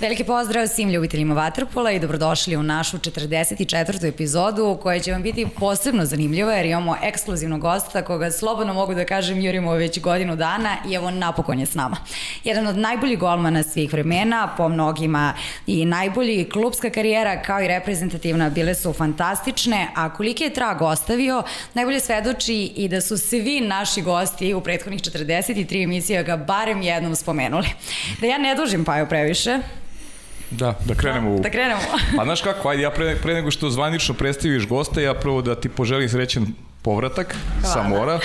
Veliki pozdrav svim ljubiteljima Vatrpola i dobrodošli u našu 44. epizodu koja će vam biti posebno zanimljiva jer imamo ekskluzivnog gosta koga slobodno mogu da kažem jurimo već godinu dana i evo napokon je s nama. Jedan od najboljih golmana svih vremena, po mnogima i najbolji klubska karijera kao i reprezentativna bile su fantastične, a koliki je trag ostavio, najbolje svedoči i da su svi naši gosti u prethodnih 43 emisija ga barem jednom spomenuli. Da ja ne dužim Paju previše, Da, da krenemo u... Da krenemo. Pa znaš kako, ajde, ja pre, pre nego što zvanično predstaviš gosta, ja prvo da ti poželim srećan povratak Hvala. sa mora,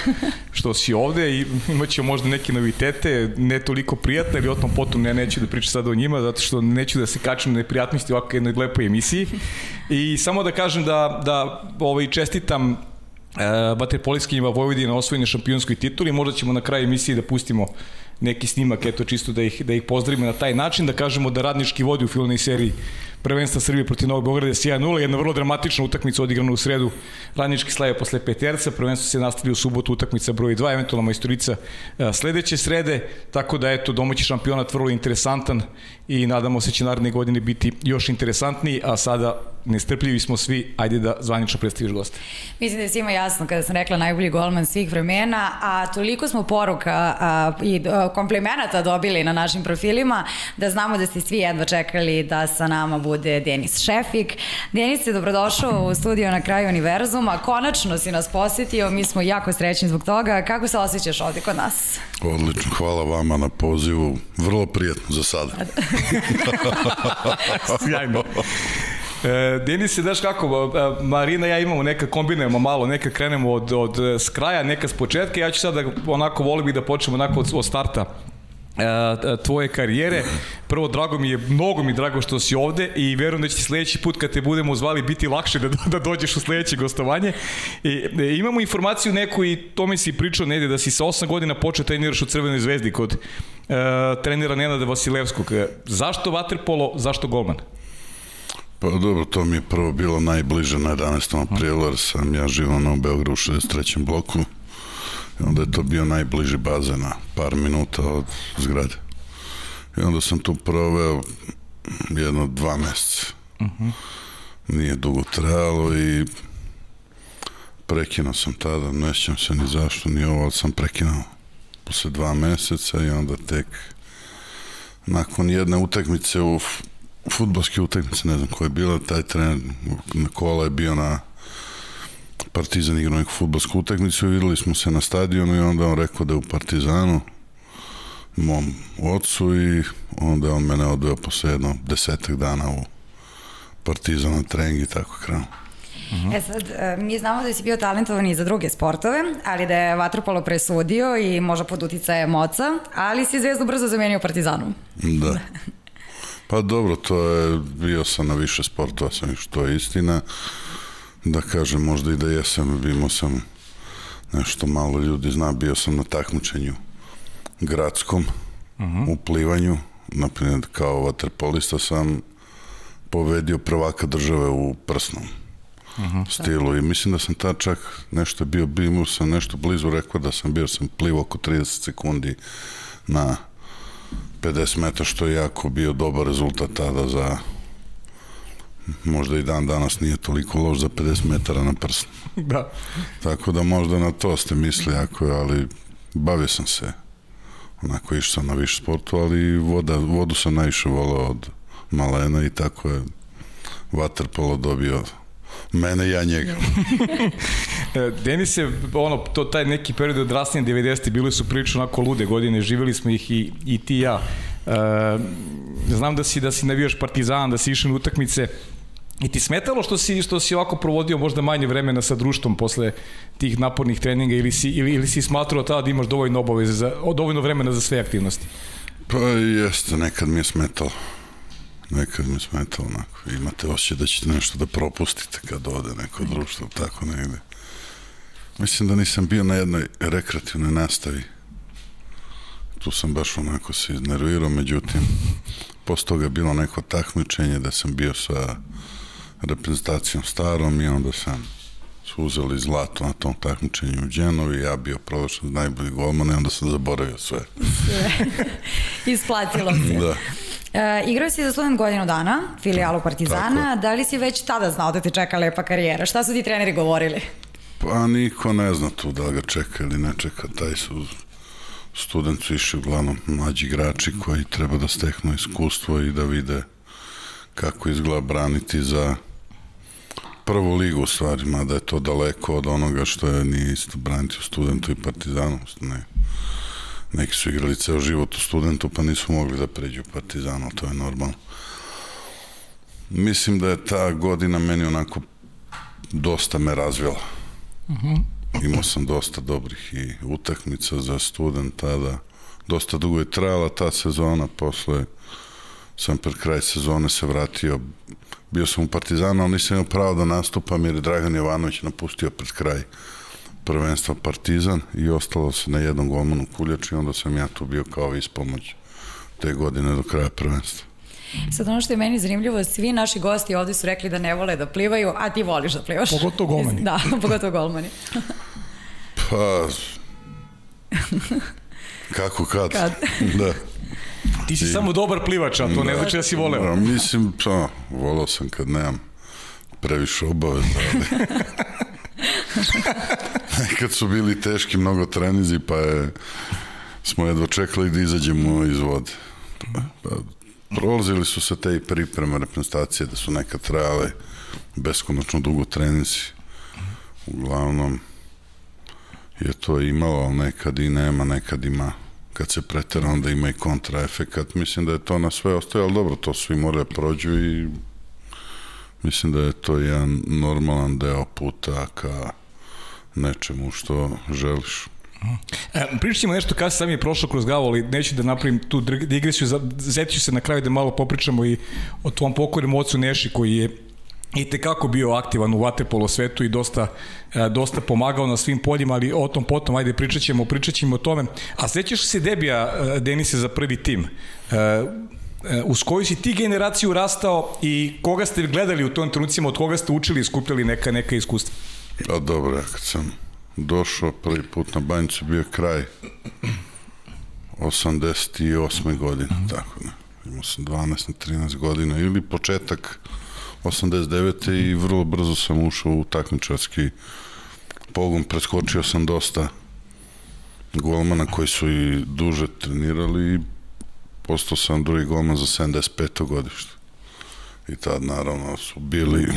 što si ovde i imaće možda neke novitete, ne toliko prijatne, ali o tom potom ne, neću da pričam sada o njima, zato što neću da se kačem na neprijatnosti ovakve jednoj lepoj emisiji. I samo da kažem da, da ovaj, čestitam uh, vaterpolijskim Vojvodina osvojene šampionskoj tituli, možda ćemo na kraju emisije da pustimo neki snimak, eto čisto da ih, da ih pozdravimo na taj način, da kažemo da radnički vodi u filmnoj seriji prvenstva Srbije protiv Novog Beograda je 1-0, jedna vrlo dramatična utakmica odigrana u sredu, radnički slave posle peterca, prvenstvo se nastavlja u subotu utakmica broj 2, eventualno majstorica sledeće srede, tako da eto domaći šampionat vrlo interesantan i nadamo se će naredne godine biti još interesantniji, a sada nestrpljivi smo svi, ajde da zvanično predstaviš goste. Mislim da je svima jasno kada sam rekla najbolji golman svih vremena, a toliko smo poruka a, i a, komplimenata dobili na našim profilima da znamo da ste svi jedva čekali da sa nama bude Denis Šefik. Denis je dobrodošao u studio na kraju univerzuma, konačno si nas posetio, mi smo jako srećni zbog toga. Kako se osjećaš ovde kod nas? Odlično, hvala vama na pozivu, vrlo prijatno za sada. Sjajno. E, Denis, daš kako, e, Marina ja imamo neka, kombinujemo malo, neka krenemo od, od e, s kraja, neka s početka, ja ću sad da, onako, volim bih da počnemo onako od, od starta tvoje karijere. Prvo, drago mi je, mnogo mi drago što si ovde i verujem da će ti sledeći put kad te budemo zvali biti lakše da, da dođeš u sledeće gostovanje. I, e, imamo informaciju neku i to mi si pričao negde da si sa 8 godina počeo treniraš u Crvenoj zvezdi kod e, trenera Nenada Vasilevskog. Zašto vaterpolo, zašto golman? Pa dobro, to mi je prvo bilo najbliže na 11. aprilu, jer sam ja živao na Beogradu u 63. bloku. I onda je to bio najbliži bazen na par minuta od zgrade. I onda sam tu proveo jedno dva meseca. Uh -huh. Nije dugo trajalo i prekinuo sam tada, ne sjećam se ni zašto, ni ovo, ali sam prekinuo posle dva meseca i onda tek nakon jedne utakmice u futbolske utakmice, ne znam ko je bila, taj trener kola je bio na Partizan igrao neku futbolsku utakmicu videli smo se na stadionu i onda on rekao da je u Partizanu mom ocu i onda on mene odveo posle jedno desetak dana u Partizan na trening i tako krenuo. Uh -huh. E sad, e, mi znamo da si bio talentovan i za druge sportove, ali da je Vatropolo presudio i možda pod uticajem moca, ali si zvezdu brzo zamenio Partizanom. Da. Pa dobro, to je, bio sam na više sportova, sam što je istina. Da kažem, možda i da jesam, imao sam nešto malo ljudi zna, bio sam na takmičenju gradskom, uh -huh. u plivanju, naprimjer kao vaterpolista sam povedio prvaka države u prsnom uh -huh. stilu i mislim da sam tad čak nešto bio, bio sam nešto blizu rekao da sam bio, sam plivo oko 30 sekundi na 50 metara, što je jako bio dobar rezultat tada za možda i dan danas nije toliko loš za 50 metara na prst. Da. Tako da možda na to ste misli, ako, ali bavio sam se onako išao sam na više sportu, ali voda, vodu sam najviše volao od malena i tako je Waterpolo dobio Mene ja njega. E, Denis je, ono, to, taj neki period od rasnije 90. bili su prilično onako lude godine, živjeli smo ih i, i ti i ja. E, znam da si, da si navijaš partizan, da si išao na utakmice, I ti smetalo što si, što si ovako provodio možda manje vremena sa društvom posle tih napornih treninga ili si, ili, ili si smatrao tada da imaš dovoljno obaveze, za, dovoljno vremena za sve aktivnosti? Pa jeste, nekad mi je smetalo nekad mi smeta onako, imate osjećaj da ćete nešto da propustite kad ode neko društvo, tako negde. Mislim da nisam bio na jednoj rekreativnoj nastavi. Tu sam baš onako se iznervirao, međutim, posle toga je bilo neko takmičenje da sam bio sa reprezentacijom starom i onda sam su uzeli zlato na tom takmičenju u Dženovi, ja bio proglašen najbolji golman i onda sam zaboravio sve. Sve. Isplatilo se. Da. E, igrao si za student godinu dana, filijalu Partizana. Tako. Da li si već tada znao da te čeka lepa karijera? Šta su ti treneri govorili? Pa niko ne zna tu da ga čeka ili ne čeka. Taj su student su išli uglavnom mlađi igrači koji treba da steknu iskustvo i da vide kako izgleda braniti za prvu ligu u stvari, mada je to daleko od onoga što je nije isto braniti u studentu i partizanu. Ne. Neki su igrali ceo život u studentu pa nisu mogli da pređu u partizanu, to je normalno. Mislim da je ta godina meni onako dosta me razvila. Uh -huh. Imao sam dosta dobrih i utakmica za student tada. Dosta dugo je trajala ta sezona, posle sam pred kraj sezone se vratio bio sam u Partizanu, ali nisam imao pravo da nastupam jer je Dragan Jovanović napustio pred kraj prvenstva Partizan i ostalo se na jednom golmanu kuljaču i onda sam ja tu bio kao ispomoć te godine do kraja prvenstva. Sad ono što je meni zanimljivo, svi naši gosti ovde su rekli da ne vole da plivaju, a ti voliš da plivaš. Pogotovo golmani. Da, pogotovo golmani. pa, kako kad? Kad? da. Ti si I, samo dobar plivač, a to ne znači da si voleo. Da, mislim, pa, volao sam kad nemam previše obaveza, ali... Nekad su bili teški mnogo trenizi, pa je, smo jedva čekali da izađemo iz vode. Pa, prolazili su se te i pripreme reprezentacije da su nekad trajale beskonačno dugo trenizi. Uglavnom je to imalo, ali nekad i nema, nekad ima kad se pretera onda ima i kontraefekat. Mislim da je to na sve ostaje, ali dobro, to svi moraju da prođu i mislim da je to jedan normalan deo puta ka nečemu što želiš. E, pričat ćemo nešto kada sam je prošlo kroz glavu, ali neću da napravim tu digresiju, zetiću se na kraju da malo popričamo i o tvom pokornom ocu Neši koji je i te kako bio aktivan u vaterpolo svetu i dosta, e, dosta pomagao na svim poljima, ali o tom potom, ajde pričat ćemo, pričat ćemo o tome. A sećaš se debija e, Denise za prvi tim? E, uz koju si ti generaciju rastao i koga ste gledali u tom trenucima, od koga ste učili i skupljali neka, neka iskustva? Pa dobro, kad sam došao prvi put na banjicu, bio kraj 88. godine, mm -hmm. tako da. Imao sam 12 na 13 godina ili početak 89. i vrlo brzo sam ušao u takmičarski pogon, preskočio sam dosta golmana koji su i duže trenirali i postao sam drugi golman za 75. godište. I tad naravno su bili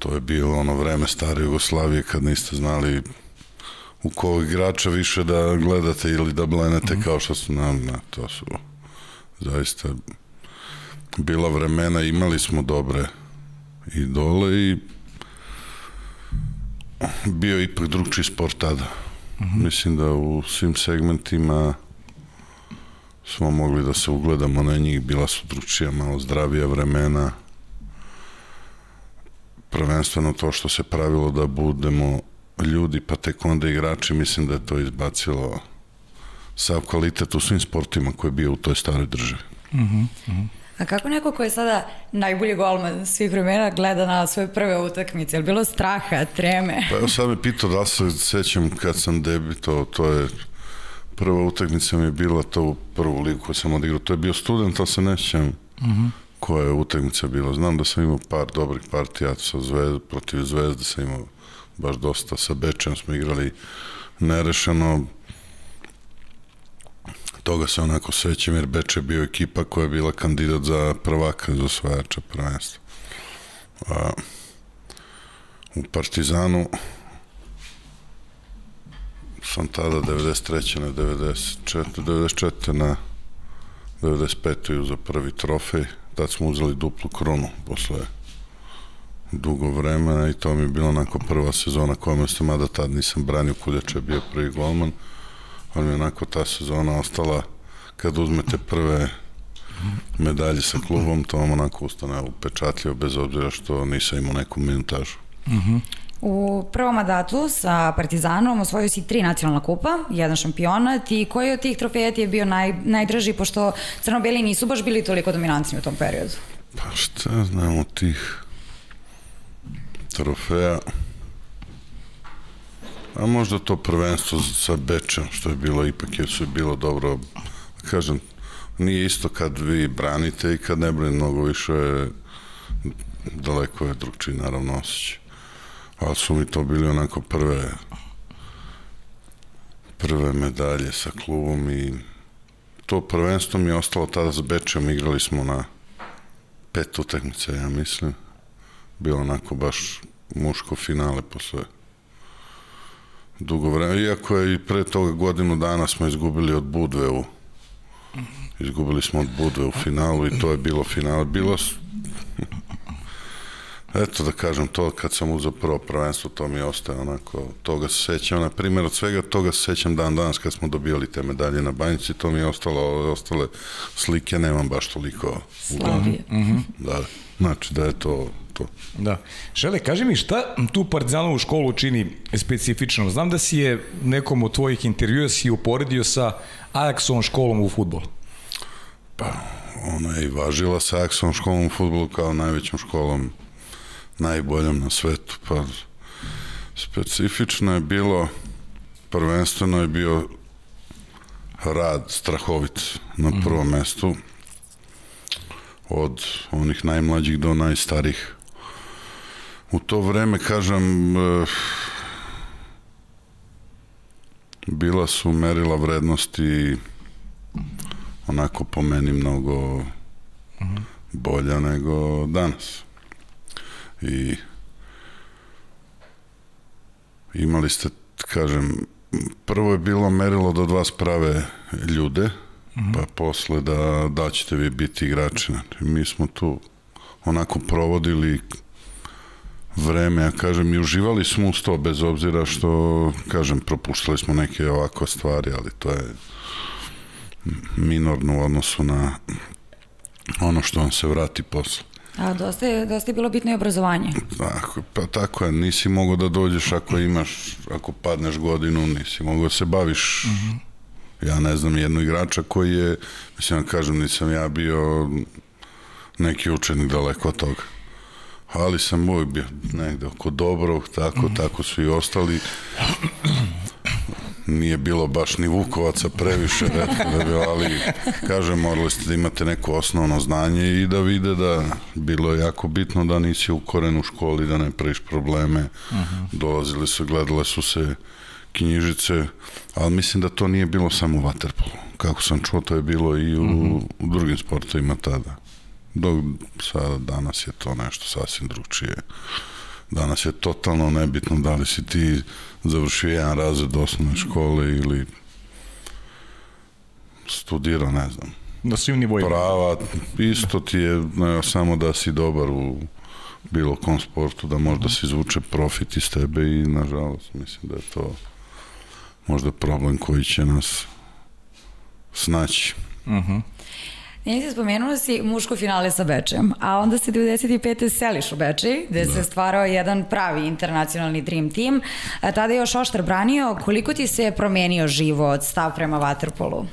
to je bilo ono vreme stare Jugoslavije kad niste znali u kog igrača više da gledate ili da blenete mm -hmm. kao što su nam, na, to su zaista bila vremena, imali smo dobre idole i bio ipak drugčiji sport tada. Mm -hmm. Mislim da u svim segmentima smo mogli da se ugledamo na njih, bila su drugčija, malo zdravija vremena. Prvenstveno to što se pravilo da budemo ljudi, pa tek onda igrači, mislim da je to izbacilo sav kvalitet u svim sportima koji je bio u toj staroj državi. Mm -hmm. A kako neko ko je sada najbolji golman svih vremena gleda na svoje prve utakmice? Je bilo straha, treme? Pa evo sad me pitao da se sećam kad sam debito, to je prva utakmica mi je bila to u prvu ligu koju sam odigrao. To je bio student, ali se ne sjećam uh. -huh. koja je utakmica bila. Znam da sam imao par dobrih partija sa zvezda, protiv Zvezde sam imao baš dosta. Sa Bečem smo igrali nerešeno toga se onako sećam jer Beč je bio ekipa koja je bila kandidat za prvaka za osvajača prvenstva. A, u Partizanu sam tada 93. na 94. 94. na 95. za prvi trofej. Tad smo uzeli duplu kronu posle dugo vremena i to mi je bilo onako prva sezona koja me mada tad nisam branio, je bio prvi golman ali mi onako ta sezona ostala kad uzmete prve medalje sa klubom, to vam onako ustane upečatljivo bez obzira što nisam imao neku minutažu. Uh mhm. -huh. U prvom mandatu sa Partizanom osvojio si tri nacionalna kupa, jedan šampionat i koji od tih trofeja ti je bio naj, najdraži pošto crno-beli nisu baš bili toliko dominantni u tom periodu? Pa šta znam od tih trofeja A možda to prvenstvo sa Bečem, što je bilo ipak, jer su bilo dobro, kažem, nije isto kad vi branite i kad ne branite mnogo više daleko je drugčiji naravno osjećaj. Ali su mi to bili onako prve prve medalje sa klubom i to prvenstvo mi je ostalo tada za Bečem, igrali smo na pet utakmica, ja mislim. Bilo onako baš muško finale posle dugo vremena. Iako je i pre toga godinu dana smo izgubili od Budve u izgubili smo od Budve u finalu i to je bilo finale. Bilo Eto da kažem, to kad sam uzao prvo prvenstvo, to mi ostaje onako, toga se sećam, na primjer od svega toga se sećam dan danas kad smo dobijali te medalje na banjici, to mi je ostalo, ove ostale slike nemam baš toliko Slavije. Mm -hmm. Da, znači da je to to. Da. Žele, kaži mi šta tu Partizanovu školu čini specifično? Znam da si je nekom od tvojih intervjua si uporedio sa Ajaxovom školom u futbolu. Pa, ona je i važila sa Ajaxovom školom u futbolu kao najvećom školom najboljom na svetu, pa specifično je bilo, prvenstveno je bio rad strahovit na prvom mm mestu, od onih najmlađih do najstarijih. U to vreme, kažem, bila su merila vrednosti onako po meni mnogo bolja nego danas i imali ste, kažem, prvo je bilo merilo da od vas prave ljude, mm -hmm. pa posle da, da ćete vi biti igrači. Mi smo tu onako provodili vreme, ja kažem, i uživali smo uz to, bez obzira što, kažem, propuštali smo neke ovako stvari, ali to je minorno u odnosu na ono što vam se vrati posle. A dosta je, dosta je bilo bitno i obrazovanje. Tako, pa tako je, nisi mogao da dođeš ako imaš, ako padneš godinu, nisi mogao da se baviš. Mm -hmm. Ja ne znam jednog igrača koji je, mislim da kažem, nisam ja bio neki učenik daleko od toga. Ali sam uvijek bio negde oko dobrog, tako, mm tako su i ostali nije bilo baš ni Vukovaca previše, da bi, ali kažem, morali ste da imate neko osnovno znanje i da vide da bilo je jako bitno da nisi ukoren u školi, da ne praviš probleme. Uh mhm. -huh. Dolazili su, gledale su se knjižice, ali mislim da to nije bilo samo u Waterpolu. Kako sam čuo, to je bilo i u, uh mhm. -huh. u drugim sportovima tada. Dok sada danas je to nešto sasvim drugčije. Danas je totalno nebitno da li si ti završio jedan razred osnovne škole ili studirao, ne znam. Na svim nivoima. Prava, isto ti je ne, samo da si dobar u bilo kom sportu, da možda se izvuče profit iz tebe i nažalost mislim da je to možda problem koji će nas snaći. Uh mhm. -huh. Nisi spomenula si muško finale sa Bečem, a onda se 95. seliš u Beči, gde da. se stvarao jedan pravi internacionalni dream team. A tada je još Oštar branio. Koliko ti se promenio život, stav prema Waterpolu?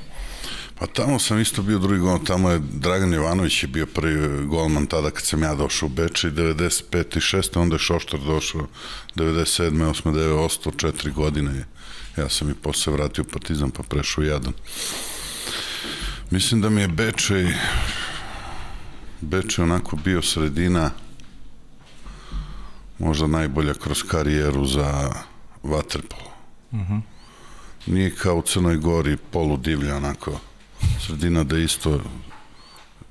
Pa tamo sam isto bio drugi gol, tamo je Dragan Jovanović je bio prvi golman tada kad sam ja došao u Beči, 95. i 6. onda je Šoštar došao 97. 8. 9. ostao četiri godine. Ja sam i posle vratio Partizan pa prešao jedan. Mislim da mi je Bečej Bečej onako bio sredina možda najbolja kroz karijeru za vaterpolo. Uh mhm. -huh. Nije kao u Crnoj Gori polu divlja onako sredina da isto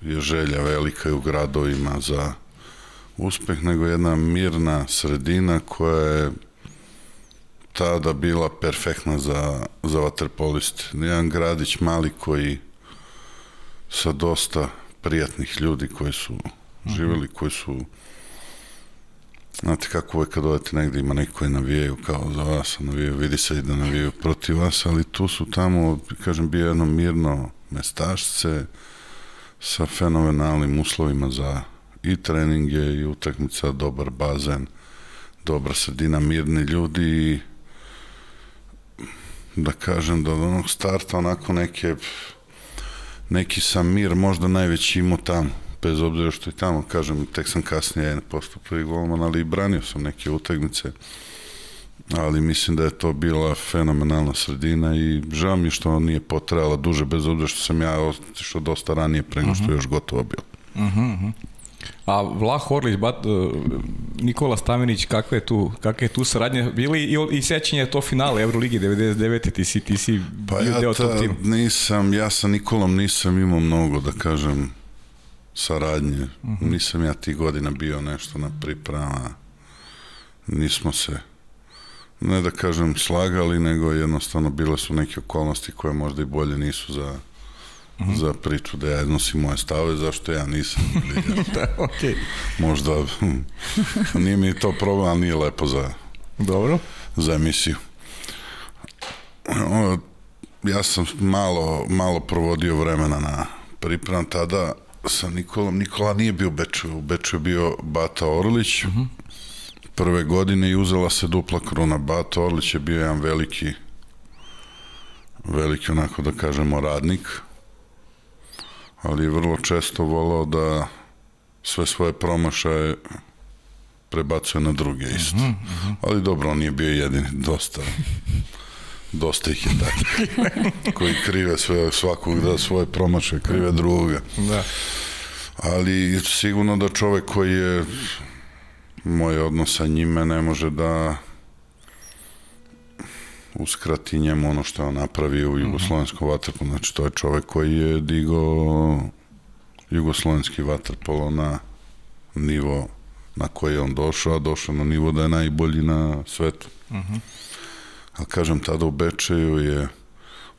je želja velika i u gradovima za uspeh, nego jedna mirna sredina koja je tada bila perfektna za, za vaterpoliste. Jedan gradić mali koji sa dosta prijatnih ljudi koji su živeli, koji su Znate kako uvek kad odete negde ima neko koji navijaju kao za vas, navijaju, vidi se i da navijaju protiv vas, ali tu su tamo, kažem, bio jedno mirno mestašce sa fenomenalnim uslovima za i treninge i utakmica, dobar bazen, dobra sredina, mirni ljudi i da kažem da od onog starta onako neke neki sam mir možda najveći imao tamo, bez obzira što i tamo, kažem, tek sam kasnije postao prvi golman, ali i branio sam neke utakmice. ali mislim da je to bila fenomenalna sredina i žao mi je što nije potrajala duže, bez obzira što sam ja otišao dosta ranije pre nego što je još gotovo bilo. Uh -huh, uh -huh. A Vlah Orlić, Bat, uh, Nikola Stamenić, kakva je tu, kakva je tu saradnja? Bili i, i sećanje to finale Euroligi 99. Ti si, ti si pa bio ja deo tog tima. nisam, ja sa Nikolom nisam imao mnogo, da kažem, saradnje. Uh Mhm. -huh. Nisam ja tih godina bio nešto na priprema. Nismo se, ne da kažem slagali, nego jednostavno bile su neke okolnosti koje možda i bolje nisu za -huh. za priču da ja iznosim moje stave, zašto ja nisam. Ili da, okej. možda, hm, nije mi to problem, ali nije lepo za, Dobro. za emisiju. O, ja sam malo, malo provodio vremena na pripremam tada sa Nikolom. Nikola nije bio u Beču, u Beču je bio Bata Orlić. Uh -huh. Prve godine i uzela se dupla kruna. Bata Orlić je bio jedan veliki veliki onako da kažemo radnik ali je vrlo često volao da sve svoje promašaje prebacuje na druge isto. Uh -huh. Ali dobro, on nije bio jedini, dosta dosta ih je takvih koji krive sve, svakog da svoje promaše, krive drugoga. Da. Ali sigurno da čovek koji je moj odnos sa njime ne može da uskrati njemu ono što je on napravio u jugoslovenskom vaterpolu. Znači, to je čovek koji je digao jugoslovenski vaterpolo na nivo na koji je on došao, a došao na nivo da je najbolji na svetu. Uh -huh. Ali kažem, tada u Bečeju je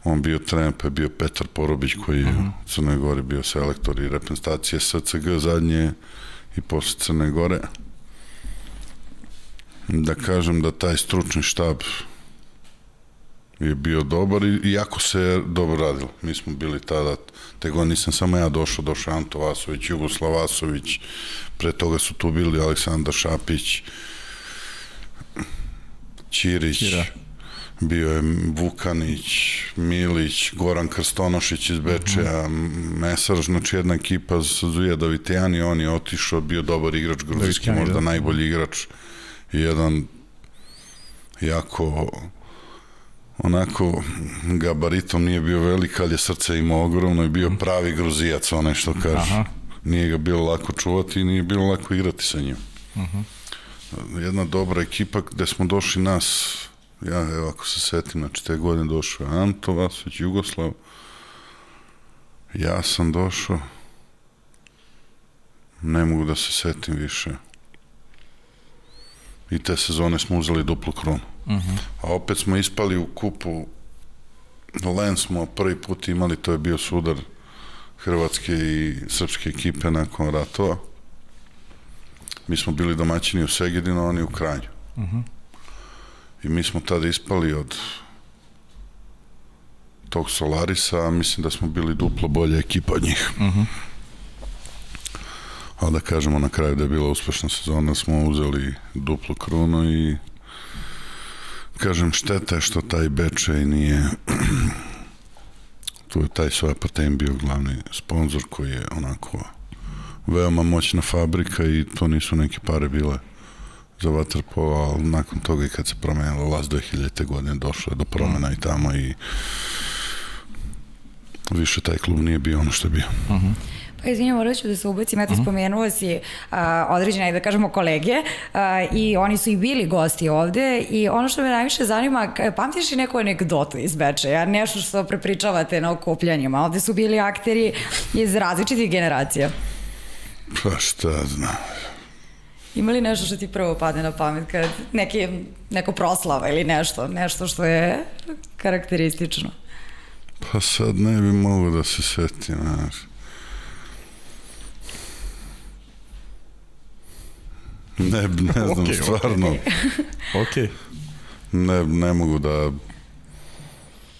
on bio trener, pa je bio Petar Porobić koji je uh -huh. u Crnoj Gori bio selektor i reprezentacije SCG zadnje i posle Crne Gore. Da kažem da taj stručni štab je bio dobar i jako se dobro radilo. Mi smo bili tada, te godine nisam samo ja došao, došao Anto Vasović, Jugoslav Vasović, pre toga su tu bili Aleksandar Šapić, Ćirić, Ćira. bio je Vukanić, Milić, Goran Krstonošić iz Bečeja, mm -hmm. Mesar, znači jedna ekipa Zuja Davitijani, on je otišao, bio dobar igrač, gruzijski možda da. najbolji igrač i jedan jako onako gabaritom nije bio velik, ali je srce imao ogromno i bio pravi gruzijac, onaj što kaže. Aha. Nije ga bilo lako čuvati i nije bilo lako igrati sa njim. Uh -huh. Jedna dobra ekipa gde smo došli nas, ja evo ako se setim, znači te godine došao je Anto Vasović, Jugoslav, ja sam došao, ne mogu da se setim više. I te sezone smo uzeli duplu kronu. Uh -huh. A opet smo ispali u kupu Len smo prvi put imali, to je bio sudar hrvatske i srpske ekipe nakon ratova. Mi smo bili domaćini u Segedinu, oni u Kranju. Uh -huh. I mi smo tada ispali od tog Solarisa, a mislim da smo bili duplo bolja ekipa od njih. Uh -huh. A da kažemo na kraju da je bila uspešna sezona, smo uzeli duplu krunu i kažem šteta je što taj Bečej nije tu je taj svoj patent bio glavni sponsor koji je onako veoma moćna fabrika i to nisu neke pare bile za vaterpolo, ali nakon toga i kad se promenila las 2000. godine došlo je do promena i tamo i više taj klub nije bio ono što je bio. Uh -huh. Pa izvinjam, morat ću da se ubacim, eto uh -huh. spomenuo si uh, određene, da kažemo, kolege uh, i oni su i bili gosti ovde i ono što me najviše zanima, pamtiš li neku anegdotu iz Bečeja, nešto što prepričavate na okupljanjima? Ovde su bili akteri iz različitih generacija. Pa šta znam. Ima li nešto što ti prvo padne na pamet, kad neki, neko proslava ili nešto, nešto što je karakteristično? Pa sad ne bi mogu da se setim, znaš. Ne, ne znam, okay, stvarno. Ok. okay. Ne, ne mogu da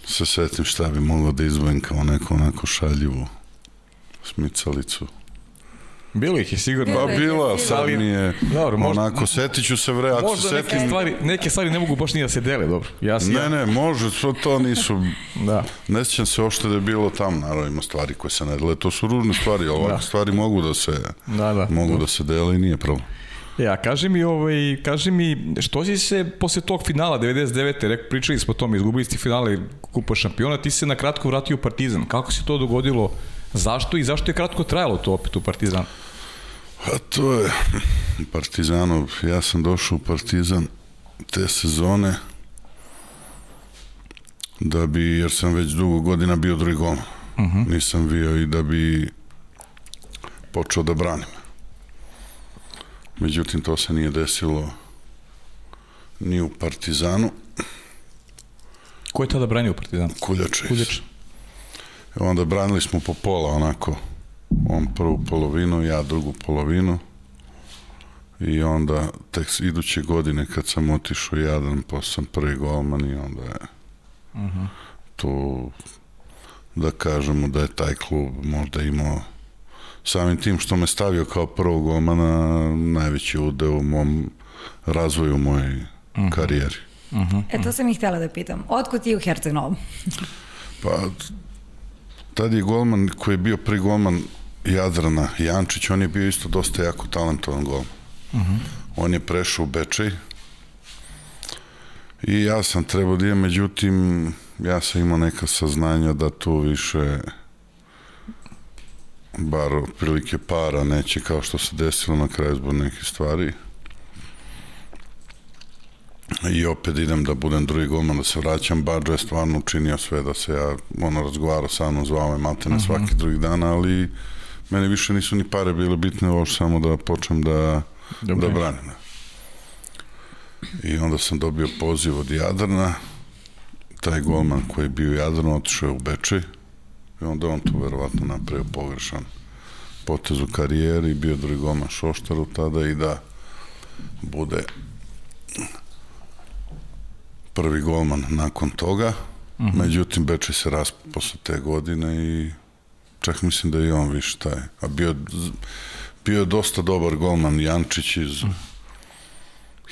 se setim šta bi moglo da izvojim kao neku onako šaljivu smicalicu. Bilo ih je sigurno. Pa bila, sad mi je dobro, možda, onako, setit ću se vre, ako se setim... Neke stvari, neke stvari ne mogu baš ni da se dele, dobro. Ja sam, ne, ja... ne, može, to, to nisu... da. Ne sjećam se ošte da je bilo tam, naravno ima stvari koje se ne dele, to su ružne stvari, ovakve da. stvari mogu da se, da, da, mogu da. da se dele i nije problem. Ja, kaži mi, ovaj, kaži mi, što si se posle tog finala 99. Rek, pričali smo o tome, izgubili ste finale Kupa šampiona, ti se na kratko vratio u Partizan. Kako se to dogodilo? Zašto i zašto je kratko trajalo to opet u Partizan? A to je Partizanov. Ja sam došao u Partizan te sezone da bi, jer sam već dugo godina bio drugi golman. Uh -huh. Nisam bio i da bi počeo da branim. Međutim, to se nije desilo ni u Partizanu. Ko je tada branio Partizan? Kuljač. Kuljač. I onda branili smo po pola, onako. On prvu polovinu, ja drugu polovinu. I onda, tek iduće godine, kad sam otišao jadan, posle sam prvi golman i onda je uh -huh. tu, da kažemo da je taj klub možda imao samim tim što me stavio kao prvog golmana najveći udeo u mom razvoju u mojoj uh -huh. karijeri. Uh -huh. E, to sam i htjela da pitam. Otkud ti u Herceg Novom? pa, tad je golman koji je bio pri golman Jadrana Jančić, on je bio isto dosta jako talentovan golman. Uh -huh. On je prešao u Bečej i ja sam trebao da imam, međutim, ja sam imao neka saznanja da tu više bar prilike para neće kao što se desilo na kraju zbog nekih stvari. I opet idem da budem drugi golman, da se vraćam. Bađo je stvarno učinio sve da se ja, ono, razgovarao sa mnom, zvao me malte na uh -huh. svaki drugi dan, ali meni više nisu ni pare bile bitne, ovo samo da počnem da, Dobre. da branim. I onda sam dobio poziv od Jadrana, taj golman koji je bio Jadran otišao u Bečej, I onda on tu verovatno napravio pogrešan potez u karijeri, bio drugi golman Šoštaru tada i da bude prvi golman nakon toga. Mhm. -huh. Međutim, Bečej se raspo posle te godine i čak mislim da je on više taj. A bio, bio je dosta dobar golman Jančić iz. -huh.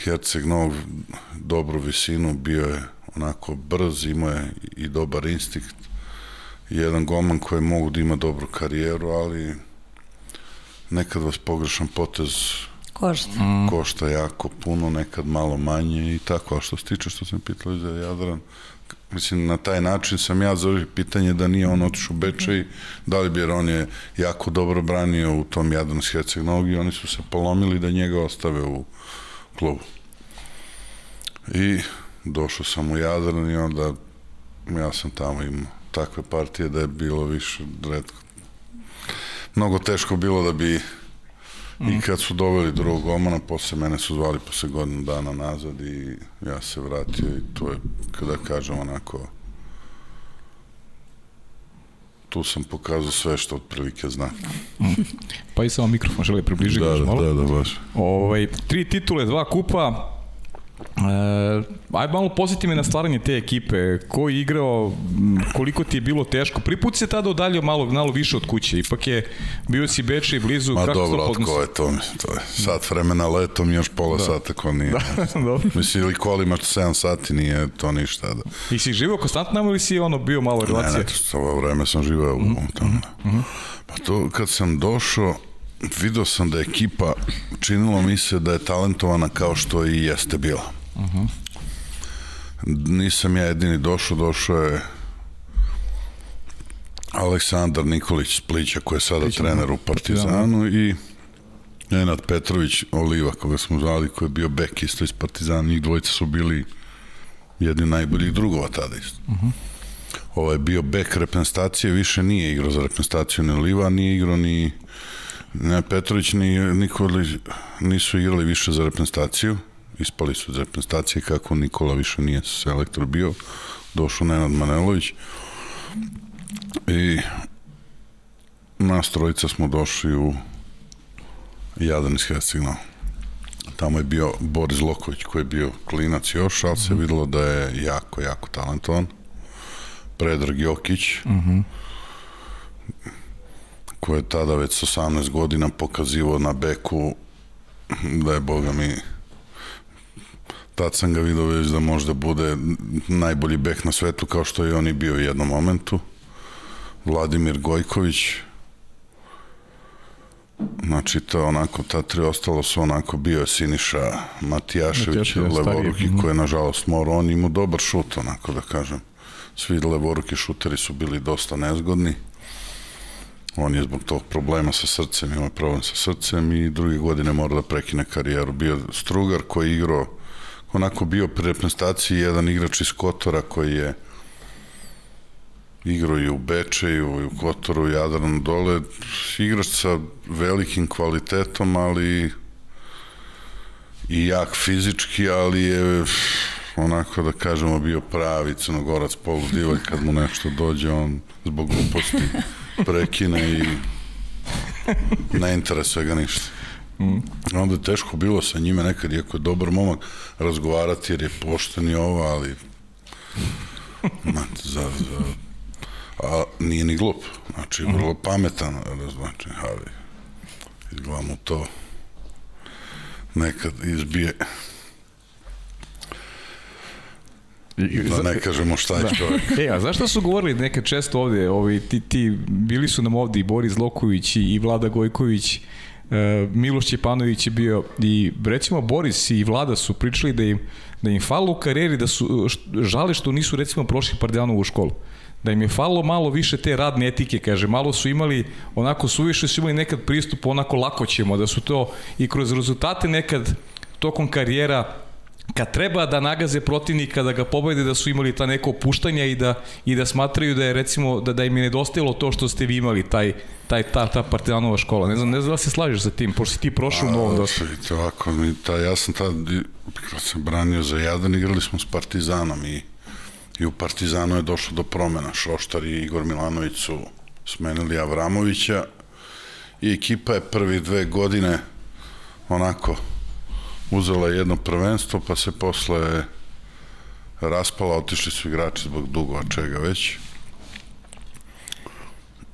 Herceg Novog, dobru visinu, bio je onako brz, imao je i dobar instinkt jedan golman koji mogu da ima dobru karijeru, ali nekad vas pogrešan potez košta. Mm. košta jako puno, nekad malo manje i tako, a što se tiče što sam pitali za Jadran, mislim, na taj način sam ja za pitanje da nije on otišao u Bečej, da li bi jer on je jako dobro branio u tom Jadran s Herceg Nogi, oni su se polomili da njega ostave u klubu. I došao sam u Jadran i onda ja sam tamo imao takve partije da je bilo više redko. Mnogo teško bilo da bi mm. i kad su doveli drugog golmana, posle mene su zvali posle godinu dana nazad i ja se vratio i to je, kada kažem onako, tu sam pokazao sve što otprilike znam. Pa i samo mikrofon žele približiti da, da, malo. Da, da, baš. Ovaj, tri titule, dva kupa, E, aj malo posjeti me na stvaranje te ekipe, ko je igrao, koliko ti je bilo teško. Prvi put se tada odaljio malo, malo više od kuće, ipak je bio si Beče i blizu. Ma kako dobro, od ko je to? to je sat vremena letom, još pola da. sata ko nije. Da, dobro. Mislim, ili kolima 7 sati nije to ništa. Da. I si živao konstantno ili si ono bio malo relacije? Ne, ne, ovo vreme sam živao mm -hmm. u tamo. Mm -hmm. Pa to kad sam došao, video sam da je ekipa činilo mi se da je talentovana kao što i jeste bila. Uh -huh. Nisam ja jedini došao, došao je Aleksandar Nikolić Splića koji je sada Splića, trener u Partizanu i Nenad Petrović Oliva koga smo zvali koji je bio bek isto iz Partizana njih dvojica su bili jedni najboljih drugova tada isto uh -huh. ovo je bio bek reprezentacije više nije igrao za reprezentaciju ni Oliva nije igrao ni ne, Petrović ni Nikoli nisu igrali više za reprezentaciju ispali su iz reprezentacije kako Nikola više nije selektor bio, došao Nenad Manelović i nas trojica smo došli u Jadan iz Hercegovina. Tamo je bio Boris Loković koji je bio klinac još, ali se mhm. videlo da je jako, jako talentovan. Predrag Jokić, uh mhm. -huh. Koji je tada već 18 godina pokazivo na beku da je, boga mi, tad sam ga vidio već da možda bude najbolji bek na svetu kao što je on i bio u jednom momentu. Vladimir Gojković, Znači, to onako, ta tri ostalo su onako, bio je Siniša Matijašević, Matijašević, levoruki, mhm. koji je nažalost morao, on imao dobar šut, onako da kažem. Svi levoruki šuteri su bili dosta nezgodni. On je zbog tog problema sa srcem, imao problem sa srcem i druge godine mora da prekine karijeru. Bio Strugar koji je igrao, onako bio pri reprezentaciji jedan igrač iz Kotora koji je igrao i u Bečeju, i u Kotoru, i Jadranu dole. Igrač sa velikim kvalitetom, ali i jak fizički, ali je onako da kažemo bio pravi crnogorac poludivalj kad mu nešto dođe on zbog gluposti prekine i ne interesuje ga ništa. Mm. Onda je teško bilo sa njime nekad, iako je dobar momak, razgovarati jer je pošten i ovo, ali Mate, za, za, a nije ni glup, znači vrlo pametan, znači, ali izgleda mu to nekad izbije Da ne kažemo šta je da. čovjek. E, a zašto su govorili neke često ovde, ovi, ti, ti, bili su nam ovde i Boris Loković i Vlada Gojković, e, Miloš Ćepanović je bio i recimo Boris i Vlada su pričali da im, da im falo u karijeri, da su žale što nisu recimo prošli Partizanovu školu da im je falilo malo više te radne etike, kaže, malo su imali, onako suviše su imali nekad pristup, onako lako ćemo, da su to i kroz rezultate nekad tokom karijera kad treba da nagaze protivnika, da ga pobede, da su imali ta neko opuštanja i da, i da smatraju da je recimo, da, da im je nedostajalo to što ste vi imali, taj, taj, ta, ta partizanova škola. Ne znam, ne znam da se slažeš sa tim, pošto si ti prošao u novom dosta. Vidite, ovako, mi, ta, ja sam tad, kad sam branio za Jadan, igrali smo s Partizanom i, i u Partizanu je došlo do promena. Šoštar i Igor Milanović su smenili Avramovića i ekipa je prvi dve godine onako uzela jedno prvenstvo, pa se posle raspala, otišli su igrači zbog dugova čega već.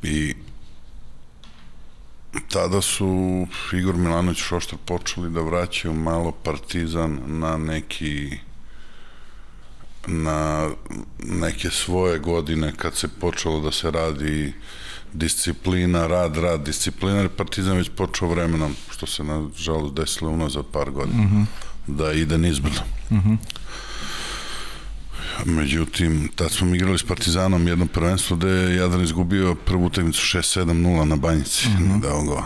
I tada su Igor Milanović i Šoštar počeli da vraćaju malo partizan na neki na neke svoje godine kad se počelo da se radi disciplina, rad, rad, disciplina, jer Partizan već počeo vremenom, što se nažalost desilo unazad par godina, uh mhm. -huh. da ide nizbrdo. Uh mhm. -huh. Međutim, tad smo igrali s Partizanom jedno prvenstvo gde je Jadran izgubio prvu utakmicu 6-7-0 na banjici. Uh -huh. Da go.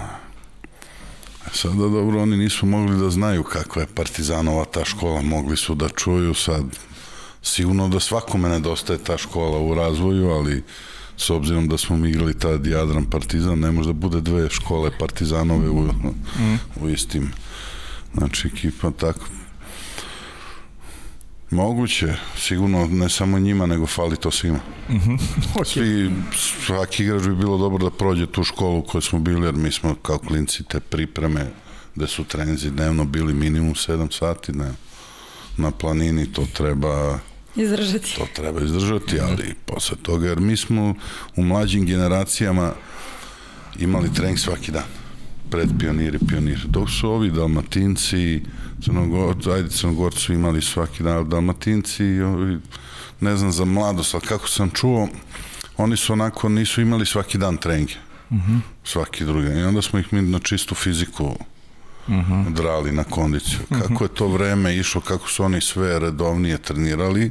Sada dobro, oni nisu mogli da znaju kakva je Partizanova ta škola, mogli su da čuju sad. Sigurno da svakome nedostaje ta škola u razvoju, ali s obzirom da smo mi igrali tad Jadran Partizan, ne može da bude dve škole Partizanove u, mm. u istim znači ekipa tako Moguće, sigurno ne samo njima, nego fali to svima. Mm -hmm. okay. Svi, svaki igrač bi bilo dobro da prođe tu školu u kojoj smo bili, jer mi smo kao klinci te pripreme, gde su trenzi dnevno bili minimum 7 sati na, na planini, to treba Izdržati. To treba izdržati, ali posle toga, jer mi smo u mlađim generacijama imali trening svaki dan pred pioniri, pioniri. Dok su ovi dalmatinci, crnogorci, ajde crnogorci su imali svaki dan, dalmatinci, ovi, ne znam za mladost, ali kako sam čuo, oni su onako, nisu imali svaki dan treninge. Uh mhm. -huh. Svaki drugi. I onda smo ih mi na čistu fiziku uh -huh. drali na kondiciju. Kako je to vreme išlo, kako su oni sve redovnije trenirali,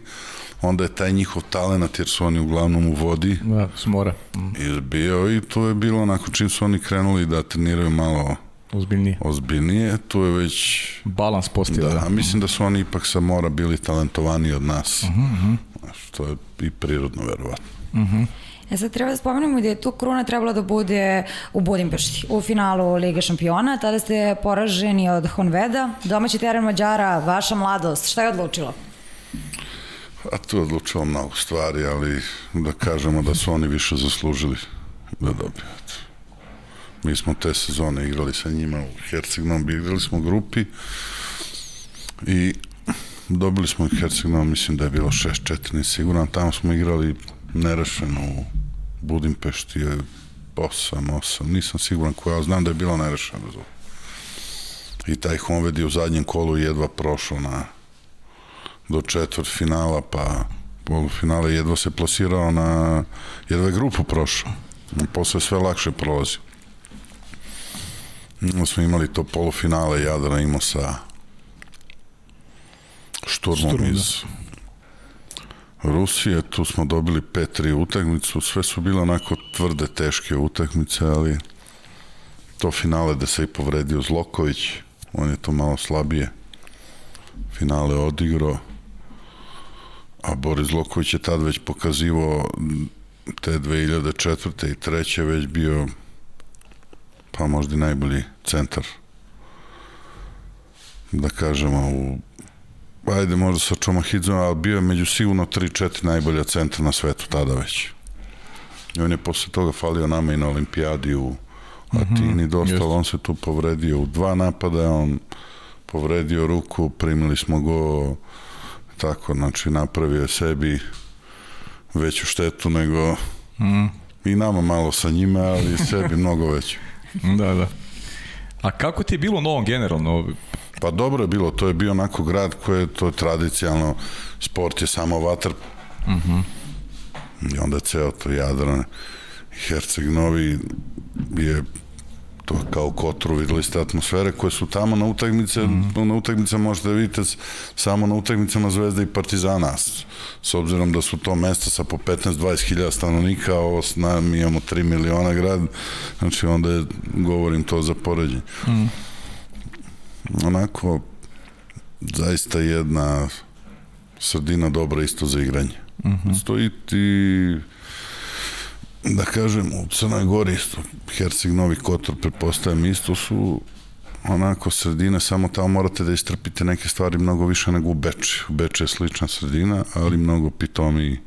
onda je taj njihov talenat, jer su oni uglavnom u vodi, da, smora. Mm. izbio i to je bilo onako čim su oni krenuli da treniraju malo ozbiljnije. Ozbiljnije, tu je već balans postavio. Da, da. A mislim da su oni ipak sa mora bili talentovani od nas. Uh -huh. Što je i prirodno verovatno. Uh -huh. E sad treba da spomenemo da je tu kruna trebala da bude u Budimpešti, u finalu Lige šampiona. Tada ste poraženi od Honveda, domaći teren Mađara, vaša mladost. Šta je odlučilo? A tu je odlučilo mnogo stvari, ali da kažemo da su oni više zaslužili da dobiju. Mi smo te sezone igrali sa njima u Hercegnom, igrali smo u grupi i dobili smo Hercegnom, mislim da je bilo 6-4, nisiguran, tamo smo igrali nerešeno u Budimpešti je 8, 8, nisam siguran koja, znam da je bilo nerešeno. I taj Honved je u zadnjem kolu jedva prošao na do četvrt finala, pa polufinale jedva se plasirao na jedva je grupu prošao. Posle sve lakše prolazi. Onda smo imali to polufinale Jadrana imao sa šturmom Šturm, iz Rusije, tu smo dobili 5-3 utakmicu, sve su bile onako tvrde, teške utakmice, ali to finale da se i povredio Zloković, on je to malo slabije finale odigrao, a Boris Zloković je tad već pokazivao te 2004. i treće već bio pa možda najbolji centar da kažemo u ajde možda sa Čomahidzom, ali bio je među sigurno 3-4 najbolja centra na svetu tada već. I on je posle toga falio nama i na olimpijadi u Atini, mm -hmm, dosta, on se tu povredio u dva napada, on povredio ruku, primili smo go tako, znači napravio je sebi veću štetu nego mm. i nama malo sa njima, ali sebi mnogo veću. Da, da. A kako ti je bilo novom generalno? Pa dobro je bilo, to je bio onako grad koji je to tradicionalno, sport je samo vatar. Uh -huh. I onda ceo to Jadran, Herceg Novi je to kao kotru, videli ste atmosfere koje su tamo na utakmice, mm -hmm. na utakmice možete da vidite samo na utakmicama Zvezda i Partizana, s, obzirom da su to mesta sa po 15-20 hiljada stanovnika, a ovo s nam imamo 3 miliona grad, znači onda je, govorim to za poređenje. Mm. Onako, zaista jedna sredina dobra isto za igranje. Mm -hmm. Stoji ti da kažem, u Crnoj Gori isto, Herceg Novi Kotor, pretpostavljam, isto su onako sredine, samo tamo morate da istrpite neke stvari mnogo više nego u Beči. U Beči je slična sredina, ali mnogo pitomi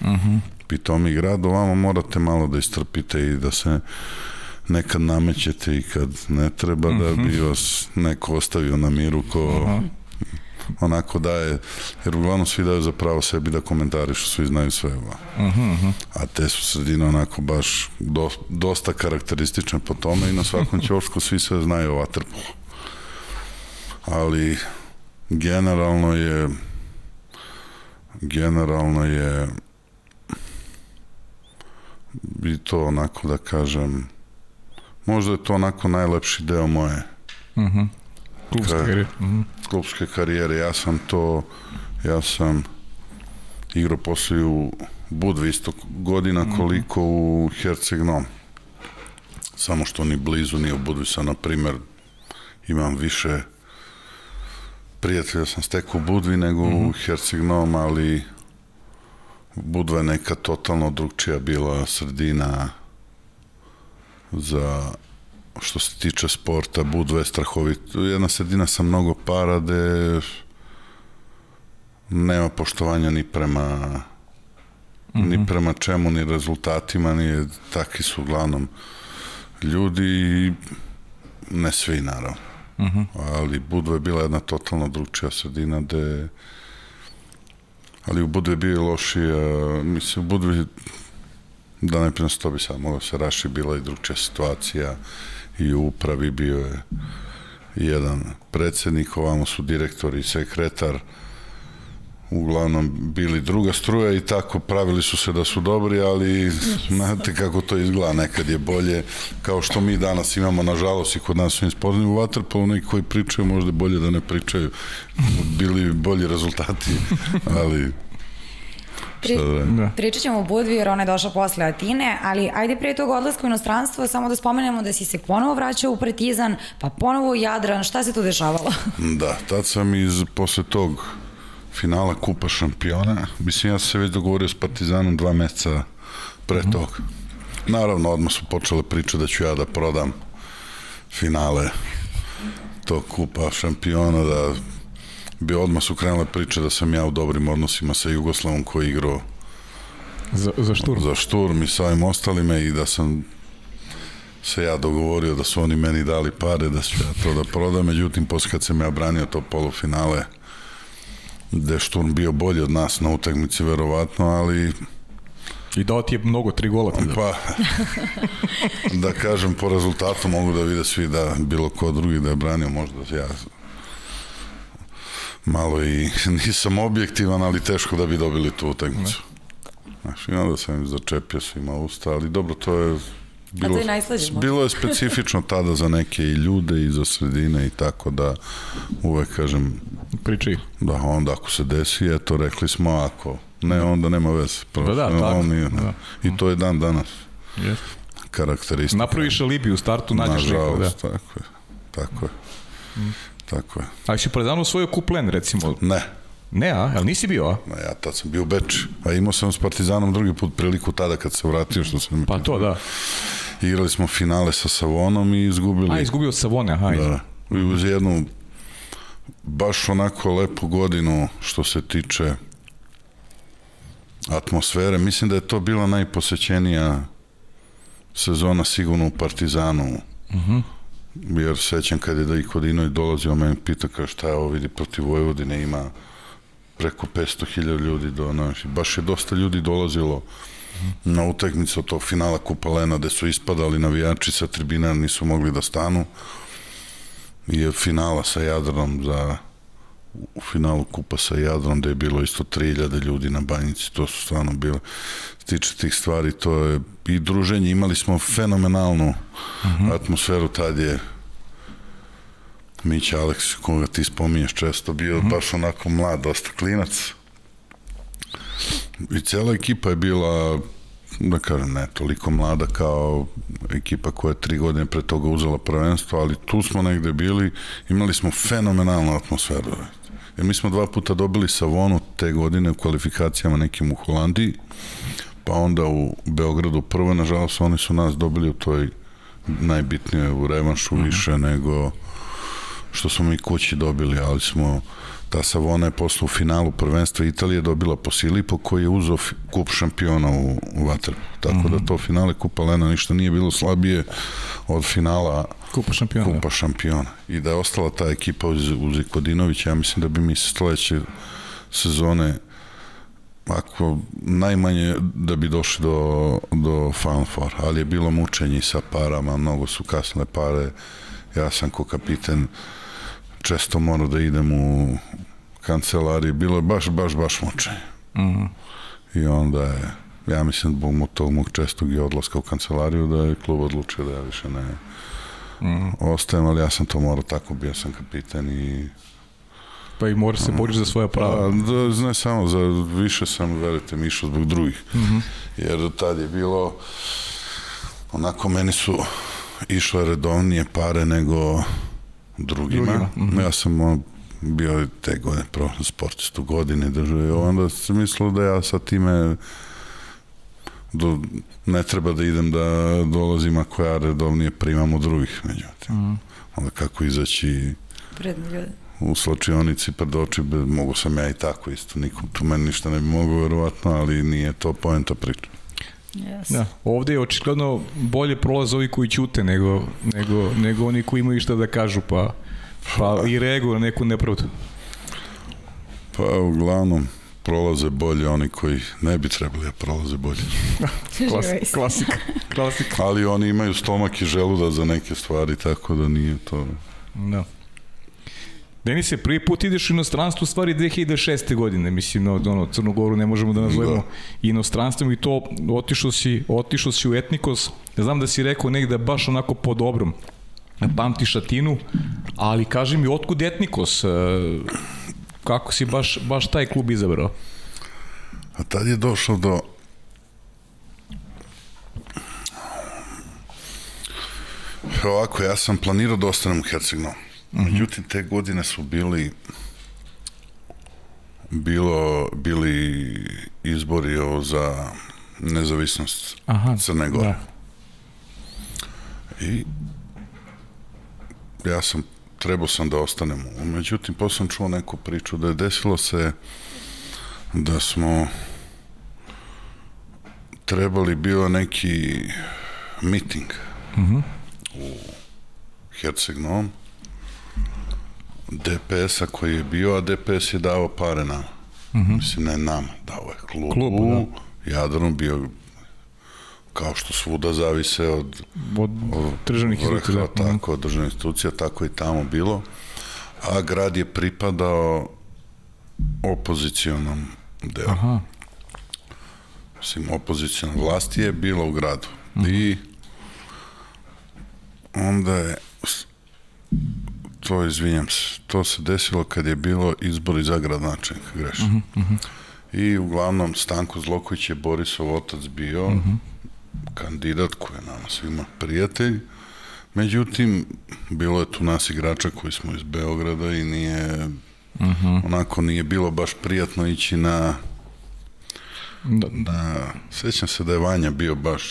uh mhm. -huh. pitomi grad. Ovamo morate malo da istrpite i da se nekad namećete i kad ne treba da bi mhm. vas neko ostavio na miru ko uh -huh onako daje, jer uglavnom svi daju za pravo sebi da komentarišu, svi znaju sve. -huh, uh -huh. A te su sredine onako baš do, dosta karakteristične po tome i na svakom ćošku svi sve znaju o vaterpolu. Ali generalno je generalno je i to onako da kažem možda je to onako najlepši deo moje uh mhm. -huh. Klubske karijere. Mm -hmm. Klubske karijere. Ja sam to, ja sam igrao posle u Budvi isto godina mhm. koliko u Hercegnom. Samo što ni blizu, ni u Budvi sam, na primer, imam više prijatelja sam stekao u Budvi nego mm -hmm. u mhm. Hercegnom, ali Budva je neka totalno drugčija bila sredina za što se tiče sporta, Budva je strahovito. Jedna sredina sa mnogo para gde nema poštovanja ni prema mm -hmm. ni mhm. prema čemu, ni rezultatima, ni takvi su uglavnom ljudi ne svi naravno. Mm -hmm. Ali Budva je bila jedna totalno drugčija sredina gde ali u Budvi je bio lošija, mislim u Budvi da ne prinosto to bi sad moglo se raši, bila i drugčija situacija i u upravi bio je jedan predsednik, ovamo su direktor i sekretar, uglavnom bili druga struja i tako pravili su se da su dobri, ali znate kako to izgleda, nekad je bolje, kao što mi danas imamo, nažalost, i kod nas su sportni u Waterpolu, neki koji pričaju, možda bolje da ne pričaju, bili bolji rezultati, ali Pri, da. Pričat ćemo o Budvi jer ona je došla posle Atine, ali ajde prije tog odlaska u inostranstvo samo da spomenemo da si se ponovo vraćao u Partizan, pa ponovo u Jadran, šta se tu dešavalo? Da, tad sam iz, posle tog finala Kupa šampiona, mislim ja sam se već dogovorio s Partizanom dva meseca pre mm. toga. Naravno, odmah su počele priče da ću ja da prodam finale tog Kupa šampiona, da bi odmah su krenule priče da sam ja u dobrim odnosima sa Jugoslavom koji je igrao za, za šturm. Za šturm i sa ovim ostalime i da sam se ja dogovorio da su oni meni dali pare da ću ja to da prodam, međutim posle kad sam ja branio to polufinale gde je šturm bio bolji od nas na utakmici verovatno, ali I dao ti je mnogo, tri gola ti. Pa, da kažem, po rezultatu mogu da vide svi da bilo ko drugi da je branio, možda ja malo i nisam objektivan, ali teško da bi dobili tu utakmicu. Znaš, i onda sam im začepio svima usta, ali dobro, to je Bilo, A to je najslađe možda. Bilo je specifično tada za neke i ljude i za sredine i tako da uvek kažem Priči. Da, onda ako se desi, eto, rekli smo ako ne, onda nema veze. Prosto, da, da, tako. Nije, da. I to je dan danas. Yes. Karakteristika. Napraviš alibi u startu, nađeš nekog. Da. tako je. Tako je. Mm. Tako je. A si predano svoju kuplen, recimo? Ne. Ne, a? Jel nisi bio, a? Ne, ja tad sam bio u Beč. A imao sam s Partizanom drugi put priliku tada kad se vratio, što sam... Pa to, da. Igrali smo finale sa Savonom i izgubili... A, izgubio Savone, aha. Da. I uz jednu baš onako lepu godinu što se tiče atmosfere. Mislim da je to bila najposećenija sezona sigurno u Partizanu. Uh mhm. -huh. Jer sećam kad je da i Kodinović dolazio, meni pita kao šta je ovo vidi protiv Vojvodine, ima preko 500.000 ljudi do naši. Baš je dosta ljudi dolazilo na utakmicu tog finala Kupa Lena gde su ispadali navijači sa tribina, nisu mogli da stanu. I finala sa Jadranom za u finalu kupa sa Jadrom da je bilo isto 3000 ljudi na banjici, to su stvarno bile tiče tih stvari, to je i druženje, imali smo fenomenalnu uh mhm. -huh. atmosferu, tad je Mića Aleks, koga ti spominješ često, bio uh mhm. -huh. baš onako mlad, dosta klinac. I cela ekipa je bila, da kažem, ne toliko mlada kao ekipa koja je tri godine pre toga uzela prvenstvo, ali tu smo negde bili, imali smo fenomenalnu atmosferu. Jer mi smo dva puta dobili Savonu te godine u kvalifikacijama nekim u Holandiji, pa onda u Beogradu prvo, nažalost, oni su nas dobili u toj najbitnije u revanšu. -huh. više nego što smo mi kući dobili, ali smo ta Savona je posle u finalu prvenstva Italije dobila po Silipo koji je uzao kup šampiona u, u Vatrbu. Tako mm -hmm. da mhm. to finale Kupa Lena ništa nije bilo slabije od finala Kupa šampiona. Kupa šampiona. I da je ostala ta ekipa uz, uz Ikodinovića, ja mislim da bi mi sledeće sezone ako najmanje da bi došli do, do Final Four, ali je bilo mučenje sa parama, mnogo su kasne pare, ja sam ko kapiten često morao da idem u kancelariji, bilo je baš, baš, baš mučenje. Mm -hmm. I onda je, ja mislim, zbog tog mog čestog i odlaska u kancelariju, da je klub odlučio da ja više ne mm. ostajem, ali ja sam to morao tako, bio sam kapitan i Pa i mora se boriš za svoje prava. Pa, da, ne samo, za više sam, verite mi, išao zbog drugih. Mm -hmm. Jer tad je bilo, onako meni su išle redovnije pare nego drugima. drugima. Mm -hmm. Ja sam bio te godine pro sportistu godine držao i onda sam mislio da ja sa time do, ne treba da idem da dolazim ako ja redovnije primam od drugih međutim. Mm -hmm. Onda kako izaći pred ljude u slačionici pred oči, mogu sam ja i tako isto, nikom tu meni ništa ne bi mogo verovatno, ali nije to poenta priča. Yes. Da, ovde je očigledno bolje prolaz ovi koji ćute nego, nego, nego oni koji imaju šta da kažu, pa, pa i reaguju na neku nepravdu. Pa uglavnom, prolaze bolje oni koji ne bi trebali da prolaze bolje. Klas, klasika, klasika. Ali oni imaju stomak i želuda za neke stvari, tako da nije to... Da. Denise, prvi put ideš u inostranstvo u stvari 2006. godine, mislim, no, ono, Crnogoru ne možemo da nazovemo da. inostranstvom i to otišao si, otišao si u Etnikos, znam da si rekao negde baš onako po dobrom, pamtiš Atinu, ali kaži mi, otkud Etnikos? E, kako si baš, baš taj klub izabrao? A tad je došlo do Ovako, ja sam planirao da ostanem u Hercegnovu. -hmm. Međutim, te godine su bili bilo, bili izbori o za nezavisnost Aha, Crne Gore. Da. I ja sam, trebao sam da ostanem. Međutim, posle sam čuo neku priču da je desilo se da smo trebali bio neki miting mm -hmm. u Herceg-Novom DPS-a koji je bio, a DPS je dao pare nama. Mm -hmm. Mislim, ne nama, dao je klubu, klubu da. Jadranu bio kao što svuda zavise od, od, od državnih institucija. Da. Tako, od državnih institucija, tako i tamo bilo. A grad je pripadao opozicijonom delu. Aha. Mislim, opozicijalna vlast je bila u gradu. Mm -hmm. I onda je to izvinjam se, to se desilo kad je bilo izbori za gradonačelnika, grešno. Uh -huh, uh -huh. I uglavnom Stanko Zloković je Borisov otac bio uh -huh. kandidat koji je nama svima prijatelj. Međutim, bilo je tu nas igrača koji smo iz Beograda i nije uh -huh. onako nije bilo baš prijatno ići na da. na sećam se da je Vanja bio baš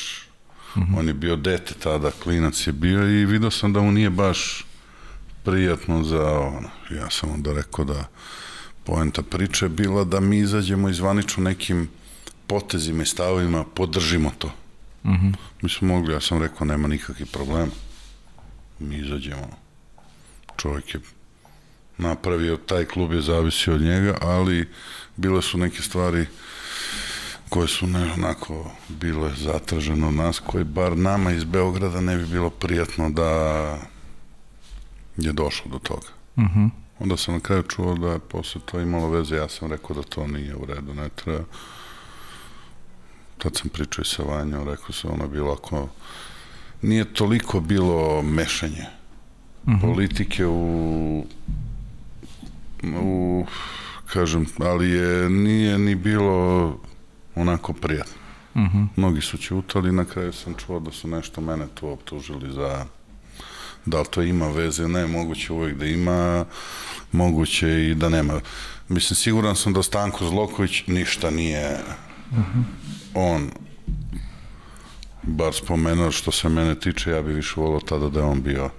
uh -huh. on je bio dete tada, klinac je bio i vidio sam da mu nije baš prijatno za ono. Ja sam onda rekao da poenta priče je bila da mi izađemo izvanično nekim potezima i stavovima, podržimo to. Uh -huh. Mi smo mogli, ja sam rekao, nema nikakvih problema. Mi izađemo. Čovjek je napravio, taj klub je zavisio od njega, ali bile su neke stvari koje su ne onako bile zatražene od nas, koje bar nama iz Beograda ne bi bilo prijatno da je došlo do toga. Uh mhm. -huh. Onda sam na kraju čuo da je posle to imalo veze, ja sam rekao da to nije u redu, ne treba. Tad sam pričao i sa Vanjom, rekao sam ono bilo ako nije toliko bilo mešanje uh mhm. -huh. politike u u kažem, ali je nije ni bilo onako prijatno. Uh mhm. -huh. Mnogi su ćutali, na kraju sam čuo da su nešto mene tu optužili za Da li to ima veze? Ne, moguće uvek da ima, moguće i da nema. Mislim, siguran sam da Stanko Zloković ništa nije uh -huh. on bar spomenuo što se mene tiče, ja bi više volao tada da je on bio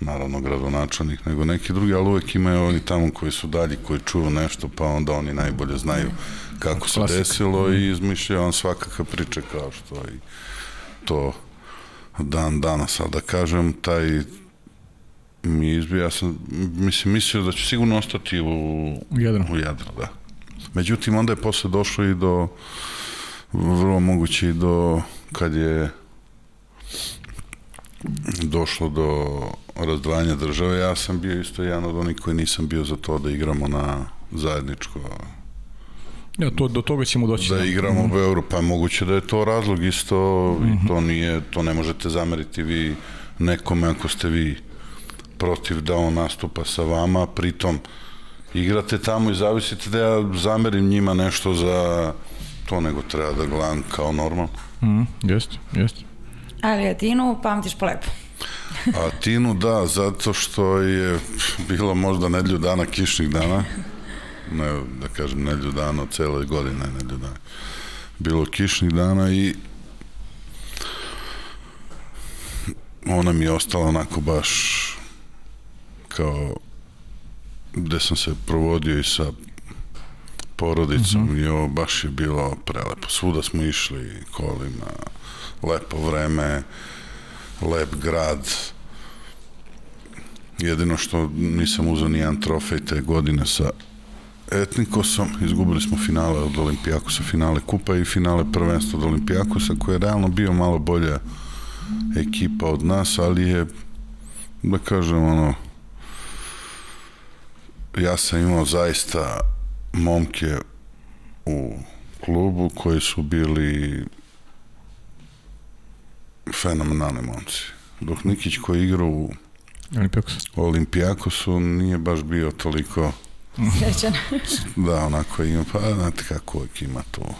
naravno gradonačelnik, nego neki drugi, ali uvek imaju oni tamo koji su dalji, koji čuju nešto, pa onda oni najbolje znaju kako se desilo i izmišljaju on svakakve priče kao što i to dan danas, ali da kažem, taj mi izbija, ja sam, mislim, mislio da će sigurno ostati u, u Jadru. U Jadru, da. Međutim, onda je posle došlo i do, vrlo moguće i do, kad je došlo do razdvajanja države, ja sam bio isto jedan od onih koji nisam bio za to da igramo na zajedničko Ja, to, do toga ćemo doći. Da, da. igramo mm -hmm. u euro, pa moguće da je to razlog isto, mm -hmm. i mhm. to nije, to ne možete zameriti vi nekome ako ste vi protiv da on nastupa sa vama, pritom igrate tamo i zavisite da ja zamerim njima nešto za to, nego treba da gledam kao normalno. Mm, jeste, jeste. Ali Atinu pamtiš po lepo. Atinu da, zato što je bilo možda nedlju dana, kišnih dana, ne, da kažem, nedlju dana, cele godine nedlju dana. Bilo kišnih dana i ona mi je ostala onako baš kao gde sam se provodio i sa porodicom mhm. -huh. i ovo baš je bilo prelepo. Svuda smo išli kolima, lepo vreme, lep grad. Jedino što nisam uzao nijedan trofej te godine sa Etnikosom, izgubili smo finale od Olimpijakosa, finale kupa i finale prvenstva od Olimpijakosa, koji je realno bio malo bolja ekipa od nas, ali je, da kažem, ono, ja sam imao zaista momke u klubu koji su bili fenomenalni momci. Dok Nikić koji igra u Olimpijakosu nije baš bio toliko Srećan. da, onako ima, pa znate kako uvijek ima to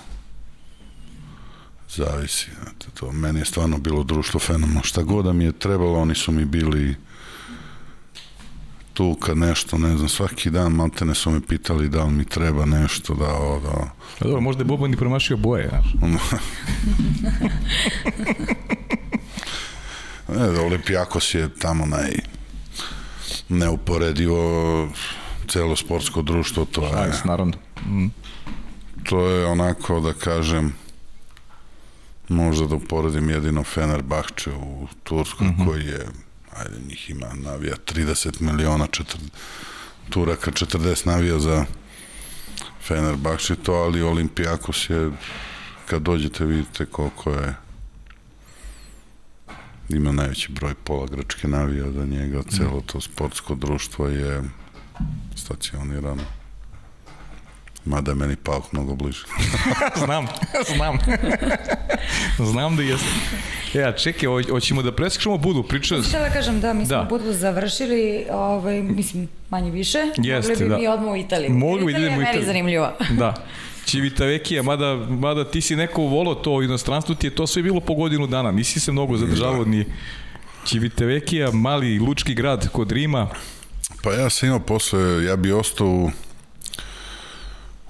zavisi, znate, to meni je stvarno bilo društvo fenomenalno, šta god da mi je trebalo, oni su mi bili tu kad nešto, ne znam, svaki dan maltene su me pitali da li mi treba nešto, da o, da... A dobro, možda je Boban i promašio boje, znaš. ne, da Olimpijakos je tamo naj neuporedivo celo sportsko društvo, to je... Ajde, naravno. Mm. To je onako, da kažem, možda da uporedim jedino Fenerbahče u Turskoj, mm -hmm. koji je, ajde, njih ima navija 30 miliona, četir, Turaka 40 navija za Fenerbahče to, ali Olimpijakos je, kad dođete vidite koliko je ima najveći broj pola Grčke navija za njega, celo to sportsko društvo je stacionirano. Mada je meni Pauk mnogo bliže. znam, znam. znam da jeste. Ja, čekaj, ho- hoćemo da preskačemo budu, priča... Šta da kažem, da, mi smo Da. Budvu završili, ovaj, mislim, manje više. Jeste, Mogli bi da. mi odmah u Italiju. Mogli bi da Italija idemo u je meni Italiju. zanimljiva. Da. Civita Vekija, mada, mada ti si neko volao to u inostranstvu, ti je to sve bilo po godinu dana, nisi se mnogo zadržavao ni Civita Vekija, mali lučki grad kod Rima, Pa ja sam imao posle, ja bi ostao u,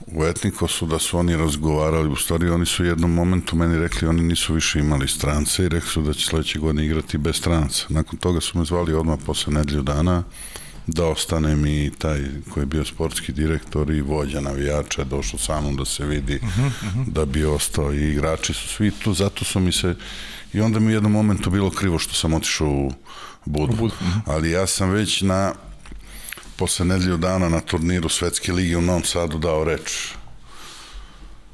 u Etnikosu da su oni razgovarali, u stvari oni su u jednom momentu meni rekli oni nisu više imali strance i rekli su da će sledeće godine igrati bez stranca. Nakon toga su me zvali odmah posle nedelju dana da ostanem i taj koji je bio sportski direktor i vođa navijača je došao sa mnom da se vidi da bi ostao i igrači su svi tu, zato su mi se i onda mi u jednom momentu bilo krivo što sam otišao u Budu. Budu, mhm. Ali ja sam već na posle nedelju dana na turniru Svetske lige u Novom Sadu dao reč.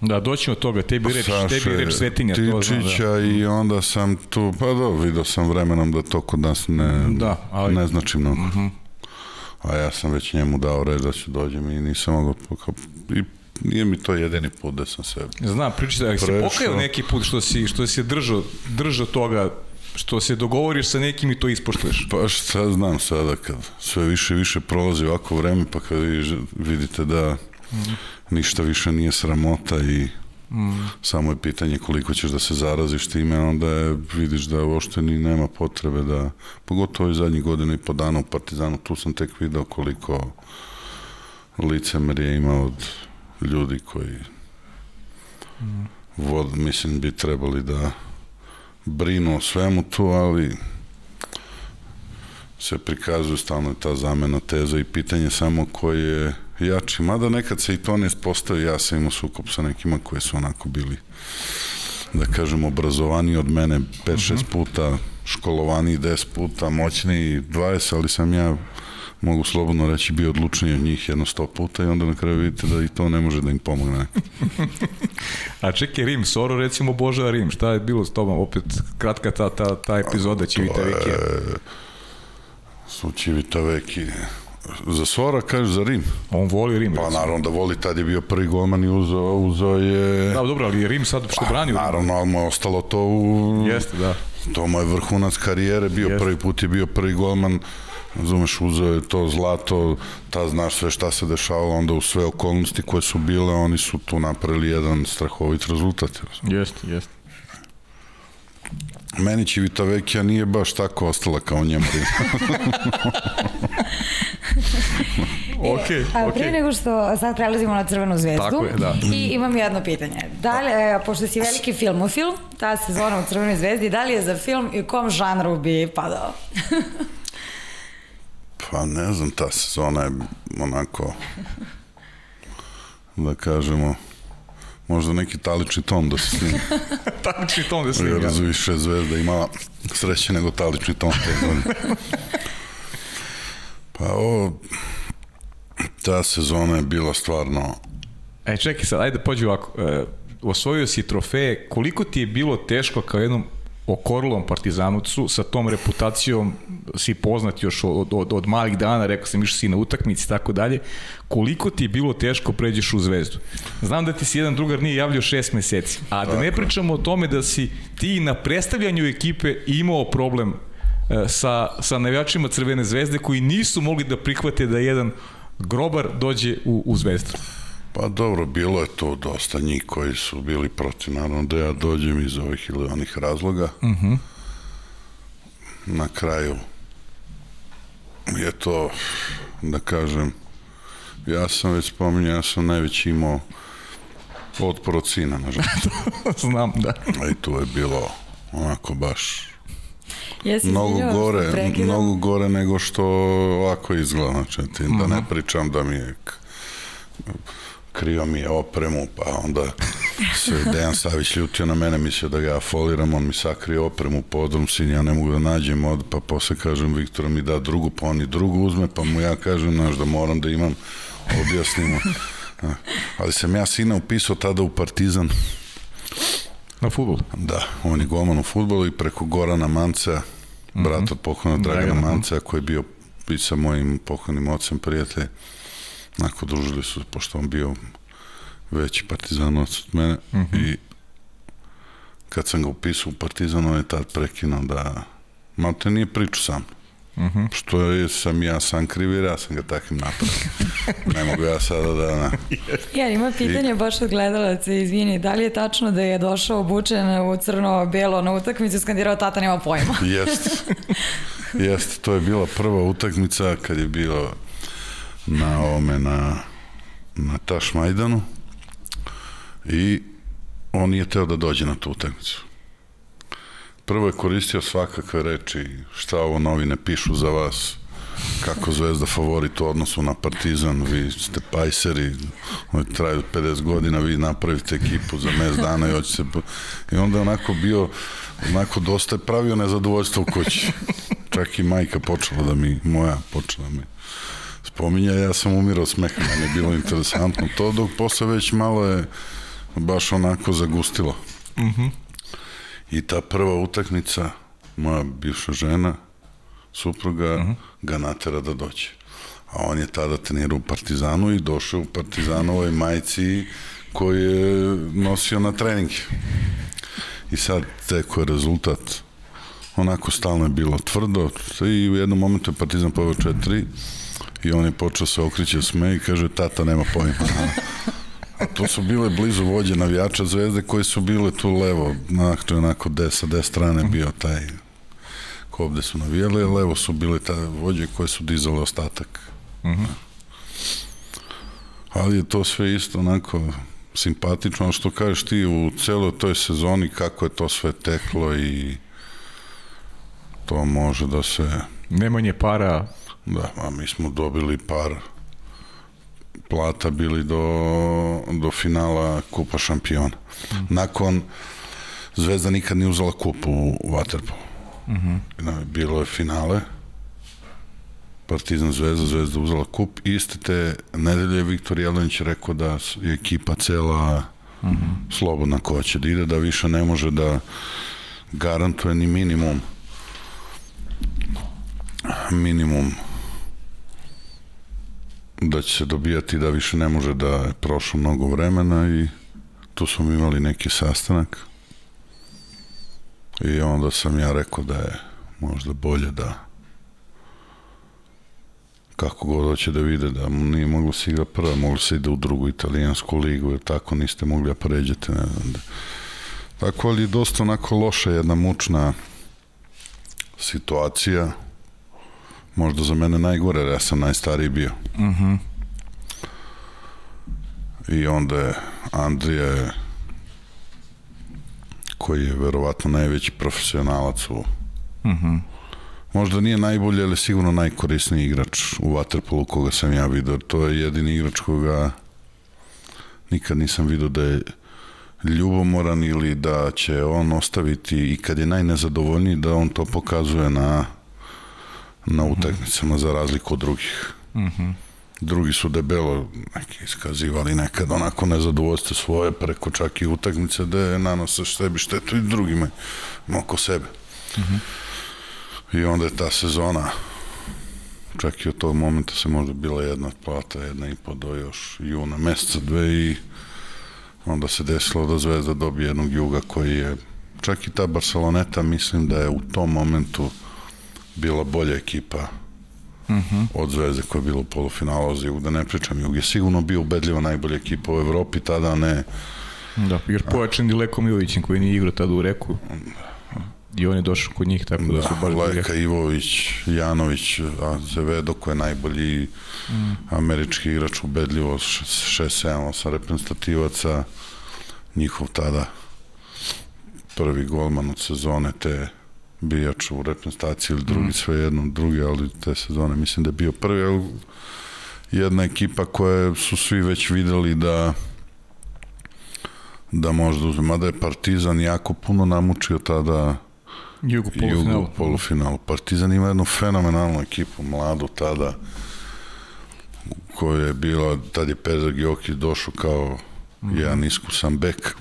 da doćemo od toga, tebi reč, tebi reč svetinja, to znam, Tičića da. i onda sam tu, pa do, vidio sam vremenom da to kod nas ne, Da, ali- ne znači mnogo. A ja sam već njemu dao reč da ću dođem i nisam mogao, i nije mi to jedini put da sam se Znam, priča se, se pokajao neki put što si, što si držao, držao toga, što se dogovoriš sa nekim i to ispoštuješ. Pa šta znam sada kad sve više i više prolazi ovako vreme pa kad vi vidite da ništa više nije sramota i samo je pitanje koliko ćeš da se zaraziš time, onda je, vidiš da uopšte ni nema potrebe da, pogotovo i zadnjih godina i po dana u Partizanu, tu sam tek video koliko licemerje ima od ljudi koji vod, mislim bi trebali da brinu o svemu tu, ali se prikazuje stalno ta zamena teza i pitanje samo ko je jači. Mada nekad se i to ne ispostavi, ja sam imao sukob sa nekima koji su onako bili da kažem obrazovani od mene 5-6 puta, školovani 10 puta, moćni 20, ali sam ja mogu slobodno reći bio odlučniji od njih jedno 100 puta i onda na kraju vidite da i to ne može da im pomogne. A čekaj, Rim, Soro recimo obožava Rim, šta je bilo s tobom? Opet kratka ta, ta, ta epizoda Civita Vekija. Su Civita Veki. Za Sora kažeš za Rim? On voli Rim. Pa recimo. naravno da voli, tad je bio prvi golman i uzeo, uzeo je... Da, dobro, ali je Rim sad što brani u Rimu. Naravno, ali mu je ostalo to u... Jeste, da. To mu je vrhunac karijere bio, Jeste. prvi put je bio prvi golman, razumeš, uzeo je to zlato, ta znaš sve šta se dešavalo, onda u sve okolnosti koje su bile, oni su tu napravili jedan strahovit rezultat. Jeste, jeste. Meni Civita Vekija nije baš tako ostala kao njemu. Okej, A, okej. Pre nego što sad prelazimo na Crvenu zvezdu, Tako je, da. i imam jedno pitanje. Da li, e, pošto si veliki filmofil, ta sezona u Crvenoj zvezdi, da li je za film i u kom žanru bi padao? Pa ne znam, ta sezona je onako, da kažemo, možda neki talični tom da se snima. Talični ton da se Jer igra. više zvezda imala sreće nego talični godine. Pa ovo, ta sezona je bila stvarno, E, čekaj sad, ajde pođi ovako. E, osvojio si trofeje, koliko ti je bilo teško kao jednom okorlom partizanovcu sa tom reputacijom si poznat još od, od, od malih dana, rekao sam išao si na utakmici i tako dalje, koliko ti je bilo teško pređeš u zvezdu? Znam da ti si jedan drugar nije javljao šest meseci, a da ne pričamo o tome da si ti na predstavljanju ekipe imao problem e, sa, sa navijačima Crvene zvezde koji nisu mogli da prihvate da jedan grobar dođe u, u zvezdu. Pa dobro, bilo je to dosta njih koji su bili protiv, naravno da ja dođem iz ovih ili onih razloga. Mhm. Na kraju je to, da kažem, ja sam već spominjao, ja sam najveć imao otpor od sina, nažalost. Znam, da. A i tu je bilo onako baš Jesi mnogo što gore, mnogo gore nego što ovako izgleda, znači da ne pričam da mi je krio mi je opremu, pa onda se Dejan Savić ljutio na mene, mislio da ga ja foliram, on mi sakrio opremu, podrum sin, ja ne mogu da nađem, od, pa posle kažem Viktora mi da drugu, pa on i drugu uzme, pa mu ja kažem, znaš, da moram da imam, objasnimo. Ali sam ja sina upisao tada u Partizan, Na futbol. Da, on je golman u futbolu i preko Gorana Manca, brat od pokojnog Dragana Dragana, Manca, koji je bio i sa mojim pokojnim ocem prijatelj. Onako, družili su, pošto on bio veći partizanovac od mene i kad sam ga upisao u Partizan, on je tad prekinuo da, malo te nije priču sam. Uh -huh. Što je, sam ja sam kriv ja sam ga takvim napravio. ne mogu ja sada da... Na... Ja, ima pitanje I... baš od gledalaca, izvini, da li je tačno da je došao obučen u crno-belo na utakmicu skandirao tata nema pojma? Jeste. Jeste, to je bila prva utakmica kad je bilo na ovome, na, na Tašmajdanu i on nije teo da dođe na tu utakmicu. Prvo je koristio svakakve reči, šta ovo novine pišu za vas, kako Zvezda favorit u odnosu na Partizan, vi ste pajseri, oni traju 50 godina, vi napravite ekipu za mes dana i hoćete... I onda je onako bio, onako dosta je pravio nezadovoljstvo u kući. Čak i majka počela da mi, moja počela da mi spominja, ja sam umirao smeha, meni je bilo interesantno to, dok posle već malo je baš onako zagustilo. Mhm. Mm -hmm. I ta prva utakmica, moja bivša žena, supruga, uh mhm. -huh. ga natera da dođe. A on je tada trenirao u Partizanu i došao u Partizanovoj majici koji je nosio na treninge. I sad teko je rezultat onako stalno je bilo tvrdo i u jednom momentu je Partizan poveo četiri i on je počeo se okriće sme i kaže tata nema pojma. A to su bile blizu vođe navijača zvezde koji su bile tu levo, je onako de, sa de strane bio taj ko ovde su navijali, a levo su bile ta vođe koje su dizale ostatak. Mhm. -huh. Ali je to sve isto onako simpatično, što kažeš ti u celoj toj sezoni kako je to sve teklo i to može da se... Nemanje para. Da, a mi smo dobili par plata bili do, do finala Kupa šampiona. Mm. Nakon Zvezda nikad nije uzela kupu u Waterpolu. Mm -hmm. Bilo je finale, Partizan Zvezda, Zvezda uzela kup. Iste te nedelje je Viktor Jelenić rekao da je ekipa cela mm -hmm. slobodna ko će da ide, da više ne može da garantuje ni minimum minimum da će se dobijati da više ne može da je prošlo mnogo vremena i tu smo imali neki sastanak i onda sam ja rekao da je možda bolje da kako god hoće da vide da nije moglo se igra prva, moglo se ide u drugu italijansku ligu, jer tako niste mogli da pređete, ne znam da. Tako, ali dosta onako loša jedna mučna situacija, možda za mene najgore, jer ja sam najstariji bio. Mhm. Uh -huh. I onda je Andrija koji je verovatno najveći profesionalac u... Mhm. Uh -huh. Možda nije najbolji, ali sigurno najkorisniji igrač u Waterpolu koga sam ja vidio. To je jedini igrač koga nikad nisam vidio da je ljubomoran ili da će on ostaviti i kad je najnezadovoljniji da on to pokazuje na na utakmicama za razliku od drugih. Mm -hmm. Drugi su debelo neki iskazivali nekad onako nezadovoljstvo svoje preko čak i utakmice da nanose sebi štetu i drugime oko sebe. Mm -hmm. I onda je ta sezona čak i od tog momenta se možda bila jedna plata, jedna i po do još juna meseca, dve i onda se desilo da Zvezda dobije jednog juga koji je čak i ta Barceloneta mislim da je u tom momentu bila bolja ekipa uh mhm. -huh. od Zvezde koja je bila u polufinalu za Jug, da ne pričam, Jug je sigurno bio ubedljivo najbolja ekipa u Evropi, tada ne... Da, jer pojačan Dilekom Jovićem koji nije igrao tada u Reku i on je došao kod njih, tako da, da su baš... Leka Ivović, Janović, Azevedo koji je najbolji mm. američki igrač ubedljivo, 6-7 reprezentativaca, njihov tada prvi golman od sezone te bijač u reprezentaciji ili drugi, mm. sve jedno, drugi, ali te sezone mislim da je bio prvi, ali jedna ekipa koja su svi već videli da da možda uzme, mada je Partizan jako puno namučio tada Jugu polufinalu. Polufinalu. Partizan ima jednu fenomenalnu ekipu, mladu tada, koja je bila, tad je Pedro Gjokić došao kao mm. jedan iskusan bek.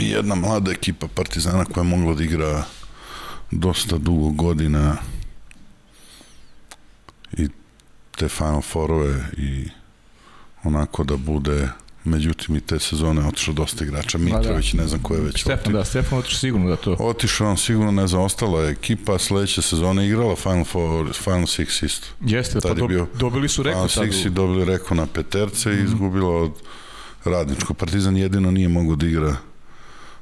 I jedna mlada ekipa Partizana koja je mogla da igra dosta dugo godina i te Final Fourove i onako da bude Međutim, i te sezone otišao dosta igrača. Mitrović, ne znam ko je već Stefan, da, Stefan otišao sigurno da to. Otišao on sigurno, ne znam, ostala je ekipa, sledeće sezone igrala Final, Four, Final Six isto. Jeste, Tad pa je bio dobili su rekao Final. Six i dobili rekao na peterce i izgubila od radničko. Partizan jedino nije mogao da igra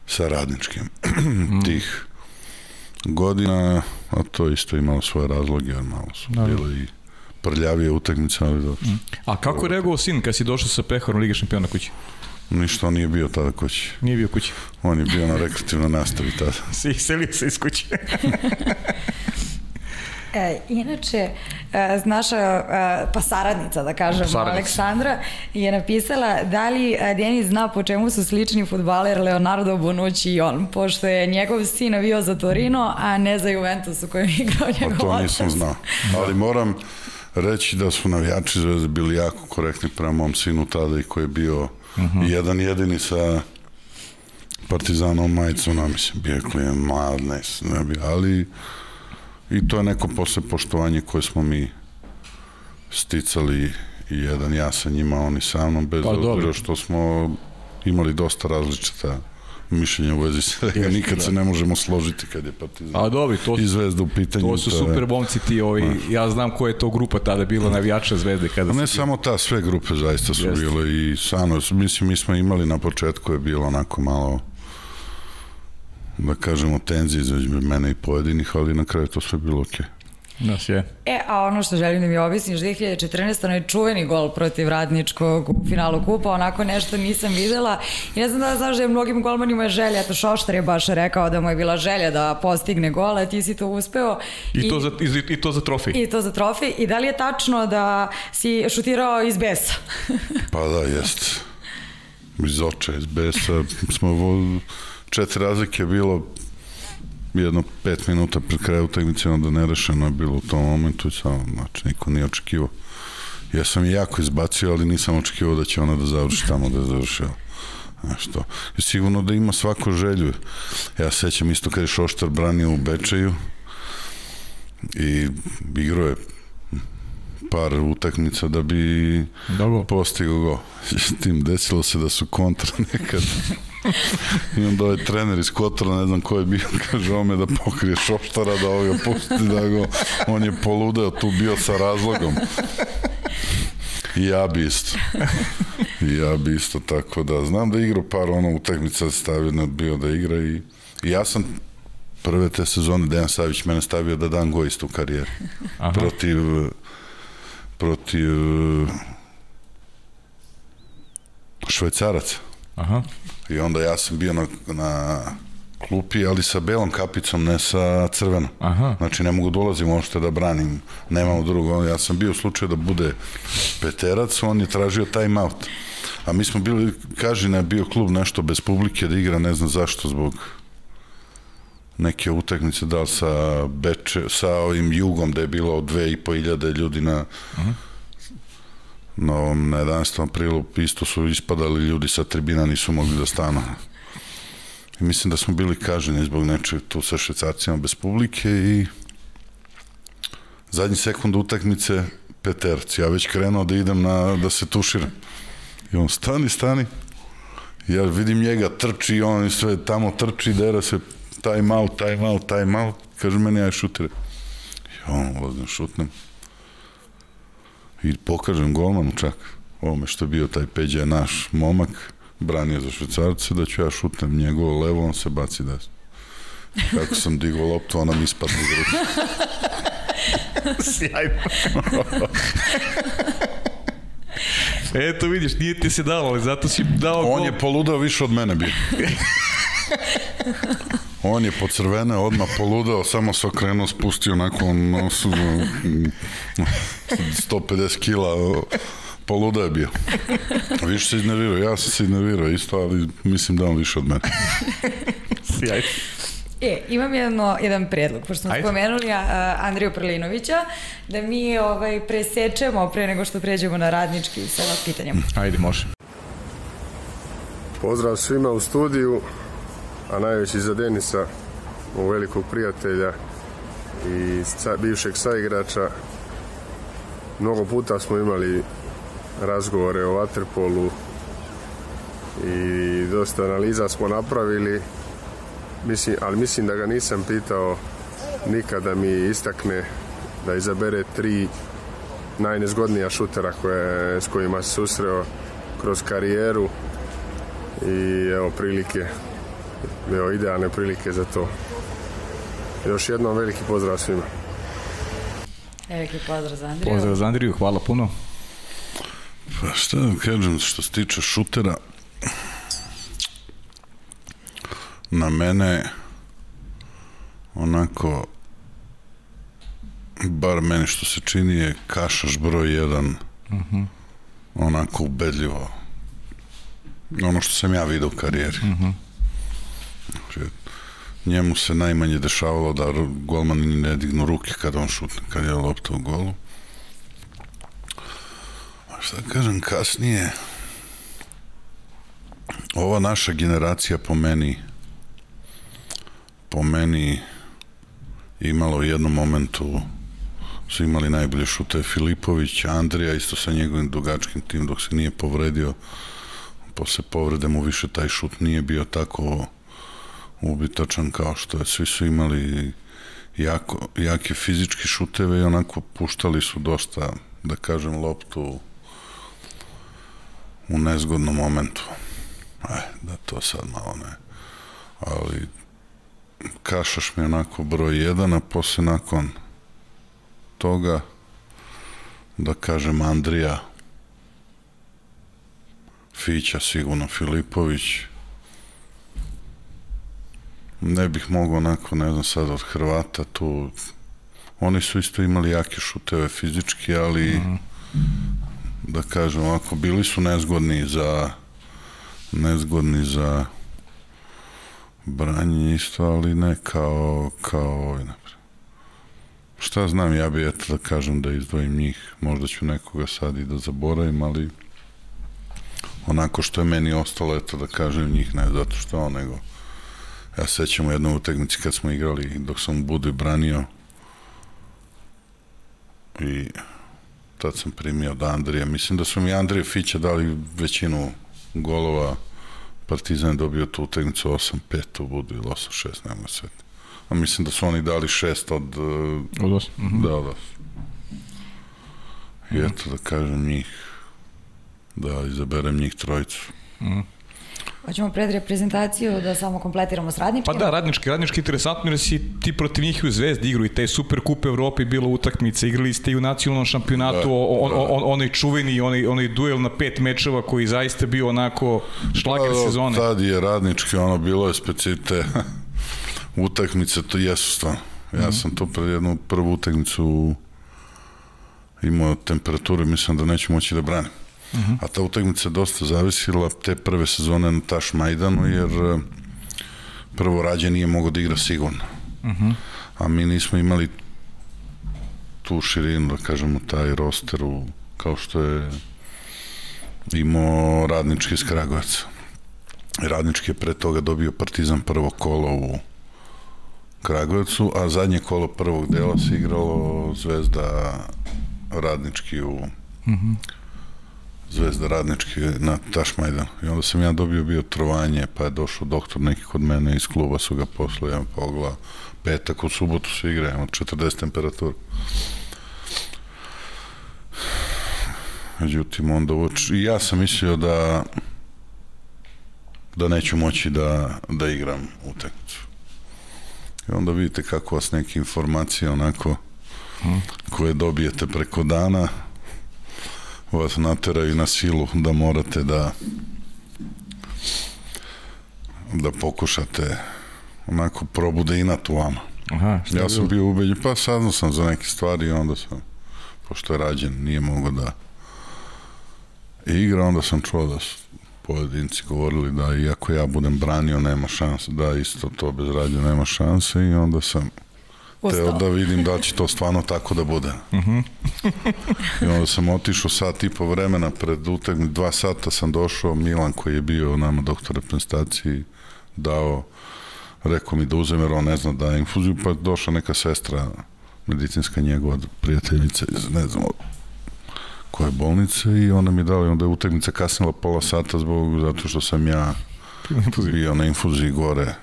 sa radničkim tih godina, a to isto imalo svoje razloge, jer malo su Da, bile i prljavije utakmice, ali dobro. A kako je reagovao sin kad si došao sa peharom Lige šampiona kući? Ništa on nije bio tada kući. Nije bio kući. On je bio na rekreativnoj nastavi tada. Si selio se iz kuće. E, inače, e, naša e, pa saradnica, da kažemo, Saradnica. Aleksandra, je napisala da li e, Denis zna po čemu su slični futbaler Leonardo Bonucci i on, pošto je njegov sin navio za Torino, a ne za Juventus u kojem je igrao Pa njegov to otac. nisam znao. Ali moram reći da su navijači Zvezde bili jako korektni prema mom sinu tada i koji je bio jedan jedini sa Partizanom majicom, na mislim, bio je klijen mlad, ne, znam, ne bi, ali i to je neko posle poštovanje koje smo mi sticali i jedan ja sa njima, oni sa mnom, bez Pa, obzira dobro. što smo imali dosta različita mišljenja u vezi svega, Jeste, nikad da. se ne možemo složiti kad je Partizan A dobri, to, i Zvezda u pitanju. to su je- super momci ti, ovi, ja znam koja je to grupa tada bila navijača zvezde kada A ne si samo ta, sve grupe zaista su Jeste. bile i Sano, mislim, mi smo imali na početku je bilo onako malo da kažemo tenzije između mene i pojedinih, ali na kraju to sve bilo okej. Da, sve. E, a ono što želim da mi objasniš, 2014. onaj čuveni gol protiv Radničkog u finalu kupa, onako nešto nisam videla i ne znam da znaš da je mnogim golmanima je želja, eto Šoštar je baš rekao da mu je bila želja da postigne gol, a ti si to uspeo. I, to za, i, i to za trofej. I to za trofej. I da li je tačno da si šutirao iz besa? Pa da, jest. Iz oča, iz besa. Smo vo, četiri razlike je bilo jedno pet minuta pred kraju utakmice onda nerešeno je bilo u tom momentu i samo, znači niko nije očekivao. Ja sam je jako izbacio, ali nisam očekivao da će ona da završi tamo da je završila. Znaš to. I sigurno da ima svako želju. Ja se sećam isto kad je Šoštar branio u Bečeju i igrao je par utakmica da bi Dobro. postigao go. S tim desilo se da su kontra nekad. I onda ovaj trener iz Kotora, ne znam ko je bio, kaže ome da pokrije šopštara, da ovoga pusti, da go, on je poludeo tu bio sa razlogom. I ja bi isto. I ja bi isto, tako da, znam da je igrao par ono utakmica stavio na bio da igra i, i ja sam prve te sezone Dejan Savić mene stavio da dam go isto u karijeri. Aha. Protiv protiv švajcaraca. Aha. I onda ja sam bio na, na klupi, ali sa belom kapicom, ne sa crvenom. Aha. Znači ne mogu da ulazim uopšte da branim, nemamo drugo. Ja sam bio u slučaju da bude peterac, on je tražio time out. A mi smo bili, Kažina je bio klub nešto bez publike da igra, ne znam zašto, zbog neke utakmice, da li sa, Beče, sa ovim jugom, da je bilo dve i po hiljade ljudi na, na ovom, na 11. aprilu, isto su ispadali ljudi sa tribina, nisu mogli da stanu. I mislim da smo bili kaženi zbog nečeg tu sa švajcarcima bez publike i zadnji sekund utakmice peterci. Ja već krenuo da idem na, da se tuširam. I on, stani, stani. Ja vidim njega, trči i on sve tamo trči, dera se time out, time out, time out. Kaže meni, aj šutire. I on, ulazim, šutnem. I pokažem golmanu čak, ovome što je bio taj Peđa je naš momak, branio za švicarce, da ću ja šutnem njegovo levo, on se baci desno. Kako sam digao loptu, ona mi ispadne iz ruke. Sjajno. Eto vidiš, nije ti se dalo, ali zato si dao On gol. je poludao više od mene bio. On je po crvene odmah poludao, samo se okrenuo, spustio onako nosu, mm, 150 kila, poludao je bio. Više se iznervirao, ja sam se iznervirao isto, ali mislim da on više od mene. Sjajno. E, imam jedno, jedan predlog, pošto smo Ajde. spomenuli a, Andriju Prlinovića, da mi ovaj, presečemo pre nego što pređemo na radnički sa pitanjem. Ajde, može. Pozdrav svima u studiju, a najveći za Denisa, mog velikog prijatelja i sa, bivšeg saigrača. Mnogo puta smo imali razgovore o Waterpolu i dosta analiza smo napravili, mislim, ali mislim da ga nisam pitao nikada mi istakne da izabere tri najnezgodnija šutera koje, s kojima se susreo kroz karijeru i evo prilike, evo idealne prilike za to. Još jednom veliki pozdrav svima. Veliki pozdrav za Andriju. Pozdrav za Andriju, hvala puno. Pa šta da kažem, što se tiče šutera, na mene onako bar meni što se čini je Kašaš broj jedan uh -huh. onako ubedljivo ono što sam ja vidio u karijeri. Uh -huh. Znači, njemu se najmanje dešavalo da golman ne dignu ruke kada on šutne, kad je lopta u golu. A šta kažem, kasnije ova naša generacija po meni po meni imala u jednom momentu su imali najbolje šute Filipović, Andrija isto sa njegovim dugačkim tim dok se nije povredio posle povrede mu više taj šut nije bio tako ubitačan kao što je. Svi su imali jako, jake fizičke šuteve i onako puštali su dosta da kažem loptu u nezgodnom momentu. Aj da to sad malo ne. Ali Kašaš mi onako broj jedan a posle nakon toga da kažem Andrija Fića sigurno Filipović ne bih mogao onako ne znam sad od Hrvata tu. Oni su isto imali jake šuteve fizički ali mm -hmm. da kažem ovako bili su nezgodni za nezgodni za branjenje isto ali ne kao kao ovaj Šta znam, ja bi eto da kažem da izdvojim njih, možda ću nekoga sad i da zaboravim, ali onako što je meni ostalo, eto da kažem njih, ne zato što on, nego ja sećam u jednoj utakmici kad smo igrali, dok sam Budu branio i tad sam primio od Andrija, mislim da su mi Andrija Fića dali većinu golova, Partizan je dobio tu utakmicu 8-5 u Budu ili 8-6, nema sveti a mislim da su oni dali šest od... Od os? Mm -hmm. Da, od os. I eto da kažem njih, da izaberem njih trojicu. Mm -hmm. Hoćemo pred reprezentaciju da samo kompletiramo s radničkim? Pa da, radnički, radnički interesantno jer si ti protiv njih u Zvezdi igru i taj Super Kup Evrope bilo utakmica, igrali ste i u nacionalnom šampionatu, da, on, on, on, onaj čuveni, onaj, onaj duel na pet mečeva koji zaista bio onako šlager da, sezone. Tad je radnički, ono bilo je specite utakmice to jesu stvarno. Ja mm -hmm. sam to pred jednu prvu utakmicu imao temperaturu i mislim da neću moći da branim. Mm -hmm. A ta utakmica dosta zavisila te prve sezone na Taš Majdanu, jer eh, prvo rađe nije mogao da igra sigurno. Mm -hmm. A mi nismo imali tu širinu, da kažemo, taj roster u, kao što je imao radnički iz Kragovaca. Radnički je pre toga dobio Partizan prvo kolo u Kragujevcu, a zadnje kolo prvog dela se igralo Zvezda Radnički u mm -hmm. Zvezda Radnički na Tašmajdan. I onda sam ja dobio bio trovanje, pa je došao doktor neki kod mene iz kluba, su ga poslali, ja pogledao, petak u subotu se igra, imamo 40 temperatura. Međutim, onda uoč... i ja sam mislio da da neću moći da, da igram utakmicu. I onda vidite kako vas neke informacije onako koje dobijete preko dana vas nateraju na silu da morate da da pokušate onako probude inat u vama. Aha, ja sam bio ubeđen, pa saznao sam za neke stvari i onda sam, pošto je rađen, nije mogao da igra, onda sam čuo da su pojedinci govorili da iako ja budem branio nema šanse, da isto to bez radnje nema šanse i onda sam. Teo da vidim da će to stvarno tako da bude. Uh mhm. -huh. I onda sam otišao sat i po vremena pred utakmicu, dva sata sam došao, Milan koji je bio nama doktor reprezentaciji dao, rekao mi da uzem jer on ne zna da infuziju, pa je došla neka sestra medicinska njegova prijateljica iz, ne znam, koje bolnice i onda mi dali, onda je utakmica kasnila pola sata zbog, zato što sam ja bio na infuziji gore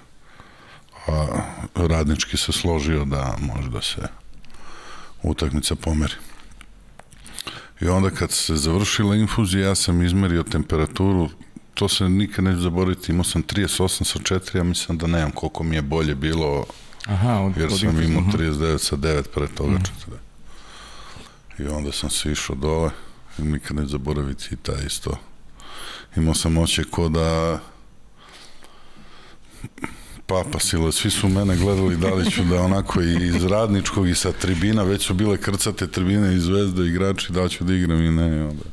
a radnički se složio da može da se utakmica pomeri. I onda kad se završila infuzija, ja sam izmerio temperaturu, to se nikad neću zaboraviti, imao sam 38 sa 4, ja mislim da nemam koliko mi je bolje bilo, Aha, od, jer od sam imao mhm. 39 sa 9 pre toga Mhm. 40. I onda sam se išao dole, i nikad neću zaboraviti i taj isto. Imao sam oće ko da Papa Sile, svi su mene gledali da li ću da onako i iz radničkog i sa tribina, već su bile krcate tribine i zvezde, igrači, da ću da igram i ne. Onda,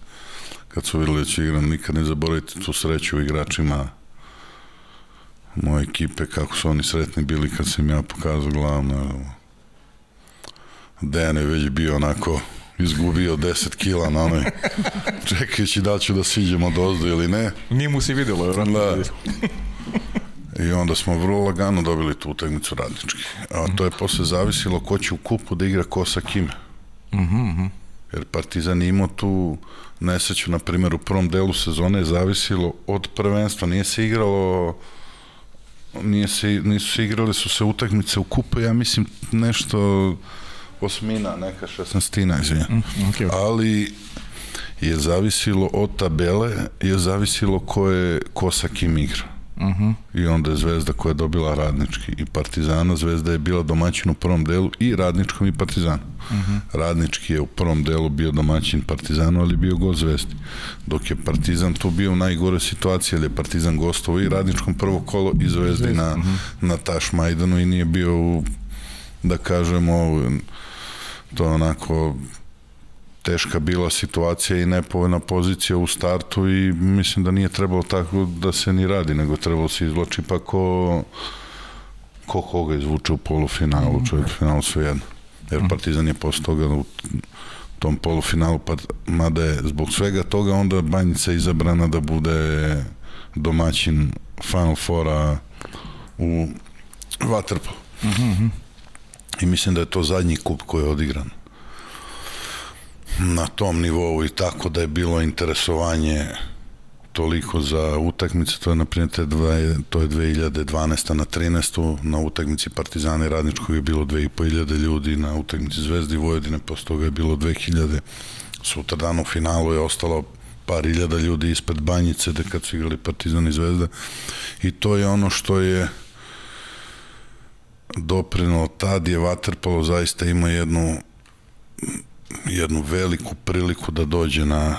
kad su videli da ću igram, nikad ne zaboravite tu sreću u igračima moje ekipe, kako su oni sretni bili kad sam ja pokazao glavno. Dejan je već bio onako izgubio 10 kila na onoj čekajući da ću da siđem od ozdo ili ne. Nije mu se videlo, vjerojatno. Da. I onda smo vrlo lagano dobili tu utakmicu radnički. A to je posle zavisilo ko će u kupu da igra ko sa kime. Mhm, Jer Partizan imao tu nesreću, na primjer, u prvom delu sezone je zavisilo od prvenstva. Nije se igralo nije se, nisu se igrale su se utakmice u kupu, ja mislim nešto osmina, neka šestnastina, izvinjam. Mhm, okej. Ali je zavisilo od tabele, je zavisilo ko, je, ko sa kim igra. Mhm. I onda je Zvezda koja je dobila radnički i Partizana. Zvezda je bila domaćin u prvom delu i radničkom i Partizanu. Radnički je u prvom delu bio domaćin Partizanu, ali bio gost Zvezdi. Dok je Partizan tu bio u najgore situaciji, jer je Partizan gostovao i radničkom prvo kolo i Zvezdi na, na Taš Majdanu i nije bio u, da kažemo, to onako teška bila situacija i nepovoljna pozicija u startu i mislim da nije trebalo tako da se ni radi, nego trebalo se izvlači pa ko, ko koga izvuče u polufinalu, čovjek u finalu sve jedno. Jer Partizan je posle toga u tom polufinalu, pa mada je zbog svega toga onda Banjica izabrana da bude domaćin Final Fora u Waterpolu. I mislim da je to zadnji kup koji je odigran na tom nivou i tako da je bilo interesovanje toliko za utakmice, to je na primjer to je 2012. na 13. na utakmici Partizana i Radničkog je bilo 2500 ljudi, na utakmici Zvezdi i Vojvodine posle toga je bilo 2000 sutradan u finalu je ostalo par hiljada ljudi ispred Banjice da kad su igrali Partizan i Zvezda i to je ono što je doprinalo tad je Waterpolo zaista ima jednu jednu veliku priliku da dođe na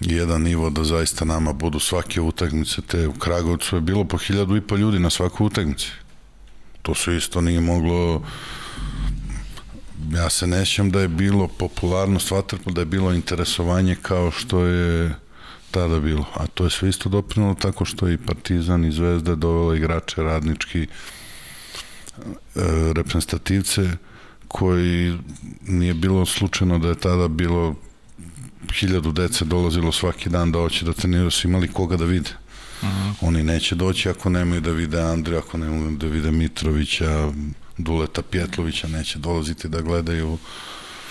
jedan nivo da zaista nama budu svake utakmice te u Kragovcu je bilo po hiljadu i po ljudi na svakoj utakmici. To su isto nije moglo ja se nećem da je bilo popularnost Waterpolo, da je bilo interesovanje kao što je tada bilo, a to je sve isto doprinalo tako što je i Partizan i Zvezda dovela igrače radnički e, reprezentativce koji nije bilo slučajno da je tada bilo hiljadu dece dolazilo svaki dan da hoće da treniraju, su imali koga da vide. Oni neće doći ako nemaju da vide Andrija, ako nemaju da vide Mitrovića, Duleta Pjetlovića, neće dolaziti da gledaju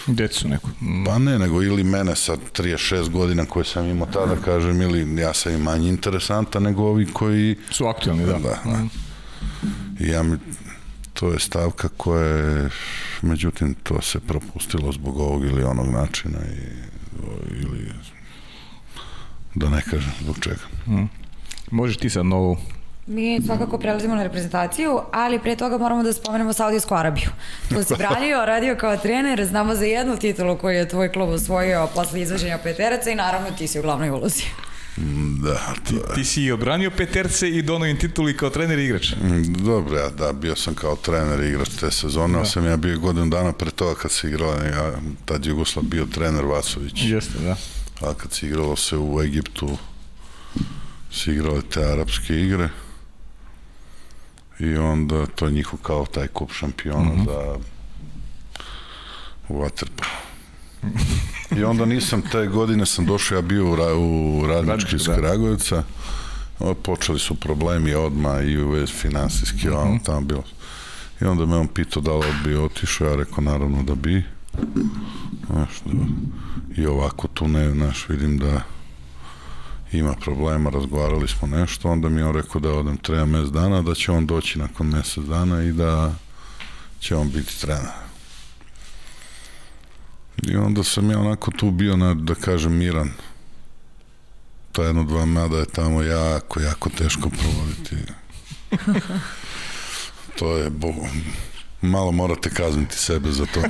Decu neku. Mm. Pa ne, nego ili mene sa 36 godina koje sam imao tada, kažem, ili ja sam i manje interesantan nego ovi koji... Su aktualni, da. Da, da. Mhm. I ja mi, to je stavka koja je, međutim, to se propustilo zbog ovog ili onog načina i, ili da ne kažem zbog čega. Možeš ti sad novu Mi svakako prelazimo na reprezentaciju, ali pre toga moramo da spomenemo Saudijsku Arabiju. To si branio, radio kao trener, znamo za jednu titulu koju je tvoj klub osvojio posle izvođenja peteraca i naravno ti si u glavnoj ulozi. Da, to je. Ti si odbranio peterce i donao im tituli kao trener i igrač. Mm, Dobro, ja da, bio sam kao trener i igrač te sezone, da. sam ja bio godinu dana pre toga kad se igrala, ja, tad Jugoslav bio trener Vasović. Jeste, da. a kad se igralo se u Egiptu se igrale te arapske igre i onda to je njihov kao taj kup šampiona mm -hmm. za u Waterpolo. I onda nisam te godine sam došao, ja bio u, ra, u radnički iz da. Kragujevca, počeli su problemi odma i u vez finansijski, mm -hmm. tamo bilo. I onda me on pitao da li bi otišao, ja rekao naravno da bi. Znaš, da, I ovako tu ne, znaš, vidim da ima problema, razgovarali smo nešto, onda mi je on rekao da odem treba mes dana, da će on doći nakon mesec dana i da će on biti trener. I onda sam ja onako tu bio, na, da kažem, miran. Ta jedno dva mada je tamo jako, jako teško provoditi. to je, bo, malo morate kazniti sebe za to.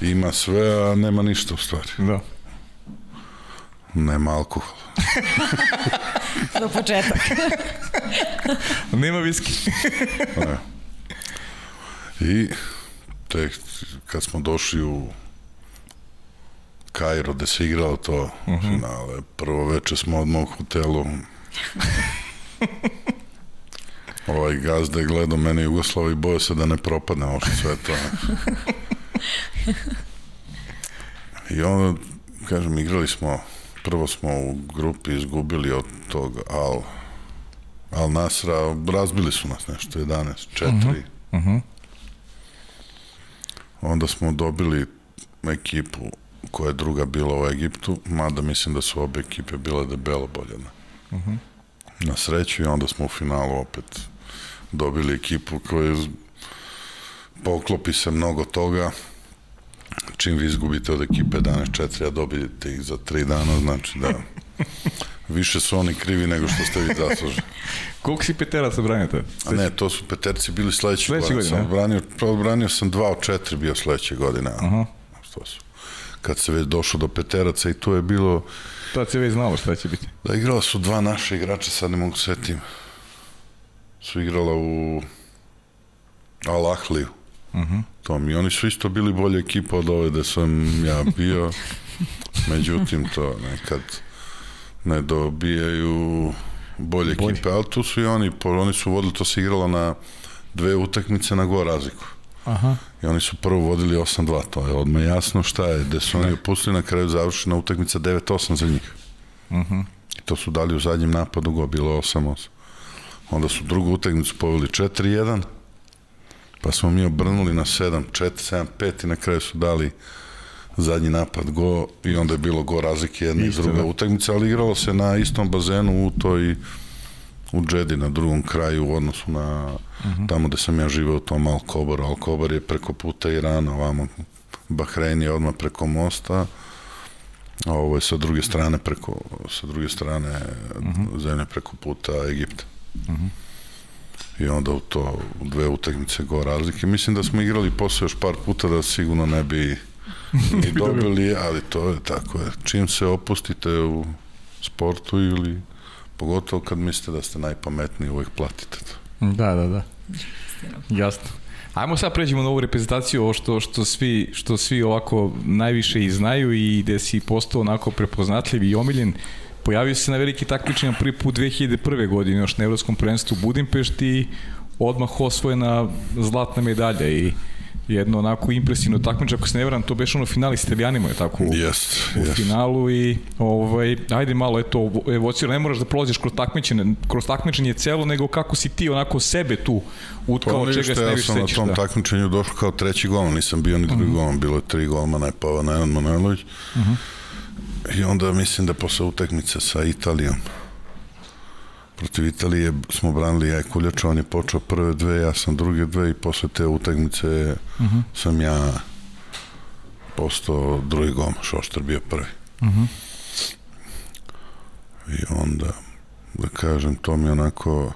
Ima sve, a nema ništa u stvari. Da. Nema alkohola. Do početak. Nema viski. Ne. I tek kad smo došli u Kairo gde se igralo to uh -huh. finale, prvo veče smo odmah u hotelu ovaj gazda je gledao mene Jugoslav i boje se da ne propadne ovo sve to. I onda, kažem, igrali smo, prvo smo u grupi izgubili od tog Al, Al Nasra, razbili su nas nešto, 11, 4. Uh -huh. Uh -huh. Onda smo dobili ekipu koja je druga bila u Egiptu, mada mislim da su obe ekipe bile debelo bolje na, uh -huh. na sreću i onda smo u finalu opet dobili ekipu koja poklopi se mnogo toga čim vi izgubite od ekipe 11-4, a dobijete ih za 3 dana, znači da više su oni krivi nego što ste vi zasluženi. Koliko si peteraca branio to? A ne, to su peterci bili sledeće, sledeće godine. Sam branio, branio sam 2 od 4 bio sledeće godine. Uh -huh. Što su? Kad se već došlo do peteraca i to je bilo... Tad se već znalo šta će biti. Da, igrala su dva naše igrača, sad ne mogu setim. Su igrala u Al Ahliju. Uh -huh. Tom. I oni su isto bili bolja ekipa od ove da sam ja bio. Međutim, to nekad ne dobijaju bolje Bolje. ekipe, ali tu su i oni, oni su vodili, to se igralo na dve utakmice na go razliku. Aha. I oni su prvo vodili 8-2, to je odmah jasno šta je, gde su oni opustili na kraju završena utakmica 9-8 za njih. Uh mhm. -huh. I to su dali u zadnjem napadu go, bilo 8-8. Onda su drugu utakmicu poveli 4-1, pa smo mi obrnuli na 7, 4, 7, 5 i na kraju su dali zadnji napad go i onda je bilo go razlike jedna Isto, i druga da. utakmica, ali igralo se na istom bazenu u toj u Džedi na drugom kraju u odnosu na uh mhm. -huh. tamo gde sam ja živeo u tom Alkobaru. Alkobar je preko puta Irana, ovamo Bahrein je odmah preko mosta, a ovo je sa druge strane preko sa druge strane uh mhm. -huh. zemlje preko puta Egipta. Uh mhm. -huh i onda u to u dve utakmice go razlike. Mislim da smo igrali posle još par puta da sigurno ne bi ni dobili, ali to je tako je. Čim se opustite u sportu ili pogotovo kad mislite da ste najpametniji, uvek platite to. Da, da, da. Jasno. Ajmo sad pređemo na ovu reprezentaciju, ovo što, što, svi, što svi ovako najviše i znaju i gde si postao onako prepoznatljiv i omiljen. Pojavio se na veliki takmičenja prvi put 2001. godine, još na Evropskom prvenstvu u Budimpešti i odmah osvojena zlatna medalja i jedno onako impresivno takmičenje, ako se ne vram, to beš ono finali s Italijanima, je tako? Yes, u yes. finalu i ovaj, ajde malo, eto, evocira, ne moraš da prolaziš kroz takmičenje, kroz takmičenje celo, nego kako si ti onako sebe tu utkao, pa, čega se ne više sećaš. Ja sam na tom da. takmičenju došao kao treći golman, nisam bio ni drugi uh mhm. -huh. golman, bilo je tri golmana, je Pava Nejan Manojlović. Uh mhm. -huh. I onda mislim da posle utakmice sa Italijom, protiv Italije smo branili ja i Kuljača, on je počeo prve dve, ja sam druge dve i posle te utakmice uh mhm. -huh. sam ja postao drugi gom, Šoštar bio prvi. Uh mhm. -huh. I onda, da kažem, to mi onako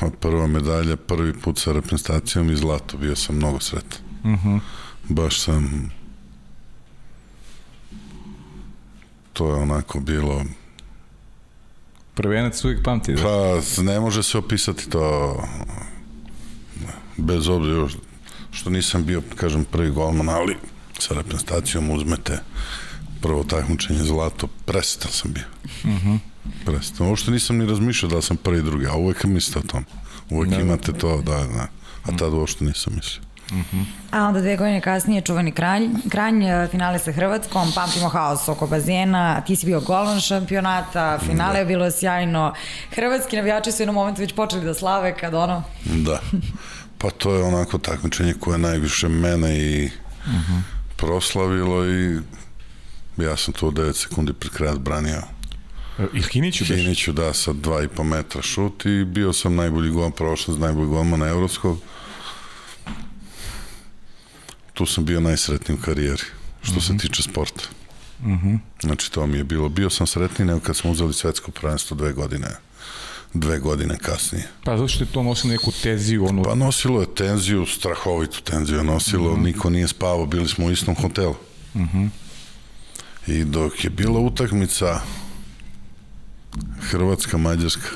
pa prva medalja, prvi put sa reprezentacijom i zlato, bio sam mnogo sretan. Uh mhm. -huh. Baš sam to je onako bilo Prvenac uvijek pamti. Da? Pa, ne može se opisati to bez obzira što nisam bio, kažem, prvi golman, ali sa reprezentacijom uzmete prvo takmičenje zlato, prestan sam bio. Uh mhm. -huh. Prestan. Što nisam ni razmišljao da sam prvi drugi, a uvek mislite o tom. Uvek ne, imate to, da, da. A tad uopšte nisam mislio. Uh -huh. A onda dve godine kasnije čuvani kralj, kranj, e, finale sa Hrvatskom, pamtimo haos oko bazena, ti si bio golon šampionata, finale da. je bilo sjajno. Hrvatski navijači su jednom momentu već počeli da slave kad ono... Da. Pa to je onako takmičenje koje najviše mene i uh -huh. proslavilo i ja sam to 9 sekundi pred kraj branio. E, I Hiniću? Hiniću, da, sa 2,5 metra šut i bio sam najbolji gol, prošao sam najbolji golman na Evropskog. Tu sam bio najsretniji u karijeri, što uh -huh. se mhm. tiče sporta. Uh mhm. -huh. Znači, to mi je bilo. Bio sam sretniji nego kad smo uzeli svetsko prvenstvo dve godine dve godine kasnije. Pa zato što je to nosilo neku tenziju? Onu... Pa nosilo je tenziju, strahovitu tenziju nosilo, uh mhm. -huh. niko nije spavao, bili smo u istom hotelu. Uh -huh. I dok je bila utakmica Hrvatska-Mađarska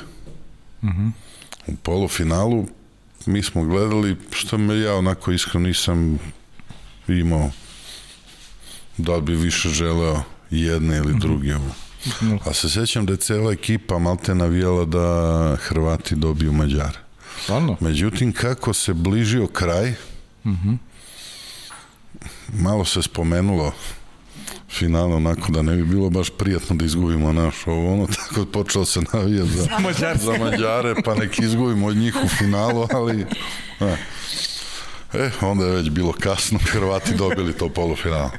uh -huh. u polufinalu, mi smo gledali, što me ja onako iskreno nisam imao da bi više želeo jedne ili druge. Uh -huh. A se sećam da je cela ekipa malte navijala da Hrvati dobiju Mađare. Stvarno? Međutim, kako se bližio kraj, uh -huh. malo se spomenulo finale onako da ne bi bilo baš prijatno da izgubimo naš ovo ono, tako počeo se navijati za, za Mađare, pa nek izgubimo od njih u finalu, ali ne. E, onda je već bilo kasno, Hrvati dobili to polufinale.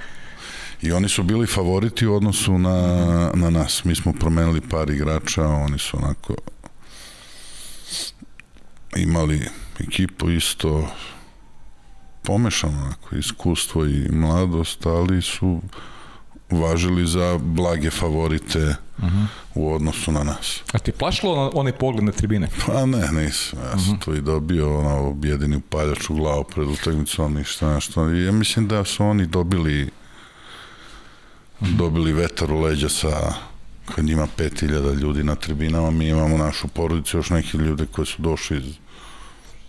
I oni su bili favoriti u odnosu na, na nas. Mi smo promenili par igrača, oni su onako imali ekipu isto pomešano, onako, iskustvo i mladost, ali su važili za blage favorite uh -huh. u odnosu na nas. A ti plašilo na onaj pogled na tribine? Pa ne, nisam. Ja sam uh -huh. to i dobio ono, jedini upaljač u glavu pred utakmicom, ništa nešto. Ja mislim da su oni dobili uh -huh. dobili vetar u leđa sa kad ima 5000 ljudi na tribinama, mi imamo našu porodicu, još neki ljude koji su došli iz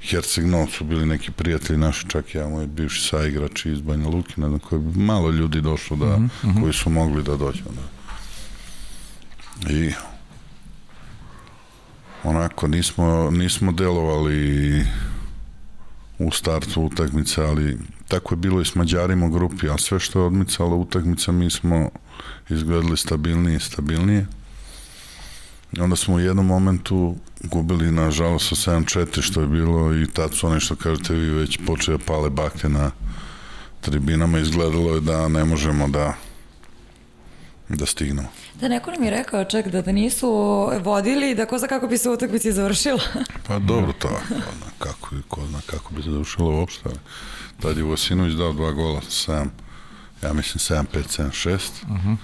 Herceg su bili neki prijatelji naši, čak ja moj bivši saigrač iz Banja Luki, ne znam, koji malo ljudi došlo da, mm -hmm. koji su mogli da dođu. Da. I onako nismo, nismo delovali u startu utakmice, ali tako je bilo i s Mađarima u grupi, a sve što je odmicalo utakmica mi smo izgledali stabilnije i stabilnije. Onda smo u jednom momentu gubili, nažalost, sa 7-4 što je bilo i tad su oni što kažete vi već počeli da pale bakte na tribinama. Izgledalo je da ne možemo da da stignemo. Da neko nam je rekao čak da da nisu vodili da ko zna kako bi se utakmici završila. pa dobro to, kako, ko zna kako bi se završilo uopšte. Tad je Vosinović dao dva gola, 7, ja mislim 7-5, 7-6. Uh -huh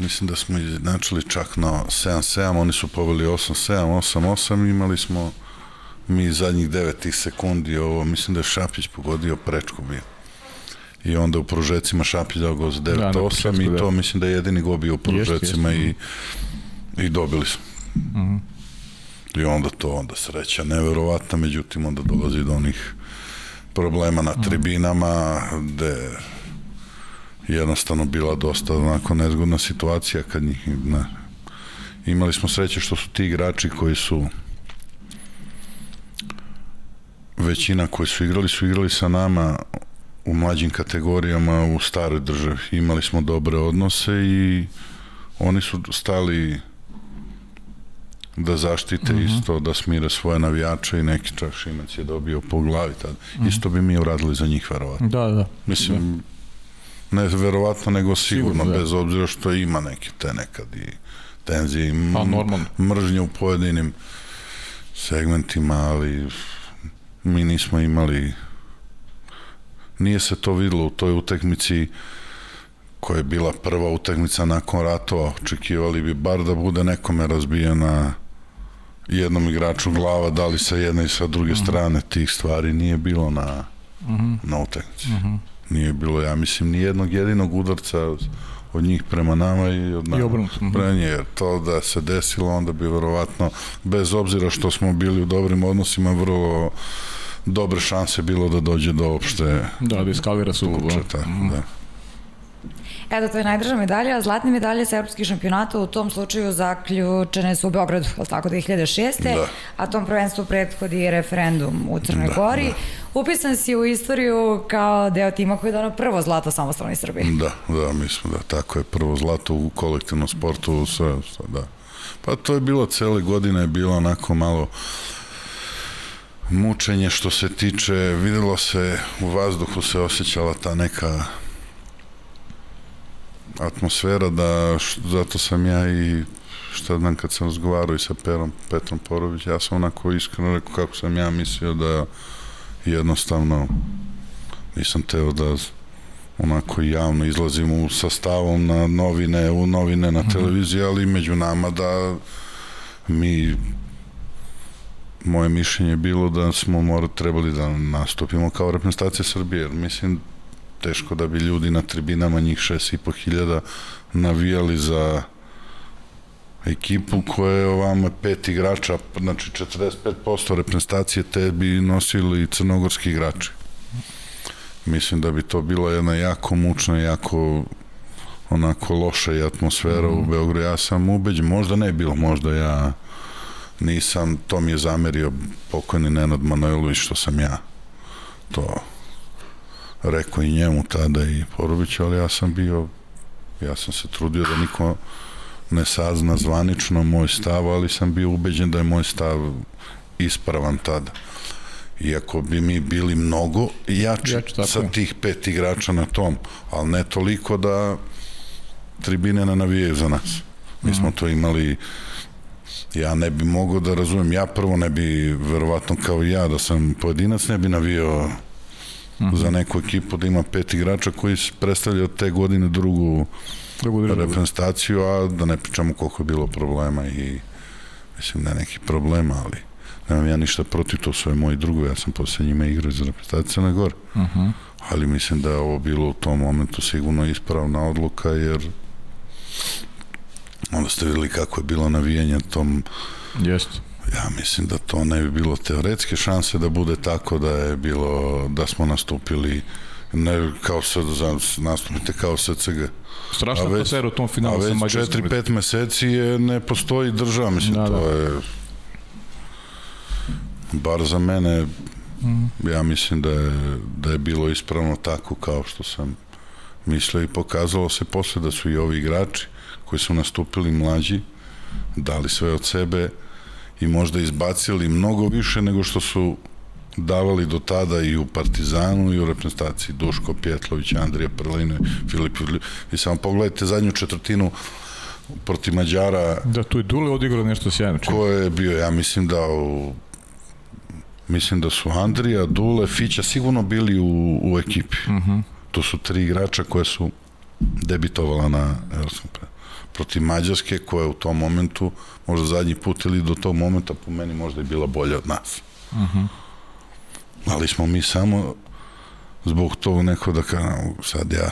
mislim da smo izjednačili čak na 7-7, oni su poveli 8-7, 8-8, imali smo mi zadnjih 9 sekundi, ovo, mislim da je Šapić pogodio prečku bio. I onda u prožecima Šapić dao go za 9-8 da, i to mislim da je jedini go bio u prožecima i, i dobili smo. Mhm. -huh. I onda to, onda sreća neverovatna, međutim onda dolazi do onih problema na mhm. tribinama, gde jednostavno bila dosta onako nezgodna situacija kad njih ne, imali smo sreće što su ti igrači koji su većina koji su igrali su igrali sa nama u mlađim kategorijama u staroj državi imali smo dobre odnose i oni su stali da zaštite uh mhm. -huh. isto, da smire svoje navijače i neki čak Šimac je dobio po glavi tad. Uh mhm. -huh. Isto bi mi uradili za njih, verovatno. Da, da. Mislim, da ne verovatno, nego sigurno, sigurno da. bez obzira što ima neke te nekad i tenzije i pa, mržnje u pojedinim segmentima, ali mi nismo imali nije se to videlo u toj utekmici koja je bila prva utakmica nakon ratova, očekivali bi bar da bude nekome razbijena jednom igraču glava, da li sa jedne i sa druge mhm. strane tih stvari nije bilo na, uh mhm. -huh. na utakmici. Uh mhm. -huh. Nije bilo, ja mislim, ni jednog jedinog udarca od njih prema nama i od nama I prema nje. To da se desilo, onda bi verovatno, bez obzira što smo bili u dobrim odnosima, vrlo dobre šanse bilo da dođe do opšte da, da iskalira sukob. Da. Mm. da. Eto, to je najdrža medalja, a zlatne medalje sa evropskih šampionata u tom slučaju zaključene su u Beogradu, je tako, 2006. Da. A tom prvenstvu prethodi referendum u Crnoj Da, Gori. da. Upisan si u istoriju kao deo tima koji je donao prvo zlato samostalnoj Srbiji. Da, da, mislim da tako je prvo zlato u kolektivnom sportu, sve, sve, da. Pa to je bilo cele godine, je bilo onako malo mučenje što se tiče, videlo se, u vazduhu se osjećala ta neka atmosfera da, š, zato sam ja i šta znam kad sam razgovarao i sa Perom, Petrom Porović, ja sam onako iskreno rekao kako sam ja mislio da jednostavno nisam teo da onako javno izlazim u sastavom na novine, u novine na televiziji, ali među nama da mi moje mišljenje je bilo da smo mora, trebali da nastupimo kao reprezentacija Srbije, mislim teško da bi ljudi na tribinama njih 6,5 hiljada navijali za ekipu koja je ovamo pet igrača, znači 45% reprezentacije te bi nosili crnogorski igrači. Mislim da bi to bila jedna jako mučna, jako onako loša i atmosfera mm. u Beogradu. Ja sam ubeđen, možda ne bilo, možda ja nisam, to mi je zamerio pokojni Nenad Manojlović što sam ja to rekao i njemu tada i Poroviću, ali ja sam bio ja sam se trudio da niko ne sazna zvanično moj stav, ali sam bio ubeđen da je moj stav ispravan tada. Iako bi mi bili mnogo jači Jači, sa tih pet igrača na tom, ali ne toliko da tribine ne navijaju za nas. Mi smo to imali ja ne bi mogao da razumem, ja prvo ne bi verovatno kao i ja da sam pojedinac ne bi navio za neku ekipu da ima pet igrača koji predstavljaju te godine drugu reprezentaciju, a da ne pričamo koliko je bilo problema i mislim ne nekih problema, ali nemam ja ništa protiv, to su moji drugovi, ja sam posle njima igrao za reprezentaciju Crne Gore. Uh -huh. Ali mislim da je ovo bilo u tom momentu sigurno ispravna odluka, jer onda ste videli kako je bilo navijanje tom Jeste. Ja mislim da to ne bi bilo teoretske šanse da bude tako da je bilo, da smo nastupili ne kao sad nastupite kao SCG. Strašna A već- atmosfera u tom A finalu sa već Mađarskom. 4-5 meseci je, ne postoji država, mislim, Da, da, to da. je bar za mene ja mislim da je, da je bilo ispravno tako kao što sam mislio i pokazalo se posle da su i ovi igrači koji su nastupili mlađi dali sve od sebe i možda izbacili mnogo više nego što su davali do tada i u Partizanu i u reprezentaciji Duško Pjetlović, Andrija Prlino, Filip Jurljiv. I samo pogledajte zadnju četvrtinu protiv Mađara Da, tu je Dule odigrao nešto sjajno. ko je bio, ja mislim da u, mislim da su Andrija, Dule, Fića sigurno bili u, u ekipi. Uh -huh. To su tri igrača koje su debitovala na Evropskom pre- protiv Mađarske koja je u tom momentu možda zadnji put ili do tog momenta po meni možda je bila bolja od nas. Uh -huh. Ali smo mi samo zbog tog neko da kažem, sad ja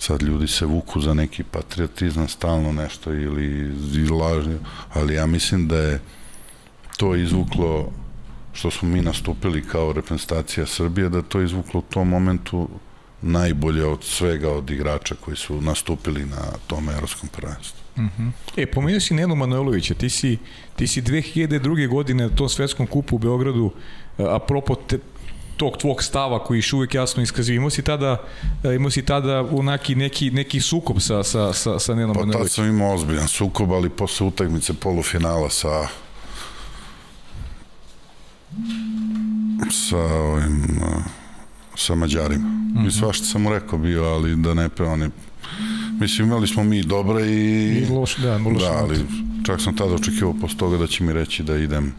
sad ljudi se vuku za neki patriotizam stalno nešto ili i lažni, ali ja mislim da je to izvuklo što smo mi nastupili kao reprezentacija Srbije, da to izvuklo u tom momentu najbolje od svega od igrača koji su nastupili na tom evropskom prvenstvu. E, pomenuo si Nenu Manojlovića, ti si, ti si 2002. godine na tom svetskom kupu u Beogradu, e, apropo te, tog tvog stava koji još uvijek jasno iskazio, imao si tada, e, imao si tada unaki neki, neki sukob sa, sa, sa, sa Nenom Pa tad Manojlovićem. sam imao ozbiljan sukob, ali posle utakmice polufinala sa sa ovim uh, sa Mađarima. Mm -hmm. I svašta sam mu rekao bio, ali da ne pe oni Mislim, imali smo mi dobre i... I loš, da, loš da, ali čak sam tada očekivao posle toga da će mi reći da idem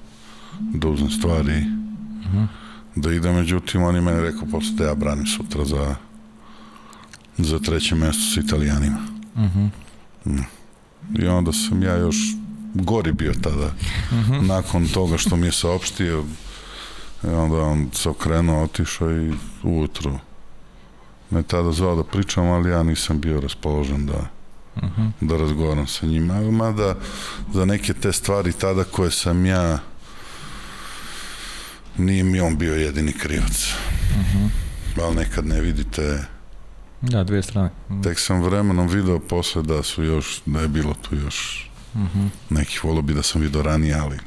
da uzem stvari mm -hmm. da idem, međutim on je meni rekao posle da ja branim sutra za za treće mesto sa italijanima. Mm. I onda sam ja još gori bio tada Mhm. nakon toga što mi je saopštio i onda on se okrenuo, otišao i ujutru me tada zvao da pričam, ali ja nisam bio raspoložen da Mhm. da razgovaram sa njima. Mada za neke te stvari tada koje sam ja nije mi on bio jedini krivac. Mhm. Ali nekad ne vidite Da, dve strane. Mm. Tek sam vremenom video posle da su još, da je bilo tu još mm -hmm. nekih volo bi da sam video ranije, ali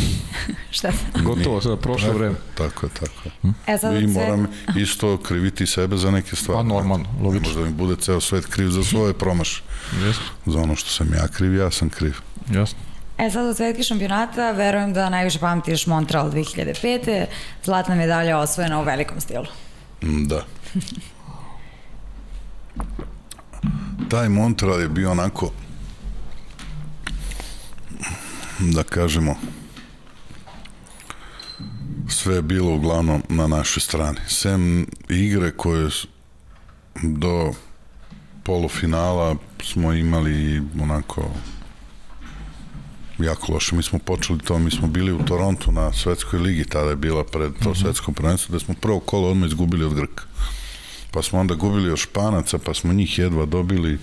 Šta Gotovo, sada prošlo tako, vreme. Tako je, tako je. Hm? E, sad I moram isto kriviti sebe za neke stvari. Pa normalno, logično. Možda mi bude ceo svet kriv za svoje promaše. Jasno. Za ono što sam ja kriv, ja sam kriv. Jasno. E sad od svetke šampionata verujem da najviše pamtiš Montreal 2005. Zlatna medalja osvojena u velikom stilu. Mm, da. Taj Montreal je bio onako da kažemo sve je bilo uglavnom na našoj strani. Sem igre koje do polufinala smo imali onako jako loše. Mi smo počeli to, mi smo bili u Torontu na svetskoj ligi, tada je bila pred to mm -hmm. svetsko prvenstvo, da smo prvo kolo odmah izgubili od Grka. Pa smo onda gubili od Španaca, pa smo njih jedva dobili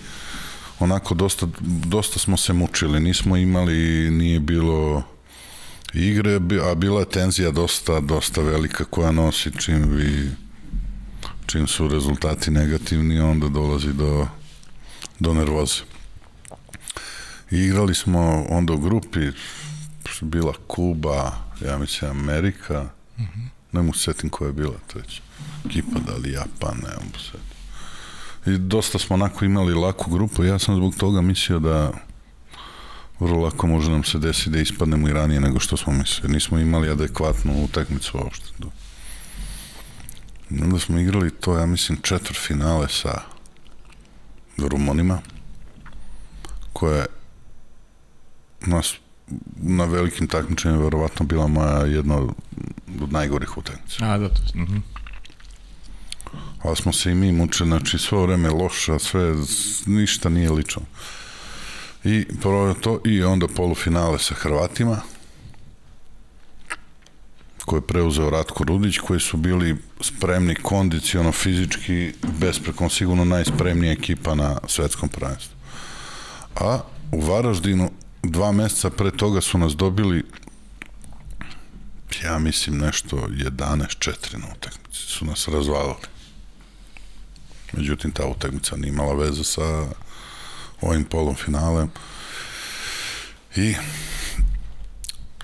onako dosta, dosta smo se mučili, nismo imali, nije bilo igre, a bila je tenzija dosta, dosta velika koja nosi čim vi čim su rezultati negativni, onda dolazi do, do nervoze. I igrali smo onda u grupi, bila Kuba, ja mislim Amerika, mm -hmm. ne mu setim koja je bila treća. Kipa da li Japan, ne mu setim. I dosta smo onako imali laku grupu, ja sam zbog toga mislio da vrlo lako može nam se desiti da ispadnemo i ranije nego što smo mislili. Nismo imali adekvatnu utakmicu uopšte. Onda smo igrali to, ja mislim, četvr finale sa Rumunima, koje nas na velikim takmičenjima verovatno bila moja jedna od najgorih utakmica. A, da, to je. -hmm. Ali smo se i mi mučili, znači sve vreme loša, sve, ništa nije lično. I to, i onda polufinale sa Hrvatima, koje je preuzeo Ratko Rudić, koji su bili spremni kondiciono, fizički, besprekom, sigurno najspremnija ekipa na svetskom prvenstvu. A u Varaždinu dva meseca pre toga su nas dobili ja mislim nešto 11-4 na utakmici su nas razvalili. Međutim, ta utakmica nije imala veze sa ovim polom. I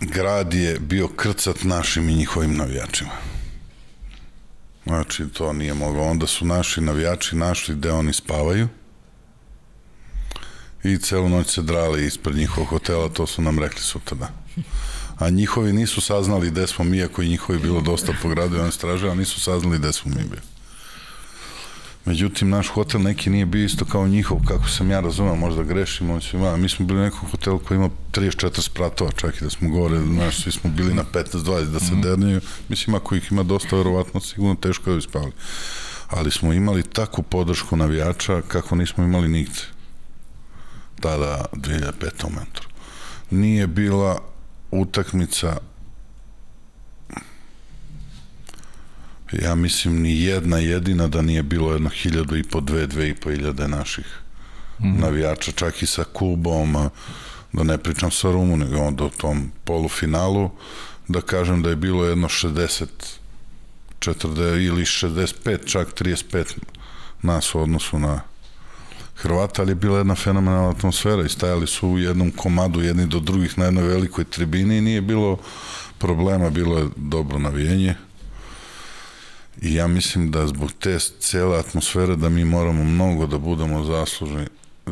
grad je bio krcat našim i njihovim navijačima. Znači, to nije moglo. Onda su naši navijači našli gde oni spavaju i celu noć se drali ispred njihovog hotela, to su nam rekli sutra A njihovi nisu saznali gde smo mi, ako i njihovi bilo dosta po gradu i oni straže, a nisu saznali gde smo mi bili. Međutim, naš hotel neki nije bio isto kao njihov, kako sam ja razumeo, možda grešim, on su imali, mi smo bili u nekom hotelu koji ima 34 spratova, čak i da smo gore, znaš, svi smo bili na 15-20 da se mm. derniju, mislim, ako ih ima dosta, verovatno, sigurno teško da bi spavali. Ali smo imali takvu podršku navijača kako nismo imali nigde. Tada, 2005. u mentoru. Nije bila utakmica ja mislim ni jedna jedina da nije bilo jedno hiljadu i po dve, dve i po hiljade naših mm. navijača, čak i sa Kubom, da ne pričam sa Rumu, nego onda u tom polufinalu, da kažem da je bilo jedno 60 40 ili 65, čak 35 nas u odnosu na Hrvata, ali je bila jedna fenomenalna atmosfera i stajali su u jednom komadu jedni do drugih na jednoj velikoj tribini i nije bilo problema, bilo je dobro navijenje I ja mislim da zbog te cele atmosfere da mi moramo mnogo da budemo zaslužni, e,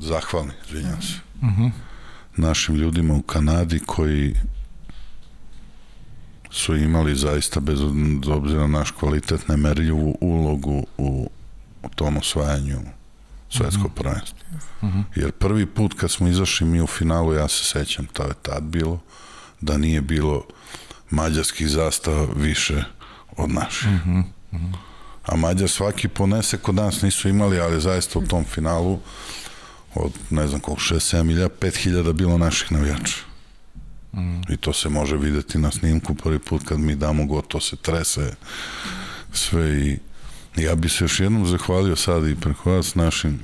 zahvalni, izvinjam se, uh mhm. -huh. našim ljudima u Kanadi koji su imali zaista bez obzira na naš kvalitet nemerljivu ulogu u, u tom osvajanju svetskog uh mhm. -huh. prvenstva. Uh mhm. -huh. Jer prvi put kad smo izašli mi u finalu, ja se sećam, to je tad bilo, da nije bilo mađarskih zastava više od naših. Mm -hmm. Mm -hmm. A Mađar svaki ponese kod nas nisu imali, ali zaista u tom finalu od ne znam koliko, 6-7 milija, 5 hiljada bilo naših navijača. Mm. I to se može videti na snimku prvi put kad mi damo go, to se trese sve i ja bi se još jednom zahvalio sad i preko vas našim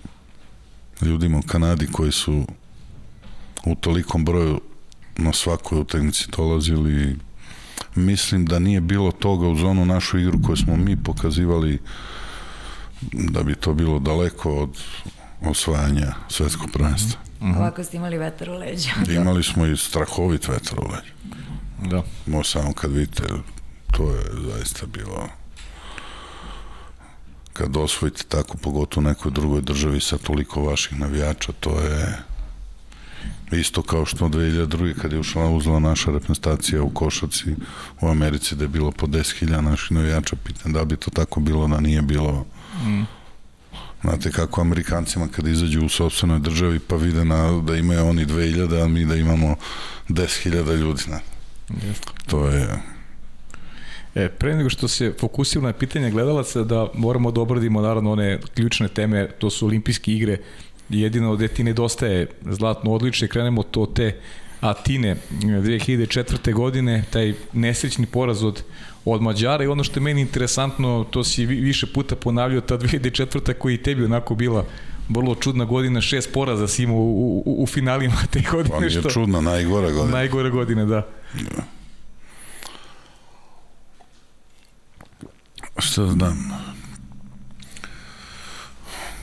ljudima u Kanadi koji su u tolikom broju na svakoj utakmici dolazili mislim da nije bilo toga uz onu našu igru koju smo mi pokazivali da bi to bilo daleko od osvajanja svetskog prvenstva. Mm -hmm. Ovako ste imali vetar u leđa. Imali smo i strahovit vetar u leđa. Da. Mo samo kad vidite, to je zaista bilo kad osvojite tako, pogotovo u nekoj drugoj državi sa toliko vaših navijača, to je isto kao što 2002. kad je ušla uzela naša reprezentacija u Košaci u Americi da je bilo po 10.000 naših navijača, pitan da bi to tako bilo da nije bilo mm. Znate kako Amerikancima kad izađu u sobstvenoj državi pa vide na, da imaju oni 2000, a mi da imamo 10.000 ljudi. Ne? Yes. To je E, pre nego što se fokusiramo na pitanje gledalaca, da moramo da obradimo naravno one ključne teme, to su olimpijske igre, jedino gde ti nedostaje zlatno odličje, krenemo to te Atine 2004. godine, taj nesrećni poraz od, od Mađara i ono što je meni interesantno, to si više puta ponavljao, ta 2004. koji i tebi onako bila vrlo čudna godina, šest poraza si imao u, u, u finalima te godine. Pa je čudna, najgora godina. Najgore godine, da. Ja. Šta znam?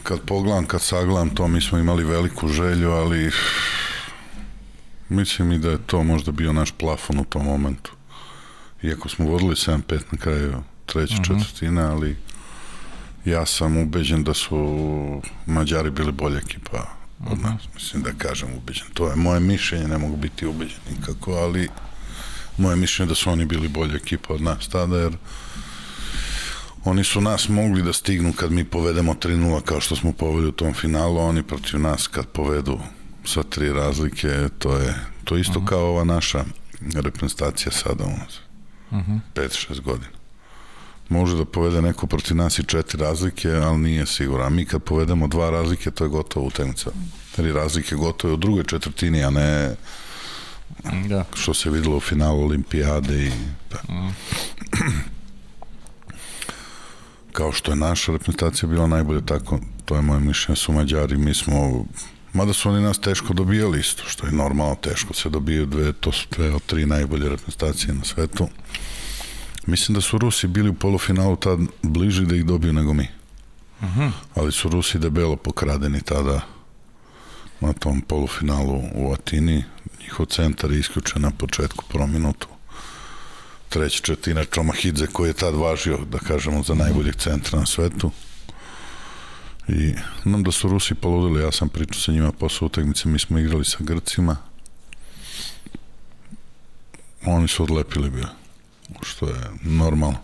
Kad pogledam, kad sagledam to, mi smo imali veliku želju, ali mislim i da je to možda bio naš plafon u tom momentu. Iako smo vodili 7-5 na kraju treće uh mhm. -huh. četvrtine, ali ja sam ubeđen da su Mađari bili bolja ekipa od mhm. nas. Mislim da kažem ubeđen. To je moje mišljenje, ne mogu biti ubeđen nikako, ali moje mišljenje da su oni bili bolja ekipa od nas tada, jer Oni su nas mogli da stignu kad mi povedemo 3-0 kao što smo povedali u tom finalu, oni protiv nas kad povedu sa tri razlike, to je to isto uh -huh. kao ova naša reprezentacija sada u nas. Uh -huh. 5-6 godina. Može da povede neko protiv nas i četiri razlike, ali nije sigurno. A mi kad povedemo dva razlike, to je gotovo utakmica. Tri razlike gotovo u drugoj četvrtini, a ne da. što se videlo u finalu olimpijade i da. Uh -huh kao što je naša reprezentacija bila najbolje tako, to je moje mišljenje, su Mađari, mi smo Mada su oni nas teško dobijali isto, što je normalno teško se dobiju dve, to su dve od tri najbolje reprezentacije na svetu. Mislim da su Rusi bili u polufinalu tad bliži da ih dobiju nego mi. Uh mhm. -huh. Ali su Rusi debelo pokradeni tada na tom polufinalu u Atini. Njihov centar je isključen na početku prvo minutu treća četina Čomahidze koji je tad važio, da kažemo, za najboljeg centra na svetu. I nam da su Rusi poludili, ja sam pričao sa njima posle utakmice, mi smo igrali sa Grcima. Oni su odlepili bio, što je normalno.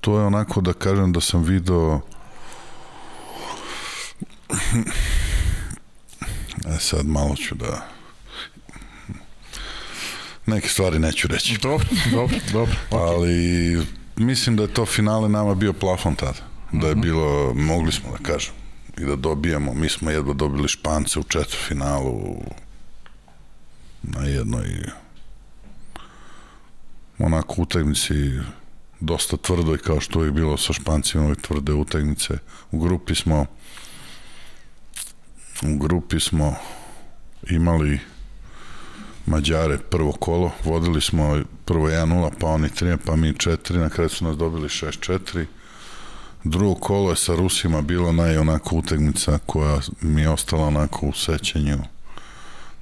To je onako da kažem da sam video E sad malo ću da Neke stvari neću reći. Dobro, dobro, dobro. Okay. Ali mislim da je to finale nama bio plafon tada. Da je mhm. bilo, mogli smo da kažem, i da dobijemo. Mi smo jedva dobili Špance u četvrfinalu na jednoj onako utakmici dosta tvrdoj kao što je bilo sa Špancima ove tvrde utakmice. U grupi smo u grupi smo imali Mađare prvo kolo, vodili smo prvo 1-0, pa oni 3, pa mi 4, na kraju su nas dobili 6-4. Drugo kolo je sa Rusima bilo naj onako utegnica koja mi je ostala onako u sećanju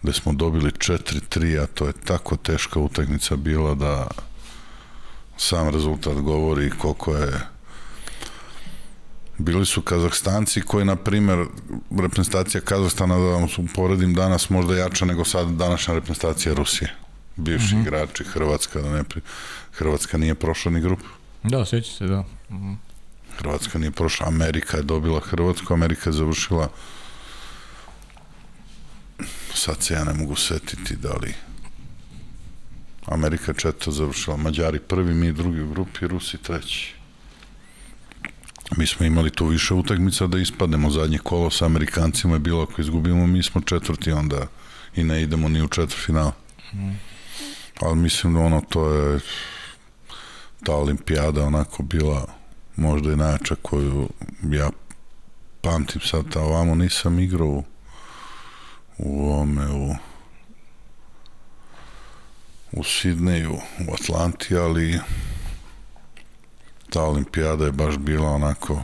gde smo dobili 4-3, a to je tako teška utakmica bila da sam rezultat govori koliko je Bili su Kazahstanci koji, na primer, reprezentacija Kazahstana, da vam uporedim danas, možda jača nego sad današnja reprezentacija Rusije. Bivši mhm. -huh. igrači, Hrvatska, da ne pri... Hrvatska nije prošla ni grupu. Da, sveći se, da. Mhm. -huh. Hrvatska nije prošla, Amerika je dobila Hrvatsku, Amerika je završila sad se ja ne mogu setiti da li Amerika četvrta završila, Mađari prvi, mi drugi u grupi, Rusi treći mi smo imali tu više utakmica da ispademo zadnje kolo sa Amerikancima je bilo ako izgubimo mi smo četvrti onda i ne idemo ni u četvrtfinal mm. ali mislim da ono to je ta olimpijada onako bila možda i najjača koju ja pamtim sad ta ovamo nisam igrao u, u ome u u Sidneju, u Atlanti, ali ta olimpijada je baš bila onako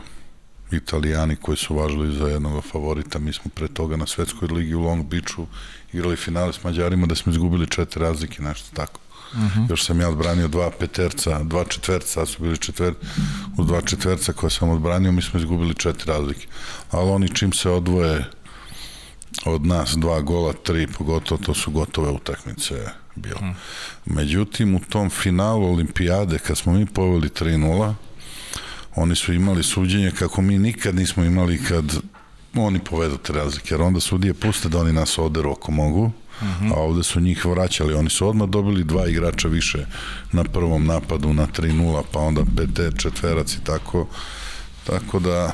Italijani koji su važili za jednog favorita. Mi smo pre toga na svetskoj ligi u Long Beachu igrali finale s Mađarima da smo izgubili četiri razlike, nešto tako. Uh -huh. Još sam ja odbranio dva peterca, dva četverca, su bili četver, u dva četverca koje sam odbranio, mi smo izgubili četiri razlike. Ali oni čim se odvoje od nas dva gola, tri pogotovo, to su gotove utakmice bilo. Hmm. Međutim, u tom finalu olimpijade, kad smo mi poveli 3-0, oni su imali suđenje kako mi nikad nismo imali kad oni povedu te razlike, jer onda sudije puste da oni nas oderu ako mogu, Uh -huh. a ovde su njih vraćali. Oni su odmah dobili dva igrača više na prvom napadu na 3-0, pa onda PT, četverac i tako. Tako da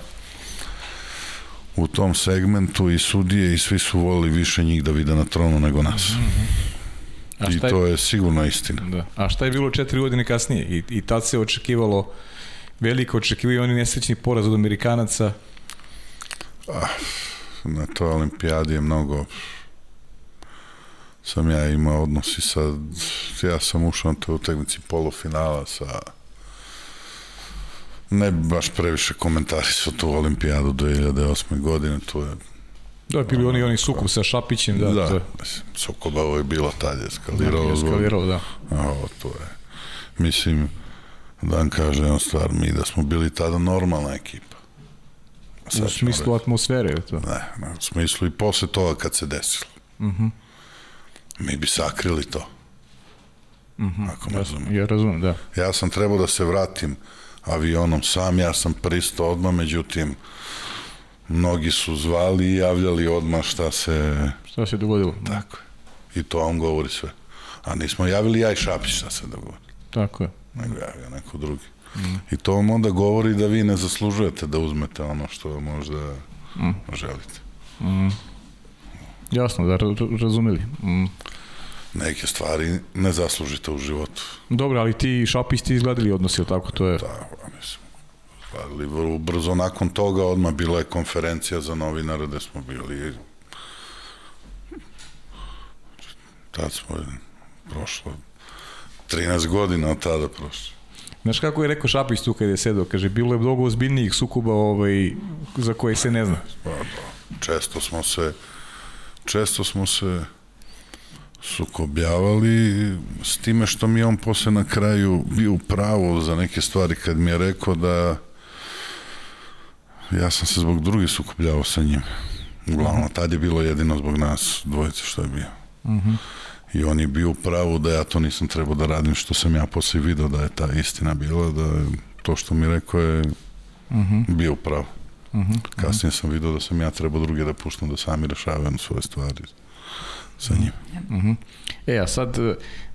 u tom segmentu i sudije i svi su volili više njih da vide na tronu nego nas. Uh -huh. A I to je sigurno istina. Da. A šta je bilo četiri godine kasnije? I, i tad se očekivalo veliko očekivaju oni nesrećni poraz od Amerikanaca? Ah, na toj olimpijadi je mnogo sam ja imao odnosi sa ja sam ušao na toj utakmici polufinala sa ne baš previše komentari su tu olimpijadu 2008. godine, tu je Da, bili oni, oni sukob sa Šapićem, da. Da, to sukoba ovo je bilo tad, je eskaliralo. Da, eskaliralo, da. A ovo, to je, mislim, da vam kaže jednu stvar, mi da smo bili tada normalna ekipa. Sad u smislu reći, atmosfere, je to? Ne, ne, u smislu i posle toga kad se desilo. Uh mhm. -huh. Mi bi sakrili to. Uh Mhm. -huh. Ako me ja, razumem. ja razumem, da. Ja sam trebao da se vratim avionom sam, ja sam pristao odmah, međutim, mnogi su zvali i javljali odmah šta se... Šta se dogodilo? Tako je. I to on govori sve. A nismo javili ja i Šapić šta se dogodilo. Tako je. Nego javio neko drugi. Mm. I to vam onda govori da vi ne zaslužujete da uzmete ono što možda mm. želite. Mm. Jasno, da razumeli. Mm. Neke stvari ne zaslužite u životu. Dobro, ali ti i Šapić ti izgledali odnosi, tako to je? Da, mislim. Ali vrlo brzo nakon toga odmah bila je konferencija za novinare gde smo bili tad smo prošlo 13 godina od tada prošlo. Znaš kako je rekao Šapić tu kada je sedao? Kaže, bilo je mnogo ozbiljnijih sukoba ovaj, za koje se ne zna. Pa, da. Često smo se često smo se sukobljavali s time što mi on posle na kraju bio pravo za neke stvari kad mi je rekao da ja sam se zbog drugih sukobljavao sa njim. Uglavnom, tad je bilo jedino zbog nas dvojice što je bio. Uh -huh. I on je bio u pravu da ja to nisam trebao da radim, što sam ja posle video da je ta istina bila, da je to što mi rekao je uh -huh. bio u pravu. Uh -huh. Kasnije sam video da sam ja trebao druge da puštam da sami rešavaju svoje stvari sa njim. Uh -huh. E, a sad,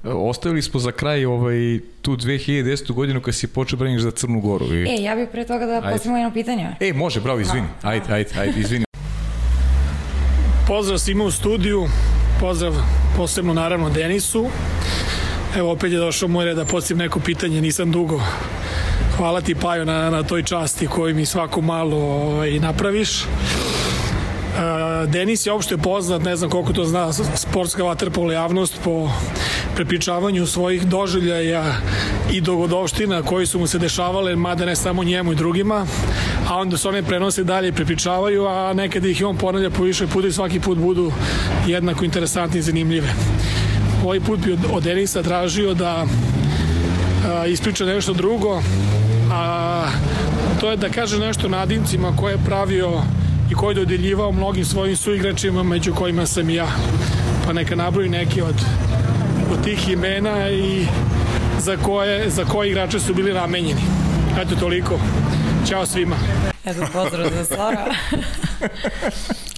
ostavili smo za kraj ovaj, tu 2010. godinu kad si počeo braniš za Crnu Goru. I... E, ja bih pre toga da postavimo jedno pitanje. E, može, bravo, izvini. Ajde, ajde, ajde, izvini. Pozdrav svima u studiju, pozdrav posebno naravno Denisu. Evo opet je došao moj red da postavim neko pitanje, nisam dugo. Hvala ti Pajo na, na toj časti koju mi svako malo ovaj, napraviš. Denis je opšte poznat, ne znam koliko to zna sportska vaterpola javnost po prepričavanju svojih doživljaja i dogodovština koji su mu se dešavale, mada ne samo njemu i drugima, a onda se one prenose dalje i prepričavaju, a nekada ih i on ponavlja po više puta i svaki put budu jednako interesantni i zanimljive. Ovaj put bi od Denisa tražio da a, ispriča nešto drugo, a to je da kaže nešto nadimcima koje je pravio i koji je dodeljivao mnogim svojim suigračima među kojima sam i ja. Pa neka nabroji neki od, od tih imena i za koje, za koje igrače su bili namenjeni. Eto toliko. Ćao svima. Eto, pozdrav za Sora.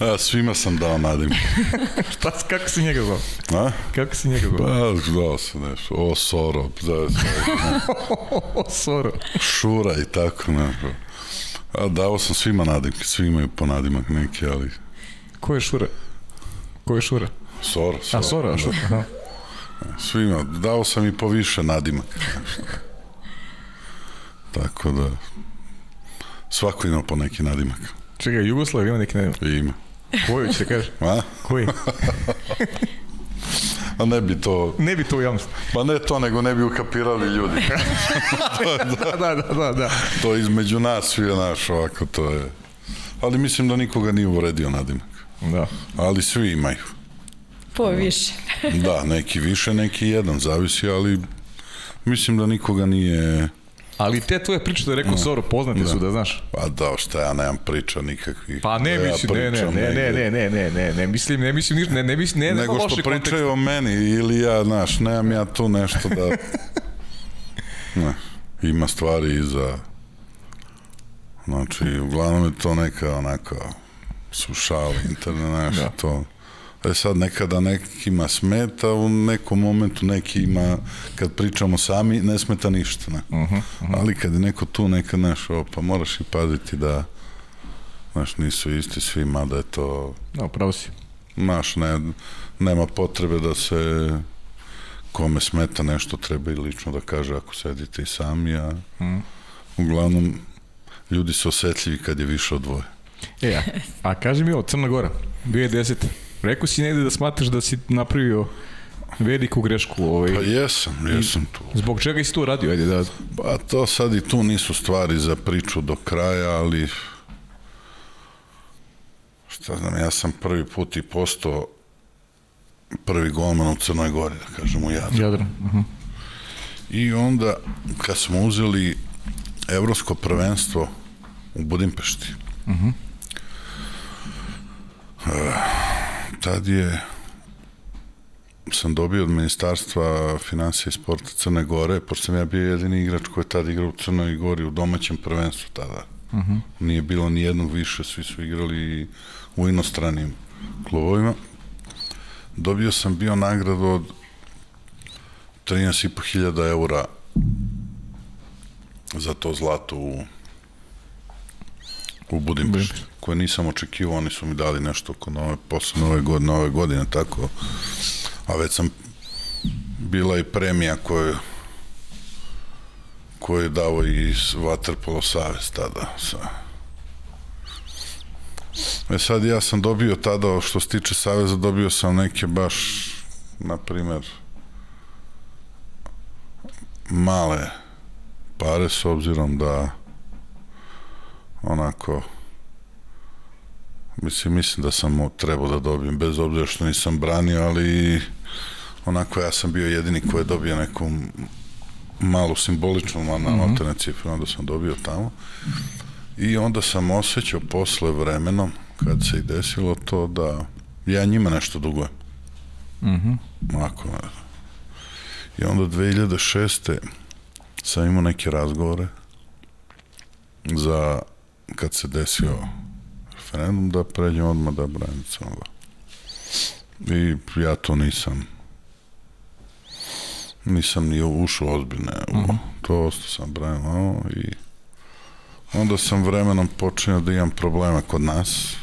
A, svima sam dao nadim. pa kako si njega zvao? A? Kako si njega zvao? Pa, dao sam nešto. O, Soro. Da, o, Soro. Šura i tako, ne. A dao sam svima nadimke, svi imaju po nadimak neki, ali... Ko je Šura? Ko je Šura? Sora. Sora. A, Sora, da. Šura, aha. Svima, dao sam i po više nadimaka. Tako da, svako ima po neki nadimak. Čekaj, Jugoslav ima neki nadimak? Ima. Koji će kažeš? A? Koji? A ne bi to... Ne bi to u javnosti. Pa ne to, nego ne bi ukapirali ljudi. to, je, da, Da, da, da, da. to je između nas svi je naš ovako, to je... Ali mislim da nikoga nije uvredio nadimak. Da. Ali svi imaju. Po više. Da, neki više, neki jedan, zavisi, ali mislim da nikoga nije... Ali te tvoje priče da je rekao Soro, poznate su, da znaš. Pa da, šta ja nemam priča nikakvih. Pa ne Da ja mislim, ne, ne, ne, ne, ne, ne, ne, ne, ne, mislim, ne mislim ništa, ne, ne mislim, ne, Nego što pričaju o meni ili ja, znaš, nemam ja tu nešto da... ne, ima stvari iza... Znači, uglavnom je to neka onako sušala internet, znaš, Da. to... E sad, nekada nekima smeta, u nekom momentu neki ima, kad pričamo sami, ne smeta ništa, ne. Mhm, Ali kad je neko tu, neka, znaš, pa moraš i paziti da, znaš, nisu isti svi, mada je to Da, pravo si. Znaš, ne, nema potrebe da se kome smeta nešto treba i lično da kaže ako sedite i sami, a Mhm. uglavnom ljudi su osetljivi kad je više od dvoje. E, a, a kaži mi ovo, Crna Gora, 2010. Rekao si negde da smatraš da si napravio veliku grešku. Ovaj, Pa jesam, jesam tu. Zbog čega si to uradio? Ajde, da, Pa to sad i tu nisu stvari za priču do kraja, ali šta znam, ja sam prvi put i postao prvi golman u Crnoj Gori, da kažem, u Jadru. Jadran. Uh I onda, kad smo uzeli evropsko prvenstvo u Budimpešti, e, tad je sam dobio od ministarstva financija i sporta Crne Gore, pošto sam ja bio jedini igrač koji je tad igrao u Crnoj Gori u domaćem prvenstvu tada. Nije bilo ni jednog više, svi su igrali u inostranim klubovima. Dobio sam bio nagradu od 13.500 eura za to zlato u u Budimpešti. Koje nisam očekivao, oni su mi dali nešto oko nove, posle nove godine, nove godine, tako, a već sam bila i premija koju koju je dao i Waterpolo Savez tada sa. E sad ja sam dobio tada, što se tiče Saveza, dobio sam neke baš, na primer, male pare s obzirom da onako mislim, mislim da sam trebao da dobijem bez obzira što nisam branio ali onako ja sam bio jedini koji je dobio neku malu simboličnu mm -hmm. na cifru onda sam dobio tamo i onda sam osjećao posle vremenom kad se i desilo to da ja njima nešto dugujem Mhm. Ovako, I onda 2006. sam imao neke razgovore za kad se desio referendum da pređem odmah da branim Crnu Goru. I ja to nisam nisam ni ušao ozbiljne u to, ostao sam branio ovo i onda sam vremenom počeo da imam problema kod nas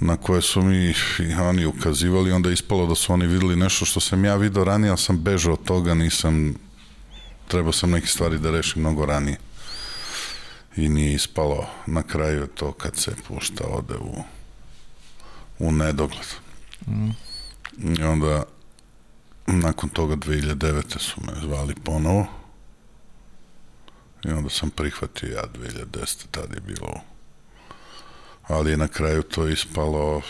na koje su mi i oni ukazivali, onda je ispalo da su oni videli nešto što sam ja video ranije, ali sam bežao od toga, nisam, trebao sam neke stvari da rešim mnogo ranije. I nije ispalo na kraju to kad se pušta ode u, u nedogled. I onda nakon toga 2009. su me zvali ponovo i onda sam prihvatio ja 2010. tad je bilo ali je na kraju to ispalo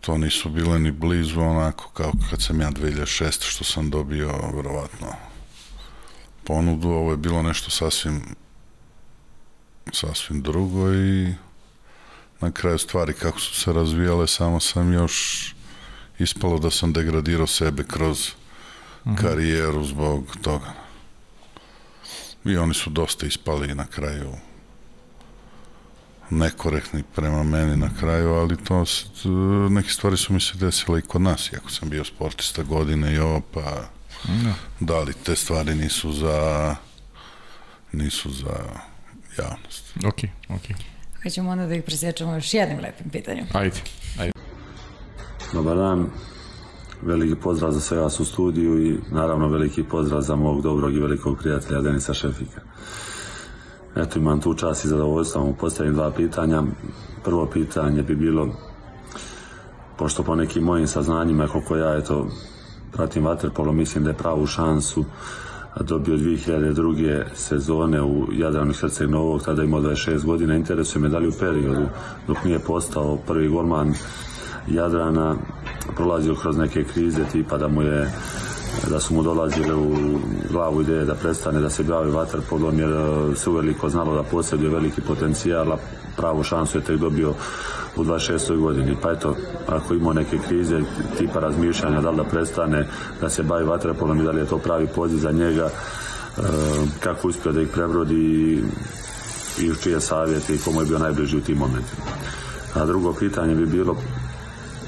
to nisu bile ni blizu onako kao kad sam ja 2006. što sam dobio verovatno ponudu, ovo je bilo nešto sasvim sasvim drugo i na kraju stvari kako su se razvijale samo sam još ispalo da sam degradirao sebe kroz karijeru zbog toga. I oni su dosta ispali na kraju nekorektni prema meni na kraju, ali to t- neke stvari su mi se desile i kod nas, iako sam bio sportista godine i ovo, pa Da. da li te stvari nisu za nisu za javnost. Ok, ok. Hoćemo onda da ih presječemo još jednim lepim pitanjem. Ajde, ajde. Dobar dan. Veliki pozdrav za sve vas u studiju i naravno veliki pozdrav za mog dobrog i velikog prijatelja Denisa Šefika. Eto imam tu čast i zadovoljstvo da mu postavim dva pitanja. Prvo pitanje bi bilo pošto po nekim mojim saznanjima, koliko ja eto, pratim Waterpolo, mislim da je pravu šansu dobio 2002. sezone u Jadranu Herceg Novog, tada imao 26 godina, interesuje me da li u periodu dok nije postao prvi golman Jadrana prolazio kroz neke krize tipa da mu je da su mu dolazile u glavu ideje da prestane da se bavi vaterpolom jer se uveliko znalo da posjeduje veliki potencijal, a pravu šansu je tek dobio u 26. godini. Pa eto, ako imao neke krize tipa razmišljanja da li da prestane da se bavi vaterpolom i da li je to pravi poziv za njega, kako uspio da ih prebrodi i u čije savjete i komu je bio najbliži u tim momentima. A drugo pitanje bi bilo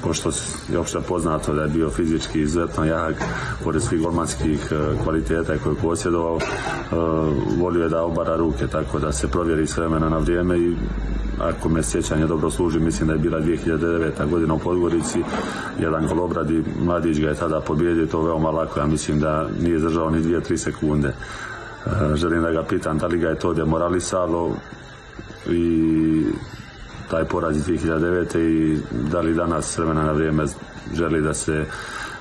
pošto je opšte poznato da je bio fizički izuzetno jak, pored svih golmanskih kvaliteta koje je posjedovao, volio je da obara ruke, tako da se provjeri s vremena na vrijeme i ako me sjećanje dobro služi, mislim da je bila 2009. godina u Podgorici, jedan golobradi mladić ga je tada pobjedio to veoma lako, ja mislim da nije držao ni 2-3 sekunde. Želim da ga pitam da li ga je to demoralisalo i taj poraz iz 2009. i da li danas s vremena na vrijeme želi da se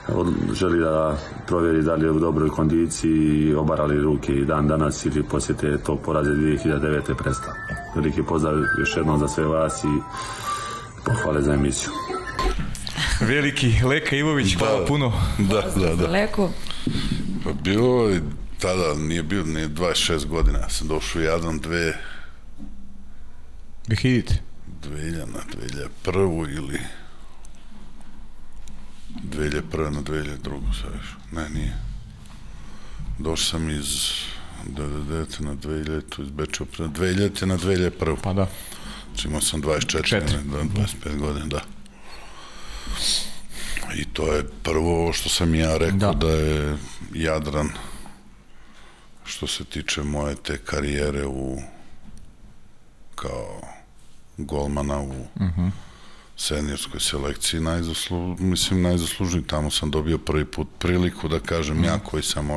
od, želi da provjeri da li je u dobroj kondiciji i obarali ruke i dan danas ili posjete tog poraza 2009. prestao. Veliki pozdrav još jednom za sve vas i pohvale za emisiju. Veliki Leka Ivović, hvala Da. puno. Da, da, da. Leku. Pa bilo je, tada nije bilo ni 26 godina, sam došao u Jadran dve, Behidite. 2000 na 2001 ili 2001 na 2002 sad još. Ne, nije. Došao sam iz 99 na 2000 iz Beča pre 2000 na 2001. Pa da. Znači imao sam 24, Četiri. ne, da, 25 godina, da. I to je prvo što sam ja rekao da, da je Jadran što se tiče moje te karijere u kao golmana u Mhm. seniorskoj selekciji najzaslu, mislim najzaslužniji tamo sam dobio prvi put priliku da kažem ja koji sam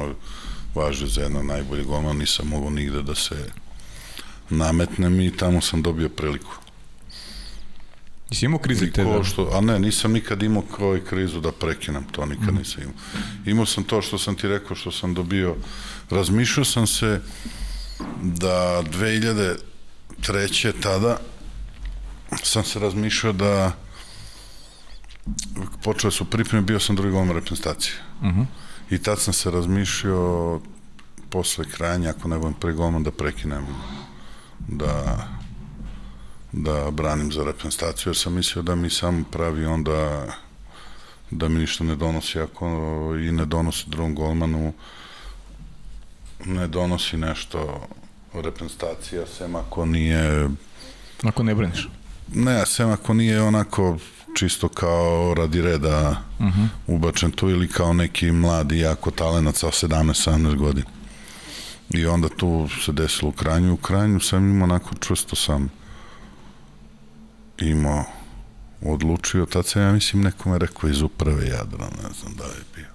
važio za jedno najbolji golman nisam mogao nigde da se nametnem i tamo sam dobio priliku Jesi imao krize te da? što, a ne, nisam nikad imao kao i krizu da prekinem, to nikad nisam imao. Imao sam to što sam ti rekao, što sam dobio, razmišljao sam se da 2003. tada sam se razmišljao da počele su pripreme, bio sam drugi golman reprezentacije. I tad sam se razmišljao posle krajanja, ako ne budem prvi golman, da prekinem da da branim za reprezentaciju, jer sam mislio da mi samo pravi onda da mi ništa ne donosi ako i ne donosi drugom golmanu ne donosi nešto reprezentacija sem ako nije Ako ne braniš. Ne, sem ako nije onako čisto kao radi reda uh -huh. ubačen tu ili kao neki mladi jako talenat sa 17-17 godina. I onda tu se desilo u Kranju. U Kranju sam imao onako čvrsto sam imao odlučio, tad sam ja mislim nekome rekao iz uprave Jadra, ne znam da je bio.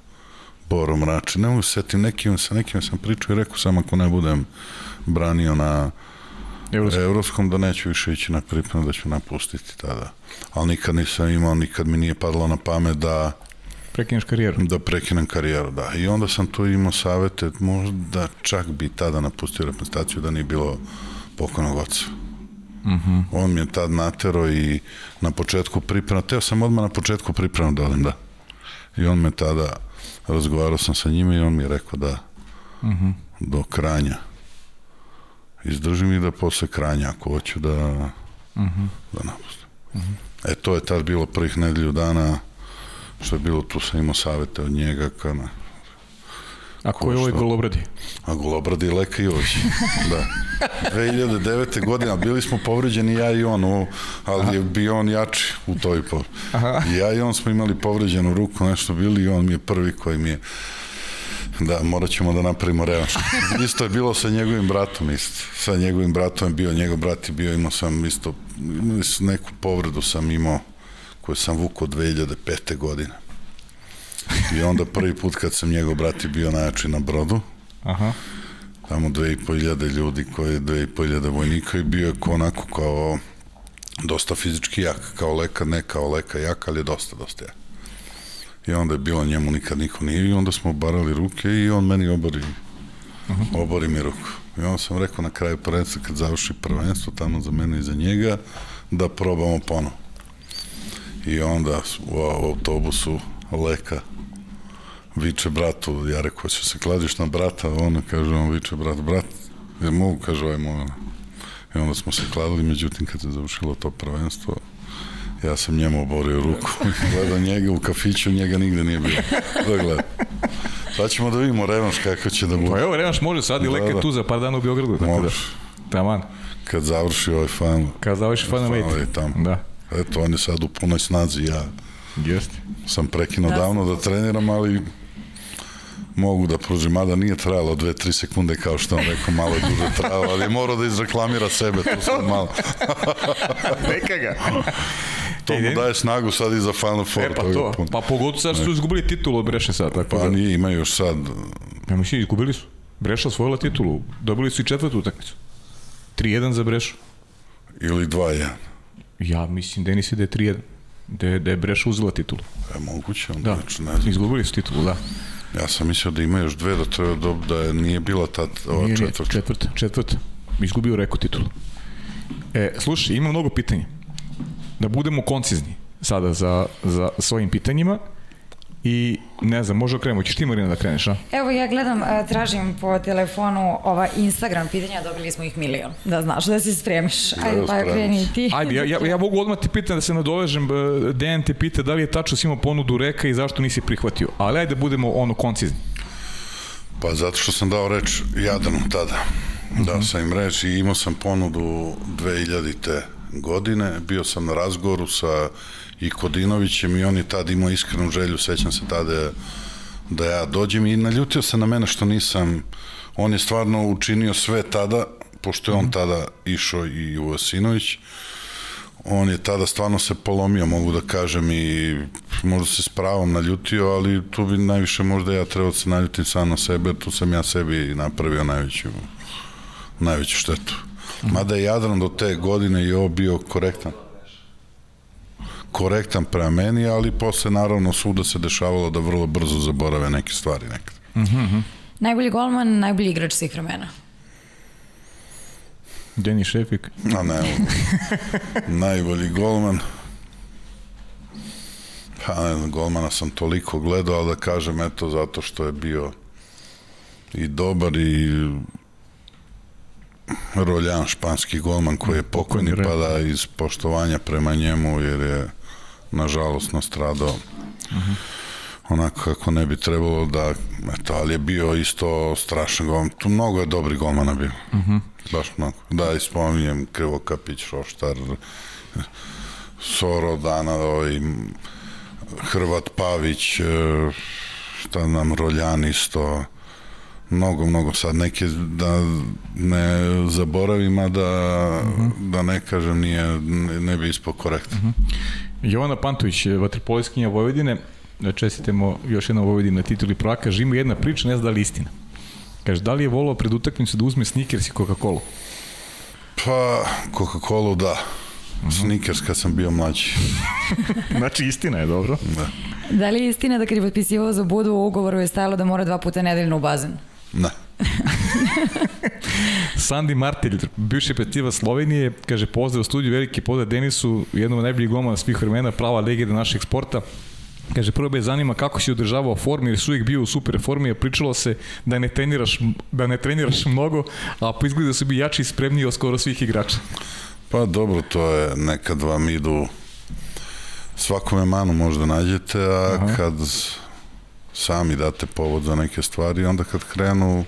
Boro Mrači, ne mogu se setim, nekim, sa nekim sam pričao i rekao sam ako ne budem branio na Evropski. Evropskom da neću više ići na pripremu, da ću napustiti tada. Ali nikad nisam imao, nikad mi nije padalo na pamet da Prekineš karijeru. da prekinem karijeru, da. I onda sam tu imao savete, možda čak bi tada napustio reprezentaciju da nije bilo pokojnog oca. Mm -hmm. On mi je tad natero i na početku priprema, teo sam odmah na početku priprema da odem, da. I on me tada, razgovarao sam sa njima i on mi je rekao da mm -hmm. do kranja izdržim i da posle kranja ako hoću da, mm -hmm. da napustim. Mm -hmm. E to je tad bilo prvih nedelju dana što je bilo tu sam imao savete od njega kana, A ko je ovaj golobradi? a Golobradi i Leka Jović. da. 2009. godina bili smo povređeni ja i on, u, ali je bio on jači u toj po. Ja i on smo imali povređenu ruku, nešto bili i on mi je prvi koji mi je Da, morat ćemo da napravimo revanš. Isto je bilo sa njegovim bratom isto. Sa njegovim bratom je bio, njegov brat je bio, imao sam isto, neku povredu sam imao koju sam vukao 2005. godine. I onda prvi put kad sam njegov brat je bio najjači na brodu, Aha. tamo 2500 ljudi koji je 2500 vojnika i bio je ko onako kao dosta fizički jak, kao leka, ne kao leka jak, ali je dosta, dosta jak. I onda je bilo njemu nikad niko nije i onda smo obarali ruke i on meni obori, uh -huh. obori mi ruku. I onda sam rekao na kraju prvenstva kad završi prvenstvo tamo za mene i za njega da probamo ponovo. I onda u autobusu leka viče bratu, ja rekao, ću se kladiš na brata, ona kaže, on viče brat, brat, ja mogu, kaže ovaj moj. I onda smo se kladili, međutim, kad se završilo to prvenstvo, ja sam njemu oborio ruku i gledao njega u kafiću, njega nigde nije bilo. Da gleda. Sad ćemo da vidimo revanš kako će da bude. Pa evo, revanš može, sad i da, Leke da. tu za par dana u Beogradu. Tako da, taman. Kad završi ovaj fan. Kad završi fan, fan tamo. Da. Eto, on je sad u punoj snazi, ja Jeste. sam prekinuo da. davno da treniram, ali mogu da pružim, mada nije trajalo 2-3 sekunde kao što on rekao, malo je duže trajalo, ali je morao da izreklamira sebe, tu sad malo. Neka ga. to mu daje snagu sad i za Final Four. E, pa to, pa pogotovo sad su izgubili titulu od Breše sad. Tako pa da... nije, imaju još sad. Ja mislim, izgubili su. Breša osvojila titulu, dobili su i četvrtu utakmicu. 3-1 za Brešu. Ili 2-1. Ja mislim da je nisi da je 3-1. Da je, da je Breša uzela titulu. E, moguće. Onda, da, znači, ne znam. izgubili su titulu, da. Ja sam mislio da ima još dve, da, to, da, da je, nije bila ta ova nije, četvrta. Četvrta, četvrta. Izgubio reku titulu. E, slušaj, ima mnogo pitanja. Da budemo koncizni sada za, za svojim pitanjima i ne znam, može okrenemo, ćeš ti Marina da kreneš, a? Evo ja gledam, tražim po telefonu ova Instagram pitanja, dobili smo ih milion, da znaš, da se spremiš. Da, Ajde, pa kreni ti. Ajde, ja, ja, ja mogu odmah ti pitan da se nadovežem, Dejan te pita da li je tačno si imao ponudu reka i zašto nisi prihvatio, ali ajde da budemo ono koncizni. Pa zato što sam dao reč Jadranu tada. Dao sam im reč i imao sam ponudu 2000. godine, bio sam na razgovoru sa i Kodinovićem i on je tad imao iskrenu želju, sećam se tada da ja dođem i naljutio se na mene što nisam, on je stvarno učinio sve tada, pošto je on mhm. tada išao i u Vasinović, on je tada stvarno se polomio, mogu da kažem, i možda se s pravom naljutio, ali tu bi najviše možda ja trebao da se naljutim sam na sebe, tu sam ja sebi napravio najveću, najveću štetu. Mhm. Mada je Jadran do te godine i ovo bio korektan korektan prema meni, ali posle naravno svuda se dešavalo da vrlo brzo zaborave neke stvari nekad. Mm -hmm. Najbolji golman, najbolji igrač svih vremena. Deni Šefik. A ne, najbolji golman. Pa ne znam, golmana sam toliko gledao, ali da kažem, eto, zato što je bio i dobar i Roljan, španski golman koji je pokojni, pa da iz poštovanja prema njemu, jer je nažalost nastradao uh -huh. onako kako ne bi trebalo da eto, ali je bio isto strašan golman tu mnogo je dobri golmana bio uh -huh. baš mnogo da ispominjem Krivokapić, Šoštar Soro Dana ovaj, Hrvat Pavić e, šta nam Roljan isto mnogo, mnogo sad neke da ne zaboravim, a da, uh -huh. da ne kažem nije, ne, ne bi ispao korektno. Uh -huh. Jovana Pantović, vaterpoliskinja Vojvodine, čestitemo još jednom Vojvodina na tituli prvaka, žima jedna priča, ne zna da li istina. Kaže, da li je volao pred utakmicu da uzme Snickers i Coca-Cola? Pa, Coca-Cola da. Mm -hmm. Snickers kad sam bio mlađi. znači istina je, dobro. Da. Da li je istina da kad je potpisivao za Budu u ugovoru je stajalo da mora dva puta nedeljno u bazen? Ne. Sandi Martelj, bivši petiva Slovenije, kaže pozdrav u studiju, veliki pozdrav Denisu, jednom od najboljih gomana svih vremena, prava legenda našeg sporta. Kaže, prvo me zanima kako si održavao formu, jer si uvijek bio u super formi, a pričalo se da ne treniraš, da ne treniraš mnogo, a po izgledu su bi jači i spremniji od skoro svih igrača. Pa dobro, to je, nekad vam idu svakome manu možda nađete, a Aha. kad sami date povod za neke stvari, onda kad krenu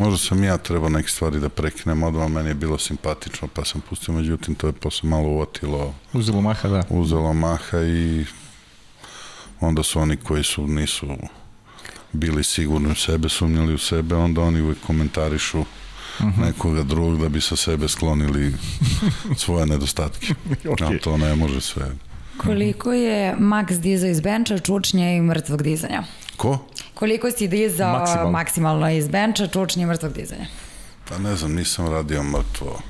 Možda sam ja trebao neke stvari da prekinem odmah, meni je bilo simpatično, pa sam pustio, međutim, to je posle malo uvotilo. Uzelo maha, da. Uzelo maha i onda su oni koji su nisu bili sigurni u sebe, sumnjali u sebe, onda oni uvek komentarišu uh mhm. -huh. nekoga drugog da bi sa sebe sklonili svoje nedostatke. okay. A to ne može sve. Koliko je Max dizao iz benča, čučnje i mrtvog dizanja? Ko? Koliko si dizao maksimalno, maksimalno iz benča, čučnje i mrtvog dizanja? Pa ne znam, nisam radio mrtvo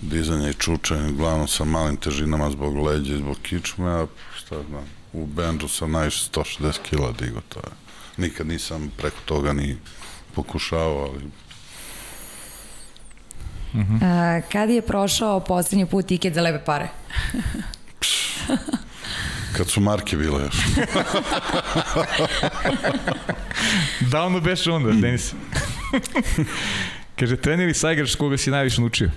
dizanja i čučanja, uglavnom sa malim težinama zbog leđa i zbog kičme, a šta znam, u bendu sam najviše 160 kila digo, to je. Nikad nisam preko toga ni pokušao, ali A, kad je prošao poslednji put tiket za lepe pare? Kad su marke bile još. Davno beše onda, Denis. Kaže, trener ili saigrač s koga si najviše naučio?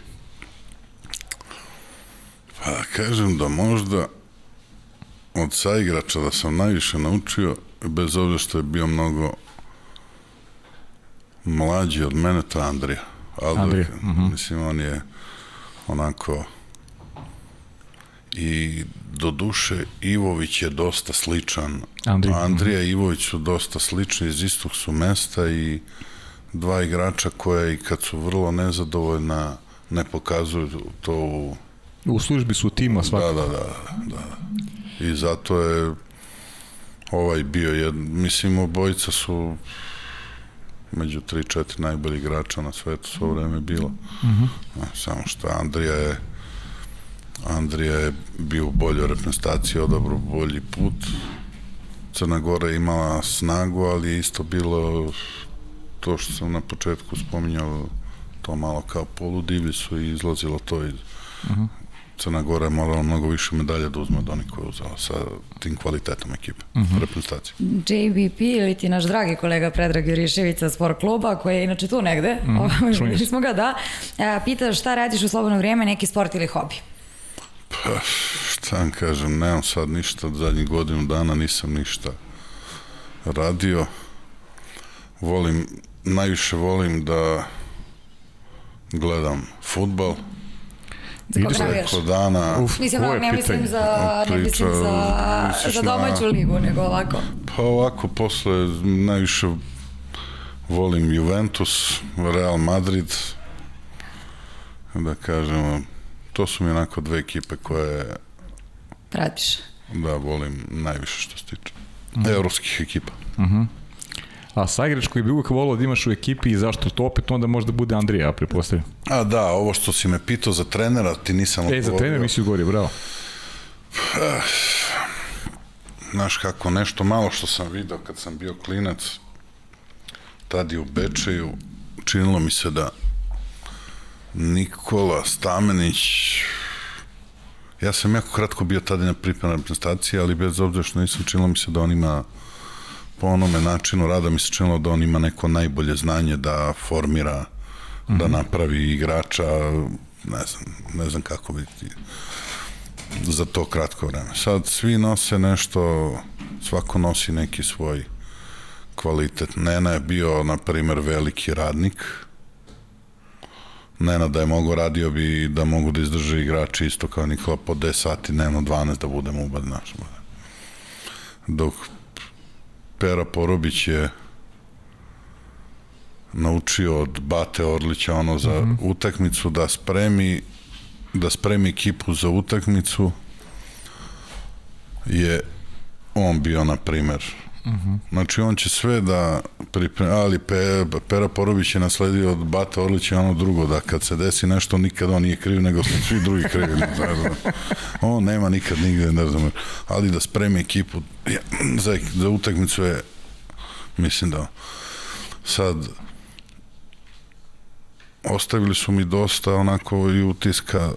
Pa kažem da možda od saigrača da sam najviše naučio, bez obzira što je bio mnogo mlađi od mene, to je Andrija. Andrija, -huh. mislim, on je onako i do duše Ivović je dosta sličan. Andrija. Andrija i Ivović su dosta slični, iz istog su mesta i dva igrača koja i kad su vrlo nezadovoljna ne pokazuju to u U službi su tima svakako. Da, da, da, da. I zato je ovaj bio jed, mislim obojica su među 3-4 najbolji igrača na svetu svo vreme bilo. Mm -hmm. Samo što Andrija je Andrija je bio u boljoj reprezentaciji, odabro bolji put. Crna Gora je imala snagu, ali je isto bilo to što sam na početku spominjao, to malo kao poludivlji su i izlazilo to iz uh -huh. Crna Gora je morala mnogo više medalja da uzme od onih koje je uzela sa tim kvalitetom ekipe, uh -huh. reprezentacije. JBP ili ti naš dragi kolega Predrag Juriševica sport kluba, koji je inače tu negde, mm, smo ga, da, pita šta radiš u slobodno vrijeme, neki sport ili hobi? Pa, šta vam kažem, nemam sad ništa od zadnjih godinu dana, nisam ništa radio. Volim, najviše volim da gledam futbal. Za koga navijaš? dana... Uf, mislim, no, ne mislim za, ne mislim za, za domaću na, ligu, nego ovako. Pa ovako, posle najviše volim Juventus, Real Madrid, da kažemo, to su mi onako dve ekipe koje... Pratiš. Da, volim najviše što se tiče mm -hmm. evropskih ekipa. Mm -hmm. A saigrač koji bi uvek volao da imaš u ekipi i zašto to opet onda možda bude Andrija, ja prepostavljam. A da, ovo što si me pitao za trenera, ti nisam odgovorio. E, za trenera mi si ugovorio, bravo. Znaš kako, nešto malo što sam video kad sam bio klinac, tad je u Bečeju, činilo mi se da Nikola Stamenić ja sam jako kratko bio tada na pripremnoj reprezentaciji, ali bez obzira što nisam činilo mi se da on ima po onome načinu rada mi se činilo da on ima neko najbolje znanje da formira, mm -hmm. da mhm. napravi igrača, ne znam, ne znam kako biti za to kratko vreme. Sad svi nose nešto, svako nosi neki svoj kvalitet. Nena je bio, na primer, veliki radnik, Nena da je mogo radio bi da mogu da izdrže igrači isto kao Nikola po 10 sati, dnevno 12 da budemo ubad naš. Dok Pera Porobić je naučio od Bate Orlića ono za mm -hmm. utakmicu da spremi da spremi ekipu za utakmicu je on bio na primer Uh -huh. Znači on će sve da pripremi, ali Pe, Pera Porović je nasledio od Bata Orlića ono drugo, da kad se desi nešto nikad on nije kriv, nego su svi drugi krivi. Ne znam. On nema nikad nigde, ne znam, ali da spremi ekipu za, za utakmicu je, mislim da sad ostavili su mi dosta onako i utiska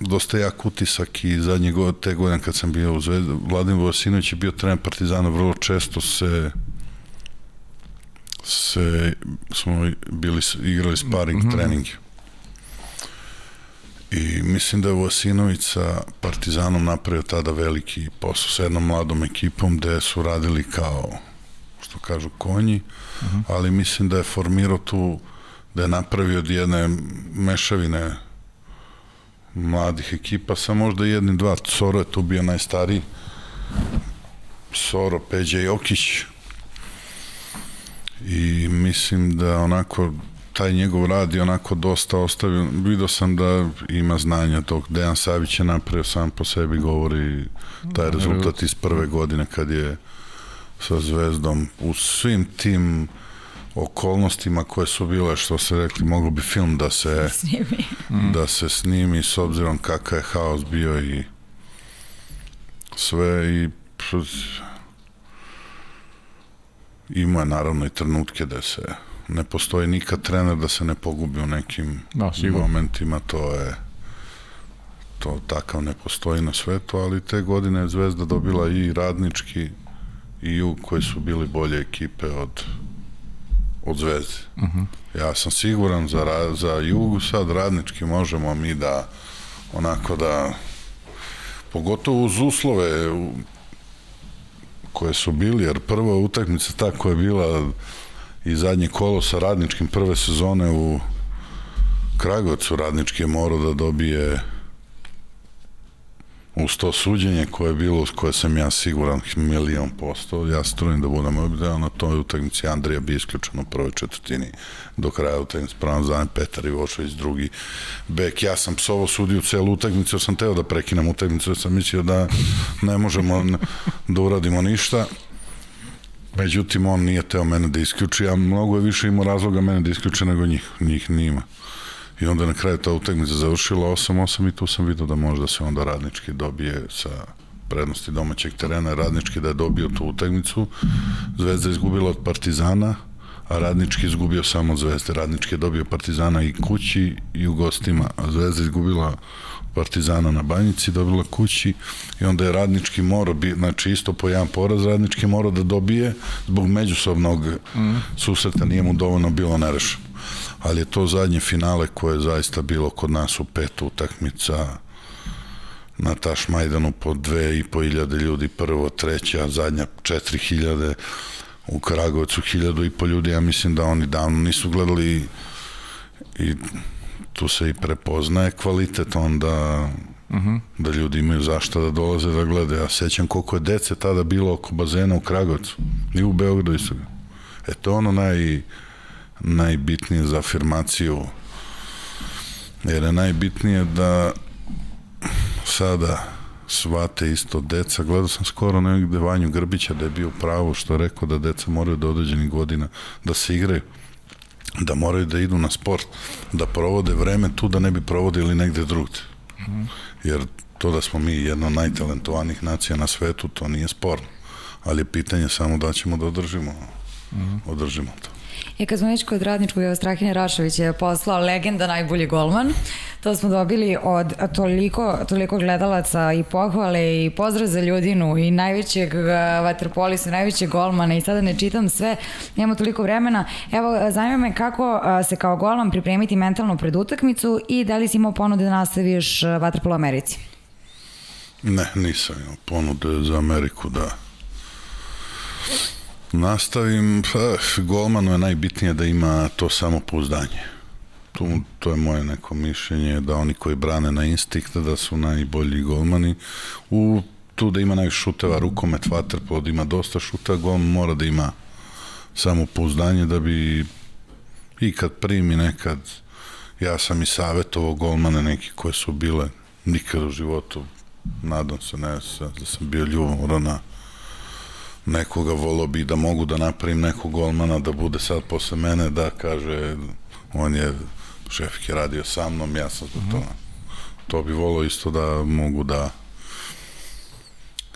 dosta jak utisak i zadnje godine, te godine kad sam bio u Zvezdi, Vladimir Vosinović je bio trener Partizana, vrlo često se se smo bili igrali sparing mm -hmm. treninge. I mislim da je Vosinović sa Partizanom napravio tada veliki posao sa jednom mladom ekipom gde su radili kao što kažu konji, mm -hmm. ali mislim da je formirao tu da je napravio od jedne mešavine mladih ekipa sa možda jednim, dva. Soro je tu bio najstariji. Soro, Peđa Jokić. I mislim da onako taj njegov rad je onako dosta ostavio. Vidio sam da ima znanja tog. Dejan Savić je napravio sam po sebi govori taj rezultat iz prve godine kad je sa Zvezdom u svim tim okolnostima koje su bile, što se rekli, moglo bi film da se Snimi. da se snimi s obzirom kakav je haos bio i sve i ima naravno i trenutke da se ne postoji nikad trener da se ne pogubi u nekim Da, sigurno. momentima, to je to takav ne postoji na svetu, ali te godine je Zvezda dobila i radnički i jug koji su bili bolje ekipe od od Zvezde. Uh -huh. Ja sam siguran za, za jugu sad radnički možemo mi da onako da pogotovo uz uslove koje su bili, jer prva utakmica ta koja je bila i zadnje kolo sa radničkim prve sezone u Kragovcu radnički je morao da dobije uz to suđenje koje je bilo, koje sam ja siguran milion posto, ja se trudim da budem obdeo na toj utakmici Andrija bi isključen u prvoj četvrtini. Do kraja utakmice, pravom zajem Petar Ivošović, drugi bek, ja sam psovo sudio celu utakmicu, sam teo da prekinem utakmicu, jer sam mislio da ne možemo da uradimo ništa, međutim on nije teo mene da isključi, a mnogo je više imao razloga mene da isključi nego njih, njih nima. I onda na kraju ta utakmica završila 8-8 i tu sam vidio da možda se onda radnički dobije sa prednosti domaćeg terena, radnički da je dobio tu utakmicu. Zvezda je izgubila od Partizana, a radnički izgubio samo od Zvezde. Radnički je dobio Partizana i kući i u gostima, a Zvezda je izgubila Partizana na Banjici, dobila kući i onda je radnički morao, bi, znači isto po jedan poraz, radnički morao da dobije zbog međusobnog mm. susreta, nije mu dovoljno bilo nerešeno ali je to zadnje finale koje je zaista bilo kod nas u pet utakmica na Tašmajdanu po dve i po hiljade ljudi, prvo, treća, zadnja četiri hiljade, u Kragovcu hiljadu i po ljudi, ja mislim da oni davno nisu gledali i, i tu se i prepoznaje kvalitet onda uh -huh. da ljudi imaju zašto da dolaze da gledaju. Ja sećam koliko je dece tada bilo oko bazena u Kragovcu i u Beogradu isto. E to je ono naj najbitnije za afirmaciju jer je najbitnije da sada svate isto deca. Gledao sam skoro negde Vanju Grbića da je bio pravo što je rekao da deca moraju do određenih godina da se igraju da moraju da idu na sport, da provode vreme tu da ne bi provodili negde drugde. Jer to da smo mi jedna od najtalentovanijih nacija na svetu, to nije sporno. Ali je pitanje samo da ćemo da održimo, održimo to. I kad smo već kod radničkog, evo Strahinja Rašović je poslao legenda najbolji golman. To smo dobili od toliko, toliko gledalaca i pohvale i pozdrav za ljudinu i najvećeg vaterpolisa, najvećeg golmana i sada ne čitam sve, nemamo toliko vremena. Evo, zanima me kako se kao golman pripremiti mentalno pred utakmicu i da li si imao ponude da nastaviš vaterpolo Americi? Ne, nisam imao ponude za Ameriku da nastavim. Pa, golmanu je najbitnije da ima to samopouzdanje. Tu, to je moje neko mišljenje da oni koji brane na instinkt da su najbolji golmani. U tu da ima najviše šuteva, rukomet, vaterpolo, da ima dosta šuta, golman mora da ima samopouzdanje da bi i kad primi nekad ja sam i savjetovao golmane neki koje su bile nikad u životu nadam se ne da sam bio ljubomoran na nekoga volao bi da mogu da napravim nekog golmana da bude sad posle mene da kaže on je šef je radio sa mnom ja sam zbog toga to bi volao isto da mogu da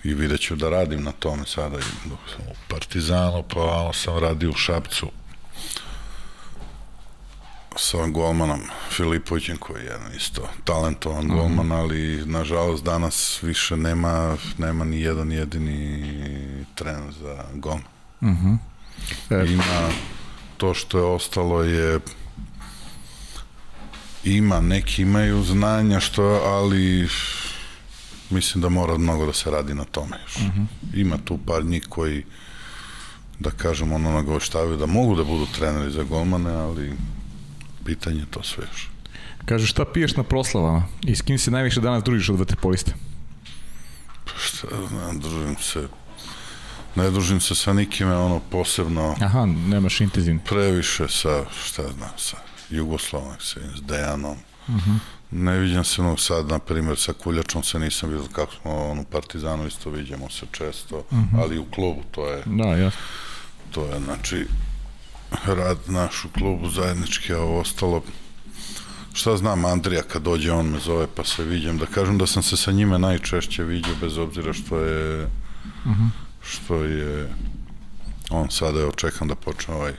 i vidjet ću da radim na tome sada dok sam u Partizanu pa ono sam radio u Šapcu sa golmanom Filipovićem koji je jedan isto talentovan golman, ali nažalost danas više nema, nema ni jedan jedini tren za golman. Uh -huh. e. Ima to što je ostalo je ima, neki imaju znanja što, ali mislim da mora mnogo da se radi na tome još. Uh -huh. Ima tu par njih koji da kažem ono nagoštavaju da mogu da budu treneri za golmane, ali pitanje to sve još. Kaže, šta piješ na proslavama i s kim se najviše danas družiš od vaterpolista? Pa šta znam, družim se ne družim se sa nikime ono posebno Aha, nemaš intenzivno previše sa, šta znam, sa Jugoslavnom sa Dejanom uh -huh. ne viđam se ono sad, na primjer, sa Kuljačom se nisam vidio kako smo ono, Partizanu isto viđamo se često, uh -huh. ali u klubu to je da, jasno to je, znači rad naš u klubu zajednički, a ovo ostalo šta znam Andrija kad dođe on me zove pa se viđem da kažem da sam se sa njime najčešće viđao bez obzira što je uh -huh. što je on sada je očekam da počne ovaj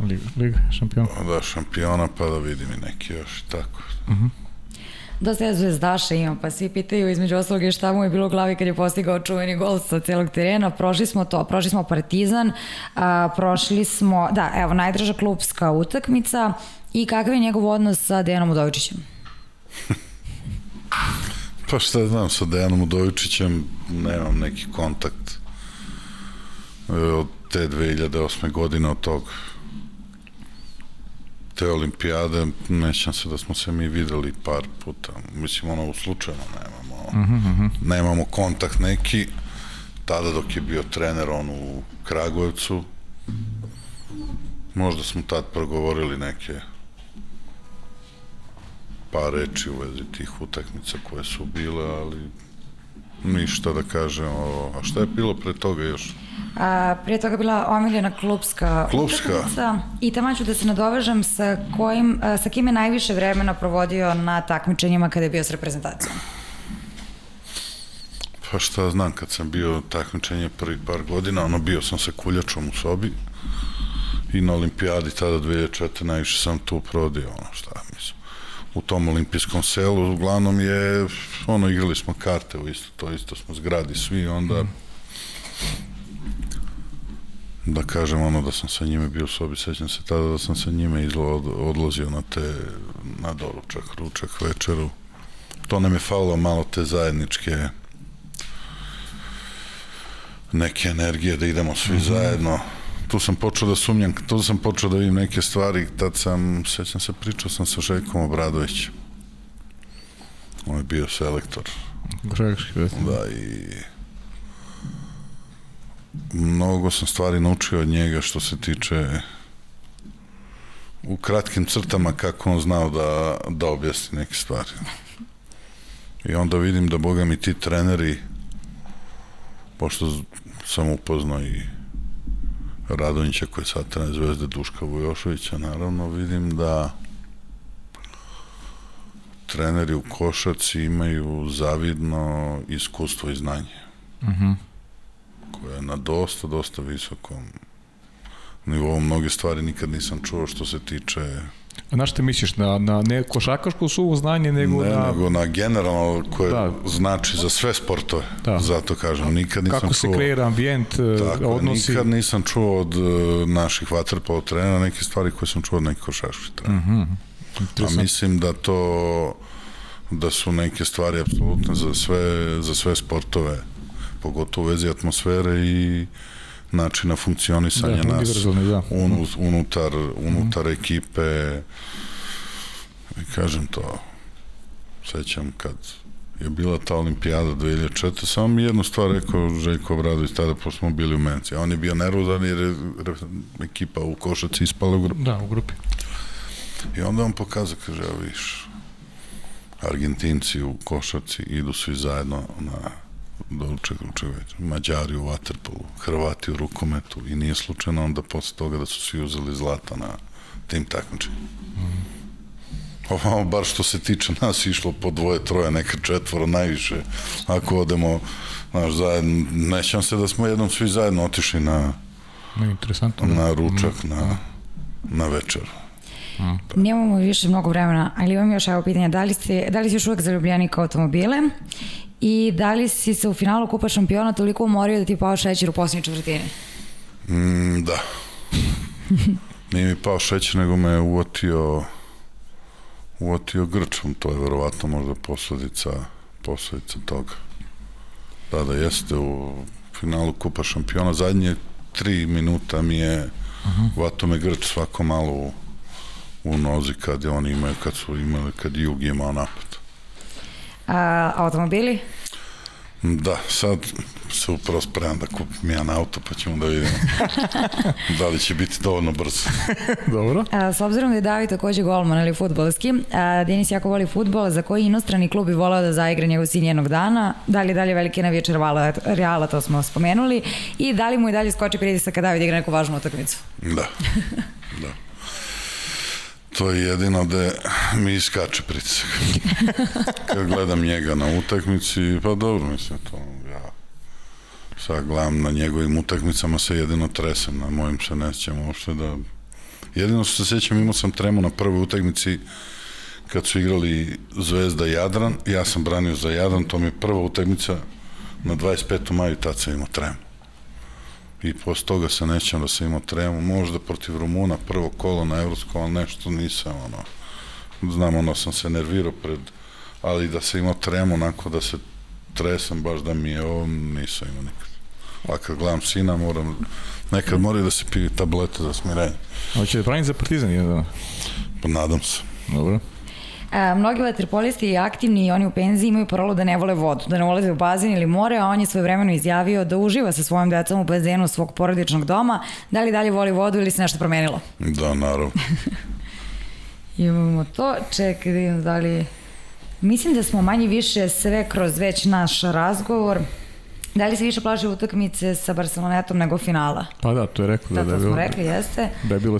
Liga, Liga šampiona. Da, šampiona, pa da vidim i neki još i tako. Uh -huh. Dosta je zvezdaša ima, pa svi pitaju između ostalog šta mu je bilo u glavi kad je postigao čuveni gol sa celog terena. Prošli smo to, prošli smo Partizan, a, prošli smo, da, evo, najdraža klubska utakmica i kakav je njegov odnos sa Dejanom Udovičićem? pa šta znam, sa Dejanom Udovičićem nemam neki kontakt e, od te 2008. godine od tog te olimpijade, nećam se da smo se mi videli par puta, mislim ono slučajno nemamo, uh -huh. nemamo kontakt neki, tada dok je bio trener on u Kragujevcu, možda smo tad progovorili neke par reči u vezi tih utakmica koje su bile, ali ništa da kažem, a šta je bilo pre toga još? A, prije toga bila omiljena klubska, klubska. utakmica i tamo ću da se nadovežem sa, kojim, a, sa kim je najviše vremena provodio na takmičenjima kada je bio s reprezentacijom. Pa šta znam, kad sam bio takmičenje prvi par godina, ono bio sam sa kuljačom u sobi i na olimpijadi tada 2004. najviše sam tu prodio, ono šta mislim u tom olimpijskom selu, uglavnom je, ono, igrali smo karte u isto, to isto smo zgradi svi, onda da kažem ono da sam sa njime bio u sobi, sećam se tada da sam sa njime izlo, od, odlazio na te, na doručak, ručak, večeru. To nam je falilo malo te zajedničke neke energije da idemo svi mm -hmm. zajedno. Tu sam počeo da sumnjam, tu sam počeo da vidim neke stvari, tad sam, sećam se, pričao sam sa Željkom Obradovićem. On je bio selektor. Greški, Da, i mnogo sam stvari naučio od njega što se tiče u kratkim crtama kako on znao da, da objasni neke stvari. I onda vidim da, boga mi, ti treneri, pošto sam upoznao i Radonjića koji je sad trener Zvezde Duška Vujošovića, naravno vidim da treneri u košaci imaju zavidno iskustvo i znanje. Mhm. Uh -huh koja je na dosta, dosta visokom nivou. Mnoge stvari nikad nisam čuo što se tiče na što misliš? Na, na ne košakaško suvo znanje, nego ne, na... nego na generalno koje da. znači za sve sportove. Da. Zato kažem, nikad nisam Kako čuo... Kako se kreira ambijent, e, tako, odnosi... Nikad nisam čuo od uh, naših vaterpolo trenera neke stvari koje sam čuo od nekih košaških trenera. Uh mhm, -huh. A mislim da to da su neke stvari apsolutno za sve, za sve sportove pogotovo u vezi atmosfere i načina funkcionisanja da, nas da. Un, unutar, unutar mm. ekipe i kažem to sećam kad je bila ta olimpijada 2004. Samo mi jednu stvar rekao Željko Obradović tada pošto smo bili u Menci. On je bio nervozan jer je ekipa u košaci ispala u grupi. Da, u grupi. I onda on pokazao, kaže, evo viš, Argentinci u košaci idu svi zajedno na doručak, ručak već. Mađari u Waterpolu, Hrvati u rukometu i nije slučajno onda posle toga da su svi uzeli zlata na tim takmičenju. Mm. Ovo, bar što se tiče nas, išlo po dvoje, troje, neka četvora, najviše. Ako odemo, znaš, zajedno, nećam se da smo jednom svi zajedno otišli na, no, interesantno, na da. ručak, mm. na, na večer. Mm. Nemamo više mnogo vremena, ali imam još evo pitanje, da li, ste, da li si još uvek zaljubljeni kao automobile I da li si se u finalu Kupa šampiona toliko umorio da ti pao šećer u posljednjoj četvrtini? Mm, da. Nije mi pao šećer, nego me uvotio uvotio grčom, to je verovatno možda posledica, posledica toga. Da, da jeste u finalu Kupa šampiona, zadnje tri minuta mi je uh -huh. vato me grč svako malo u, u nozi kad je oni imaju, kad su imali, kad Jug imao napad. A, automobili? Da, sad se upravo spremam da kupim jedan auto, pa ćemo da vidimo da li će biti dovoljno brzo. Dobro. A, s obzirom da je David takođe golman ili futbolski, a, Denis jako voli futbol, za koji inostrani klub bi volao da zaigra njegov sin jednog dana, da li je dalje veliki navijač Reala, Reala, to smo spomenuli, i da li mu i dalje skoči pritisak kada David igra neku važnu utakmicu? Da, da. To je jedino da mi iskače pritisak. Kad gledam njega na utakmici, pa dobro, mislim, to ja sad gledam na njegovim utakmicama se jedino tresem, na mojim se ne sjećam uopšte da... Jedino što se sjećam, imao sam tremu na prvoj utakmici kad su igrali Zvezda Jadran, ja sam branio za Jadran, to mi je prva utakmica na 25. maju, tad sam imao tremu i posle toga se nećem da sam imao tremu, možda protiv Rumuna prvo kolo na Evropskom, ali nešto nisam, ono, znam, ono, sam se nervirao pred, ali da se imao tremu, onako da se tresam, baš da mi je ovo, nisam imao nikad. A kad gledam sina, moram, nekad moraju da se piju tablete za smirenje. Hoće da pravim za partizan jedan dan? Pa nadam se. Dobro. A, mnogi vaterpolisti i aktivni i oni u penziji imaju parolu da ne vole vodu, da ne ulaze u bazen ili more, a on je svoje vremeno izjavio da uživa sa svojom decom u bazenu svog porodičnog doma. Da li dalje voli vodu ili se nešto promenilo? Da, naravno. Imamo to. Čekaj da vidim da li... Mislim da smo manje više sve kroz već naš razgovor. Da li se više plaže utakmice sa Barcelonetom nego finala? Pa da, to je rekao da, Da, da, to je smo bilo, rekli, jeste. da je bilo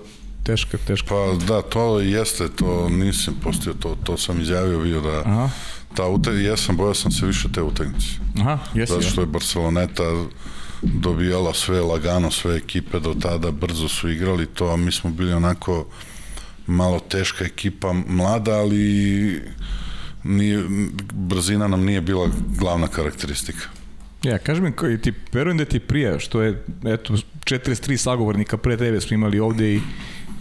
teška, teška. Pa da, to jeste, to nisam postio, to, to sam izjavio bio da Aha, ta utakmica, jesam, bojao sam se više te utakmice. aha, jesi. Zato što je Barceloneta dobijala sve lagano, sve ekipe do tada brzo su igrali to, a mi smo bili onako malo teška ekipa, mlada, ali nije, brzina nam nije bila glavna karakteristika. Ja, kaži mi, koji ti, verujem da ti prija, što je, eto, 43 sagovornika pre tebe smo imali ovde i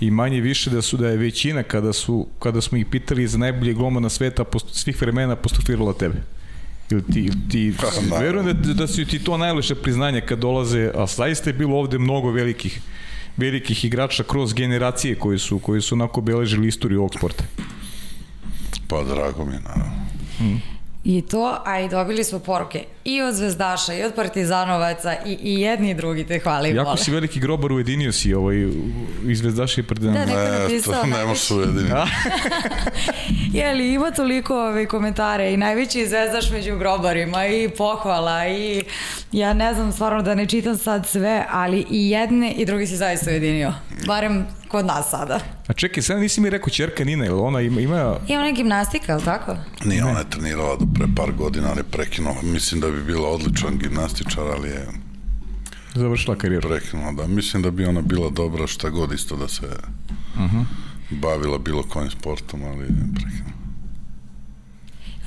i manje više da su da je većina kada su kada smo ih pitali za najbolje golmana sveta post, svih vremena apostrofirala tebe. Ili ti, ili ti Pa, naravno. verujem da, da su ti to najlepše priznanje kad dolaze, a zaista je bilo ovde mnogo velikih velikih igrača kroz generacije koji su koji su onako beležili istoriju ovog sporta. Pa drago mi je, naravno. I to, a i dobili smo poruke i od Zvezdaša, i od Partizanovaca, i, i jedni i drugi te hvale i Jako vole. si veliki grobar ujedinio si ovaj, iz Zvezdaša i Partizana. Da, neko je Ne, napisao to ne najviše- može se ujediniti. Je li ima toliko ove komentare i najveći zvezdaš među grobarima i pohvala i ja ne znam stvarno da ne čitam sad sve, ali i jedne i drugi si zaista ujedinio. Barem kod nas sada. A čekaj, sad nisi mi rekao čerka Nina, jel ona ima, ima I ona je gimnastika, ali tako? Nije ona je trenirala do pre par godina, ali je prekinula. Mislim da bi bila odličan gimnastičar, ali je završila karijeru? prekinula. Da. Mislim da bi ona bila dobra šta god isto da se bavila bilo kojim sportom, ali je prekinula.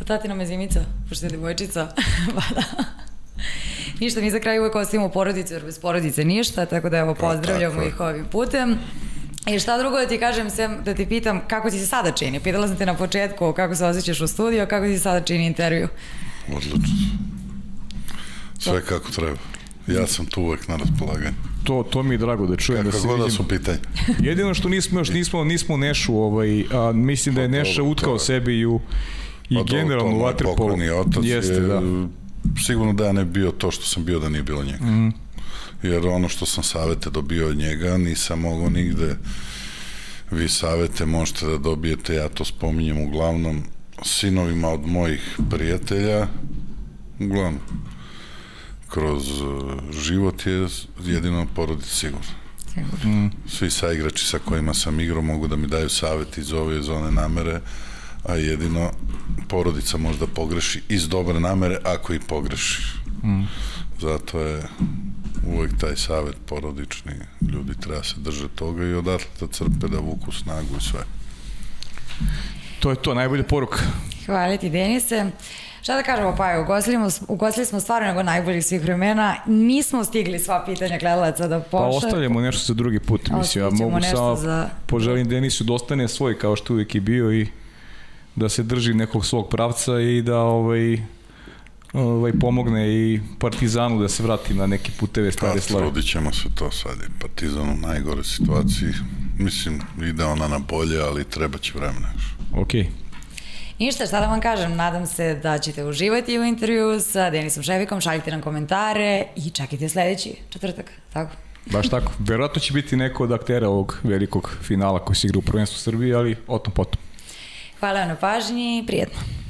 A tatina me zimica, pošto je devojčica. pa da. Ništa, mi za kraj uvek ostavimo porodicu, jer bez porodice ništa, tako da evo pozdravljamo tako je. ih ovim putem. I šta drugo da ti kažem, sem da ti pitam kako ti se sada čini? Pitala sam te na početku kako se osjećaš u studiju, kako ti se sada čini intervju? Odlično. Sve kako treba. Ja sam tu uvek na raspolaganju. To, to mi je drago da čujem da Kako se god da su pitanje. Jedino što nismo još, nismo, nismo Nešu, ovaj, a, mislim da je Pa Neša utkao sebi i, u, i Pa generalno u otac Jeste, je, da. sigurno da ja ne bi bio to što sam bio da nije bilo njega. Mm. Jer ono što sam savete dobio od njega, nisam mogao nigde vi savete možete da dobijete, ja to spominjem uglavnom sinovima od mojih prijatelja, uglavnom kroz uh, život je jedino porodica sigurno. Sigurno. Svi saigrači sa kojima sam igrao mogu da mi daju savjet iz ove iz one namere, a jedino porodica možda pogreši iz dobre namere ako i pogreši. Mm. Zato je uvek taj savjet porodični, ljudi treba se drže toga i odatle da crpe, da vuku snagu i sve. To je to, najbolja poruka. Hvala ti, Denise. Šta da kažemo, pa je, ugostili, smo- ugostili smo stvarno nego najboljih svih vremena. Nismo stigli sva pitanja gledalaca da Pa pošle. ostavljamo nešto za drugi put. Mislim, ja mogu samo za- poželim Denisu da ostane svoj kao što uvijek je bio i da se drži nekog svog pravca i da ovaj, ovaj pomogne i Partizanu da se vrati na neke puteve Pa stare slave. trudit ćemo se to sad je Partizan u najgore situaciji. Mislim, ide ona na bolje, ali treba će vremena još. Okej. Ništa, šta da vam kažem, nadam se da ćete uživati u intervju sa Denisom Ševikom, šaljite nam komentare i čekajte sledeći četvrtak, tako? Baš tako. Verovatno će biti neko od aktera ovog velikog finala koji se igra u prvenstvu Srbije, ali o tom potom. Hvala vam na pažnji i prijetno.